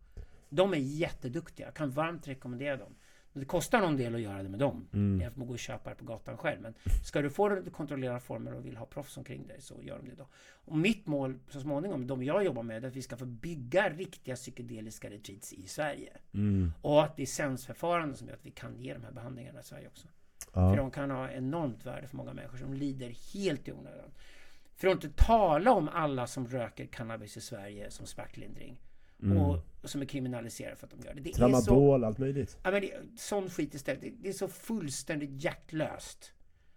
De är jätteduktiga. Jag kan varmt rekommendera dem. Men Det kostar någon del att göra det med dem. Mm. Jämfört med att gå och köpa det på gatan själv. Men ska du få det i kontrollerade former och vill ha proffs omkring dig så gör de det då. Och mitt mål så småningom, de jag jobbar med, är att vi ska få bygga riktiga psykedeliska retreats i Sverige. Mm. Och att licensförfarande som gör att vi kan ge de här behandlingarna i Sverige också. För Ja. de kan ha enormt värde för många människor som lider helt i onödan. För att inte tala om alla som röker cannabis i Sverige som smärtlindring. Mm. Och, och som är kriminaliserade för att de gör det. Det är så... Tramadol, allt möjligt Ja, men det, sån skit istället. Det, det är så fullständigt hjärtlöst.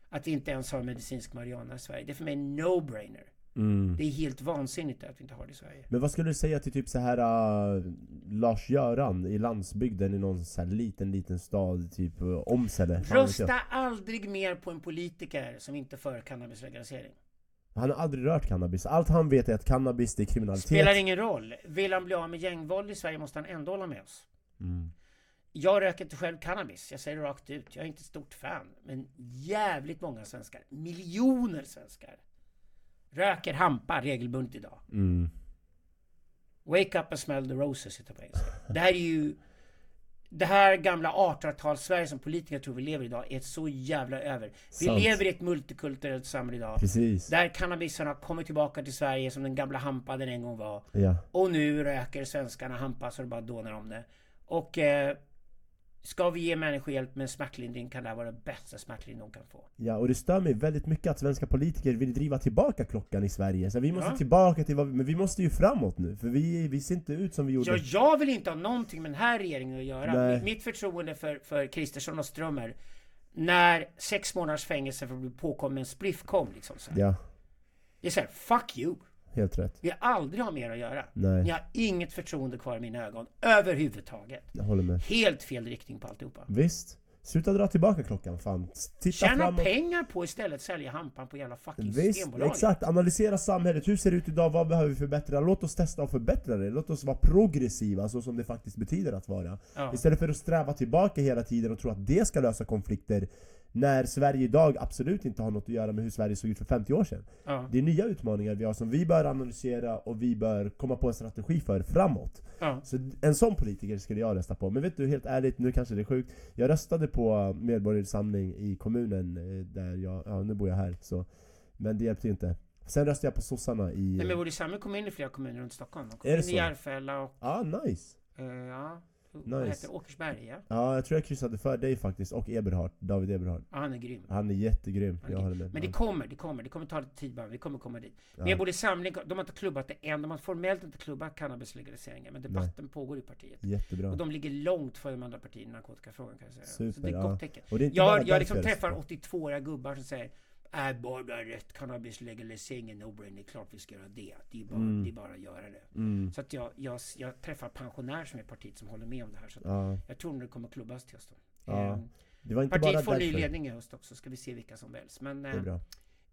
Att vi inte ens har medicinsk marijuana i Sverige. Det är för mig en no-brainer. mm. Det är helt vansinnigt att vi inte har det i Sverige. Men vad skulle du säga till typ så här uh, Lars-Göran i landsbygden i någon så här liten, liten stad, typ uh, jag. Rösta aldrig mer på en politiker som inte för cannabislegalisering. Han har aldrig rört cannabis, allt han vet är att cannabis det är kriminalitet Spelar ingen roll. Vill han bli av med gängvåld i Sverige måste han ändå hålla med oss. mm. Jag röker inte själv cannabis, jag säger det rakt ut. Jag är inte ett stort fan. Men jävligt många svenskar, miljoner svenskar, röker hampa regelbundet idag. Mm. Wake up and smell the roses det på engelska. Det här är ju... Det här gamla 1800-tals-Sverige som politiker tror vi lever i idag är så jävla över. Vi Sant. lever i ett multikulturellt samhälle idag. Precis, Där cannabisen har kommit tillbaka till Sverige som den gamla hampa den en gång var. ja Och nu röker svenskarna hampa så det bara dånar om det. Och eh, ska vi ge människor hjälp med smärtlindring kan det här vara det bästa smärtlindring de kan få. Ja, och det stör mig väldigt mycket att svenska politiker vill driva tillbaka klockan i Sverige Så vi måste Ja. tillbaka till vad vi, men vi måste ju framåt nu För vi, vi ser inte ut som vi gjorde Ja, jag vill inte ha någonting med den här regeringen att göra. Nej. Mitt, mitt förtroende för, för Kristersson och Strömmer när sex månaders fängelse för att bli påkommen med en spliff kom liksom så här. Ja, Det är såhär, fuck you! Helt rätt Vi har aldrig ha mer att göra. Nej. Ni har inget förtroende kvar i mina ögon överhuvudtaget. Jag håller med Helt fel riktning på alltihopa. Visst, sluta dra tillbaka klockan fan Titta Tjäna framåt pengar på istället sälja hampan på jävla fucking Visst, Systembolaget. exakt. Analysera samhället. Hur ser det ut idag? Vad behöver vi förbättra? Låt oss testa och förbättra det. Låt oss vara progressiva, så som det faktiskt betyder att vara. Ja. Istället för att sträva tillbaka hela tiden och tro att det ska lösa konflikter. När Sverige idag absolut inte har något att göra med hur Sverige såg ut för 50 år sedan. Ja. Det är nya utmaningar vi har som vi bör analysera och vi bör komma på en strategi för framåt. Ja. Så en sån politiker skulle jag rösta på. Men vet du, helt ärligt, nu kanske det är sjukt. Jag röstade på Medborgerlig Samling i kommunen eh, där jag, ja nu bor jag här så. Men det hjälpte ju inte. Sen röstade jag på sossarna i... Nej, men Borde Samling kom in i flera kommuner runt Stockholm. De kom Är in i? Järfälla och... Ah, nice! eh, ja. Vad Nice. heter? Åkersberga? Ja. Ja, jag tror jag kryssade för dig faktiskt, och Eberhard, David Eberhard. ja, han är grym. Han är jättegrym, Han är jag grym. med. Men det kommer, det kommer. Det kommer ta lite tid bara. Vi kommer komma dit. Ja. Medborgerlig Samling, de har inte klubbat det än. De har formellt inte klubbat cannabislegaliseringen. Men debatten pågår i partiet. Jättebra. Och de ligger långt före de andra partierna i narkotikafrågan kan jag säga. så Super, det är ett ja. gott tecken. Och det är inte Jag, bara jag liksom träffar röstar. 82-åriga gubbar som säger Är bara rätt cannabislegalisering är no-brainer, det är klart vi ska göra det. Det är bara, Mm. det är bara att göra det. Mm. Så att jag, jag, jag träffar pensionärer som är i partiet som håller med om det här. Så Ja, jag tror nog det kommer klubbas till hösten. Ja. Ehm, det var inte bara Partiet får ny ledning i höst också, ska vi se vilka som väljs. Men eh,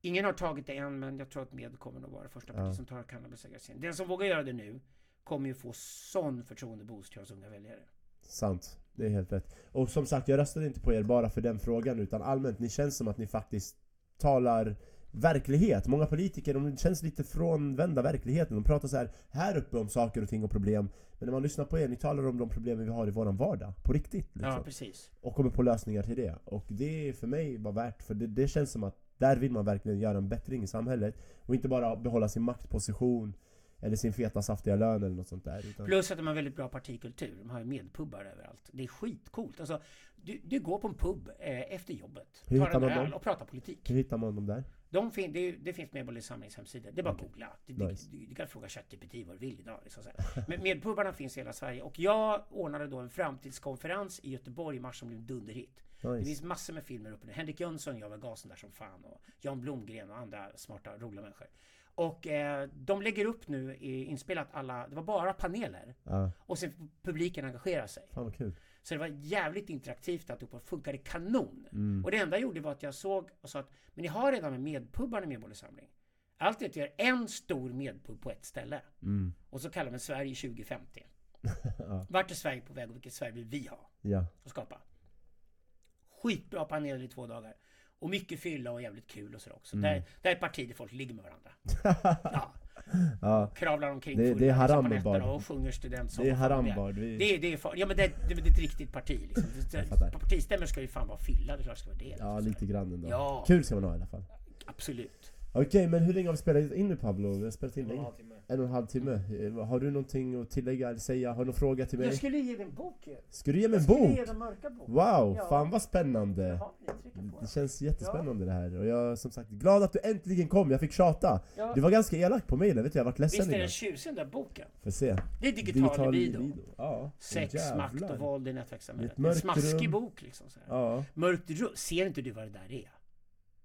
ingen har tagit det än, men jag tror att Med kommer nog vara det första partiet Ja. som tar cannabislegalisering. Den som vågar göra det nu kommer ju få sån förtroendeboost till oss unga väljare. Sant. Det är helt rätt. Och som sagt, jag röstade inte på er bara för den frågan utan allmänt, ni känns som att ni faktiskt talar verklighet. Många politiker, de känns lite frånvända verkligheten. De pratar så här, här uppe om saker och ting och problem. Men när man lyssnar på er, ni talar om de problemen vi har i våran vardag. På riktigt liksom. Ja, precis. och kommer på lösningar till det. Och det är för mig bara värt, för det, det känns som att där vill man verkligen göra en bättring i samhället. Och inte bara behålla sin maktposition eller sin feta saftiga lön eller något sånt där. Utan, Plus att de har väldigt bra partikultur. De har ju medpubbar överallt. Det är skitcoolt. Alltså, du, du går på en pub eh, efter jobbet, Hur tar en öl och pratar politik. hur hittar man dem där? De fin, det, det finns Medborgerlig Samlings hemsida. Det är bara att googla. Det, det, Nice. du, du kan fråga ChatGPT vad du vill idag. Liksom. Men medpubbarna finns i hela Sverige. Och jag ordnade då en framtidskonferens i Göteborg i mars som blev en dunderhit. Det Nice. finns massor med filmer uppe nu. Henrik Jönsson gör väl gasen där som fan och Jan Blomgren och andra smarta, roliga människor. Och eh, de lägger upp nu i inspelat alla, det var bara paneler. Ja, Och sen publiken engagera sig. fan vad kul. Så det var jävligt interaktivt alltihopa funkade kanon. Mm. Och det enda jag gjorde var att jag såg och sa att men ni har redan med medpubbar i Medborgerlig Samling. Allt är att göra en stor medpub på ett ställe. Mm. Och så kallar man Sverige 2050. Ja. Vart är Sverige på väg och vilket Sverige vill vi ha Ja, och skapa? Skitbra panel i två dagar. Och mycket fylla och jävligt kul och så också. Mm. Där, där är där folk ligger med varandra. Ja, ja. kravlar omkring Det- det är fulla haram på nätterna bara. och sjunger studentsång. Det är. Vi... Det är, det är, far, ja men det, det, det är ett riktigt parti liksom. Det, partistämmor ska ju fan vara fylla, det är klart det ska vara det. Ja, lite grann ändå. Ja. Kul ska man ha i alla fall. Absolut. Okej, men hur länge har vi spelat in nu Pablo? Vi har spelat in En och en länge. halv timme. En och en halv timme. Eh, Har du någonting att tillägga eller säga? Har du någon fråga till mig? Jag skulle ge dig en bok ju. Ska du ge mig en Jag skulle ge bok? dig en mörka bok. Wow, Ja. fan vad spännande! Jaha, ni trycker på. Det känns jättespännande det här och jag är som sagt glad att du äntligen kom, jag fick tjata! Ja. Du var ganska elak på mejlen, vet du, jag varit ledsen Visst är den tjusig den där boken? Får se. Det är digital, libido. libido. Ja. Sex, Jävlar. makt och våld i nätverkssamhället. Ett En mörkt smaskig rum. bok liksom. Så här. Ja. Mörkt rum. Ser inte du vad det där är?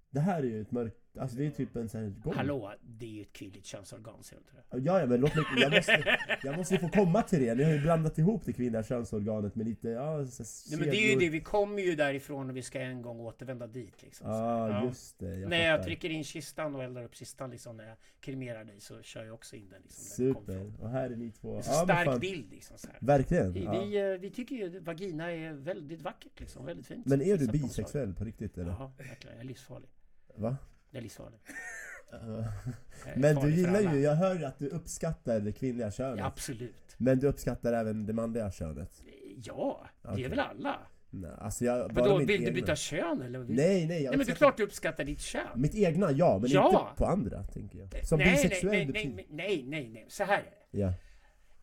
Det här är ju ett mörkt, alltså det är typ en sån här gång. Hallå, det är ju ett kvinnligt könsorgan, ser du inte det? Ja, ja men låt mig, jag måste, jag måste ju få komma till det. Ni har ju blandat ihop det kvinnliga könsorganet med lite, ja, så, Nej, men det är ju det, vi kommer ju därifrån och vi ska en gång återvända dit liksom. Här. Ja, just det. Jag när jag fattar. trycker in kistan och eldar upp kistan liksom, när jag kremerar dig så kör jag också in den liksom. Super. Och här är ni två. Så Ja, stark fan. bild liksom. Så här. Verkligen. Vi, Ja. vi, eh, vi tycker ju vagina är väldigt vackert liksom, väldigt fint. Men är du bisexuell på riktigt eller? Ja, verkligen. Jag är livsfarlig. Va? Jag är livsfarlig. Ja. Jag är Men du gillar ju, jag hör ju att du uppskattar det kvinnliga könet. Ja, absolut. Men du uppskattar även det manliga könet? Ja, det Okej. är väl alla. Nej, alltså jag, mitt vill du egna. byta kön eller? Vill... Nej, nej, Nej men det är klart du uppskattar ditt kön. Mitt egna, ja, men Ja. inte på andra, tänker jag. Som nej, bisexuell nej, nej, nej, nej, nej, nej, så här är det. Ja,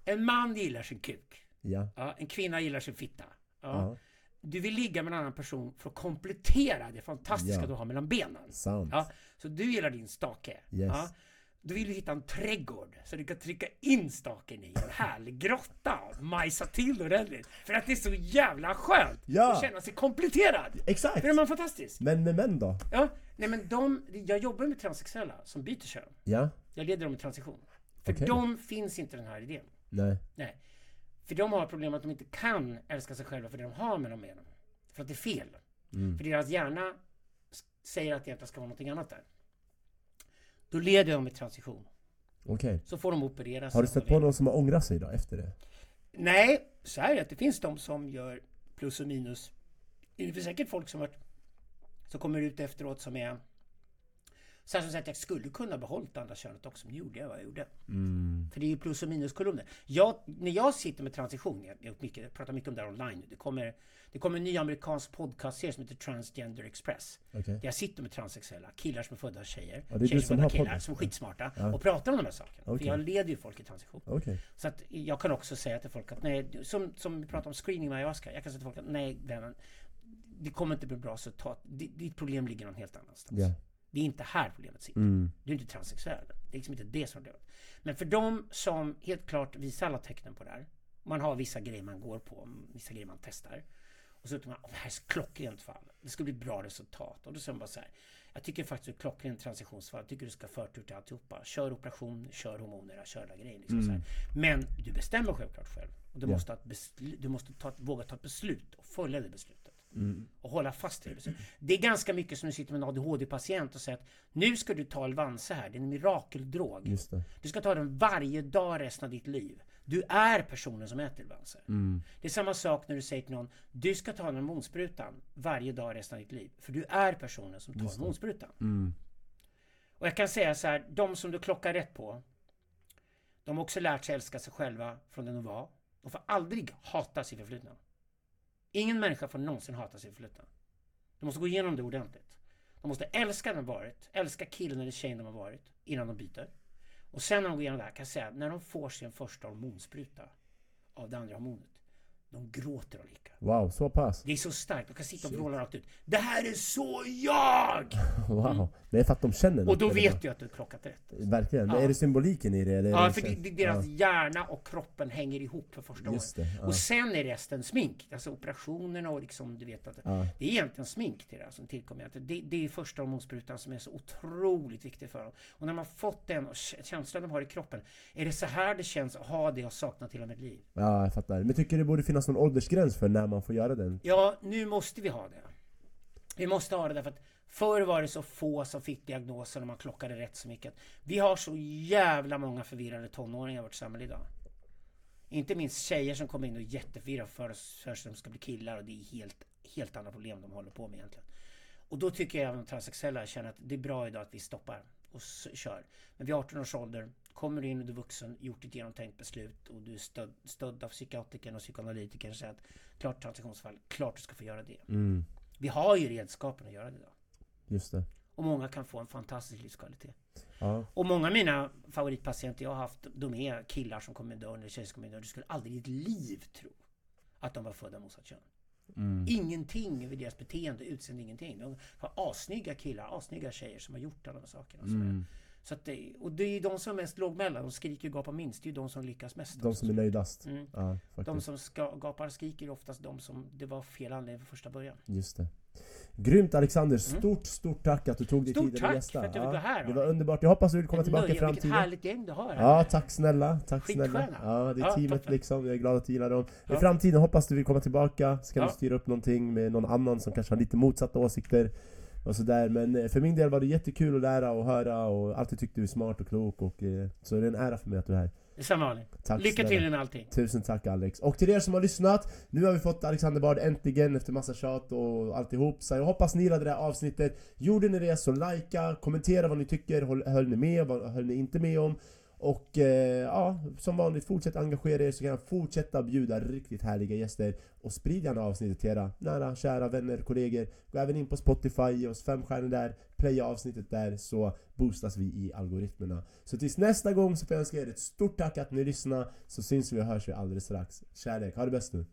En man gillar sin kuk. ja, Ja, en kvinna gillar sin fitta. Ja. ja. Du vill ligga med en annan person för att komplettera det fantastiska Ja. du har mellan benen. Sant. Ja, så du gillar din stake. Yes. Ja. Då vill du hitta en trädgård så du kan trycka in staken i en härlig grotta och majsa till ordentligt. För att det är så jävla skönt Ja. att känna sig kompletterad. Exakt! För är man fantastisk? Men med män då? Ja, nej men de, jag jobbar med transsexuella som byter kön. Ja? Jag leder dem i transition. För Okej. dem finns inte den här idén. Nej. Nej. För de har problem att de inte kan älska sig själva för det de har mellan benen. För att det är fel. Mm. För deras hjärna säger att det ska vara någonting annat där. Då leder dem i transition. Okej. Så får de operera sig Har du stött de på någon som har ångrat sig då, efter det? Nej, så här är det. att Det finns de som gör plus och minus. Det finns säkert folk som har varit som kommer ut efteråt som är här som sagt, jag skulle kunna behållit andra könet också, men gjorde jag vad jag gjorde. Mm. För det är ju plus och minuskolumner. Jag, när jag sitter med transition, jag, jag, mycket, jag pratar mycket om det här online nu. Det kommer, det kommer en ny amerikansk podcastserie som heter Transgender Express. Okej. Där jag sitter med transsexuella, killar som är födda tjejer, Ja, tjejer som är födda killar, podden. som är skitsmarta Ja. och pratar om de här sakerna. Okej. För jag leder ju folk i transition. Okej. Så att jag kan också säga till folk att nej, som, som vi pratar om screening med ayahuasca. Jag kan säga till folk att nej, vännen. Det kommer inte bli bra resultat. Di- Ditt problem ligger någon helt annanstans. Ja. Det är inte här problemet sitter. Mm. Du är inte transsexuell. Det är liksom inte det som är problemet. Men för de som helt klart visar alla tecknen på det här. Man har vissa grejer man går på, vissa grejer man testar. Och så tycker man, "Åh, det här är klockrent fall. Det ska bli bra resultat. Och då säger man bara så här. Jag tycker faktiskt att det är klockrent transitionsfall. Jag tycker du ska ha förtur till alltihopa. Kör operation, kör hormoner, kör alla grejer. Liksom här. Men du bestämmer självklart själv. Och du, Ja. måste, ha ett beslut, du måste ta, våga ta ett beslut och följa det beslutet. Och hålla fast vid det. Det är ganska mycket som du sitter med en ADHD-patient och säger att nu ska du ta Elvanse här, det är en mirakeldrog. Du ska ta den varje dag resten av ditt liv. Du är personen som äter Elvanse. Det är samma sak när du säger till någon, du ska ta hormonsprutan varje dag resten av ditt liv. För du är personen som tar hormonsprutan. Mm. Och jag kan säga så här, de som du klockar rätt på, de har också lärt sig älska sig själva från den de var. De får aldrig hata sitt förflutna. Ingen människa får någonsin hata sitt förflutna. De måste gå igenom det ordentligt. De måste älska den de varit, älska killen eller tjejen de har varit innan de byter. Och sen när de går igenom det här kan jag säga att när de får sin första hormonspruta av det andra hormonet, de gråter lycka. Wow, så pass? Det är så starkt, de kan sitta och vråla rakt ut. Det här är så jag! Wow. Det är för att de känner Och då vet du att du har klockat rätt. Verkligen. Men Ja. är det symboliken i det? Eller Ja, det för det, deras ja. hjärna och kroppen hänger ihop för första Just gången. ja. Och sen är resten smink. Alltså operationerna och liksom, du vet att Ja. det är egentligen smink till det här som tillkommer. Det, det är första hormonsprutan som är så otroligt viktig för dem. Och när man fått den och känslan de har i kroppen. Är det så här det känns att ha det jag saknat hela mitt liv? Ja, jag fattar. Men tycker du det borde finnas någon åldersgräns för när man får göra den? Ja, nu måste vi ha det. Vi måste ha det därför att förr var det så få som fick diagnoser och man klockade rätt så mycket. Vi har så jävla många förvirrade tonåringar i vårt samhälle idag. Inte minst tjejer som kommer in och är jätteförvirrade för, för att de ska bli killar och det är helt, helt andra problem de håller på med egentligen. Och då tycker jag även de transsexuella känner att det är bra idag att vi stoppar och kör. Men vid 18 års ålder kommer du in och du är vuxen, gjort ett genomtänkt beslut och du är stöd, stödd av psykiatrikern och psykoanalytikern säger att klart transitionsfall, klart du ska få göra det. Mm, Vi har ju redskapen att göra det idag. just det. Och många kan få en fantastisk livskvalitet. Ja. Och många av mina favoritpatienter jag har haft, de är killar som kommer dö eller tjejer som kommer dö. Du skulle aldrig i ditt liv tro att de var födda motsatt kön. Mm. Ingenting vid deras beteende, utseende, ingenting. De har assnygga killar, assnygga tjejer som har gjort alla de sakerna. Mm. Så det, och det är ju de som är mest lågmälda, de skriker och gapar minst. Det är ju de som lyckas mest. De också. som är nöjdast. Mm. Ja, De som ska, gapar och skriker är oftast de som det var fel anledning från första början. Just det. Grymt Alexander! Stort, stort tack att du tog dig Stort tiden att tack gästa. för att du var här, Det då. var underbart. Jag hoppas du vill komma tillbaka i nöje, Vilket framtiden. härligt gäng du har här. Ja, tack snälla. Tack snälla. Ja, det är Ja, teamet toppen. liksom. Jag är glad att du gillar dem. I Ja. framtiden hoppas du vill komma tillbaka. Så kan Ja. vi styra upp någonting med någon annan som kanske har lite motsatta åsikter. Och sådär. Men eh, för min del var det jättekul att lära och höra och alltid tyckte du är smart och klok. Och, eh, så det är en ära för mig att du är här. Detsamma Ali. Tack Lycka till med allting. Tusen tack Alex. Och till er som har lyssnat, nu har vi fått Alexander Bard äntligen efter massa tjat och alltihop. Så jag hoppas ni gillade det här avsnittet. Gjorde ni det så likea, kommentera vad ni tycker, höll, höll ni med, vad höll ni inte med om? Och eh, ja, som vanligt, fortsätt engagera er så kan jag fortsätta bjuda riktigt härliga gäster. Och sprid gärna avsnittet till era nära, kära vänner, kollegor. Gå även in på Spotify, ge oss fem stjärnor där, playa avsnittet där så boostas vi i algoritmerna. Så tills nästa gång så får jag önska er ett stort tack att ni lyssnade, så syns vi och hörs vi alldeles strax. Kärlek, ha det bäst nu!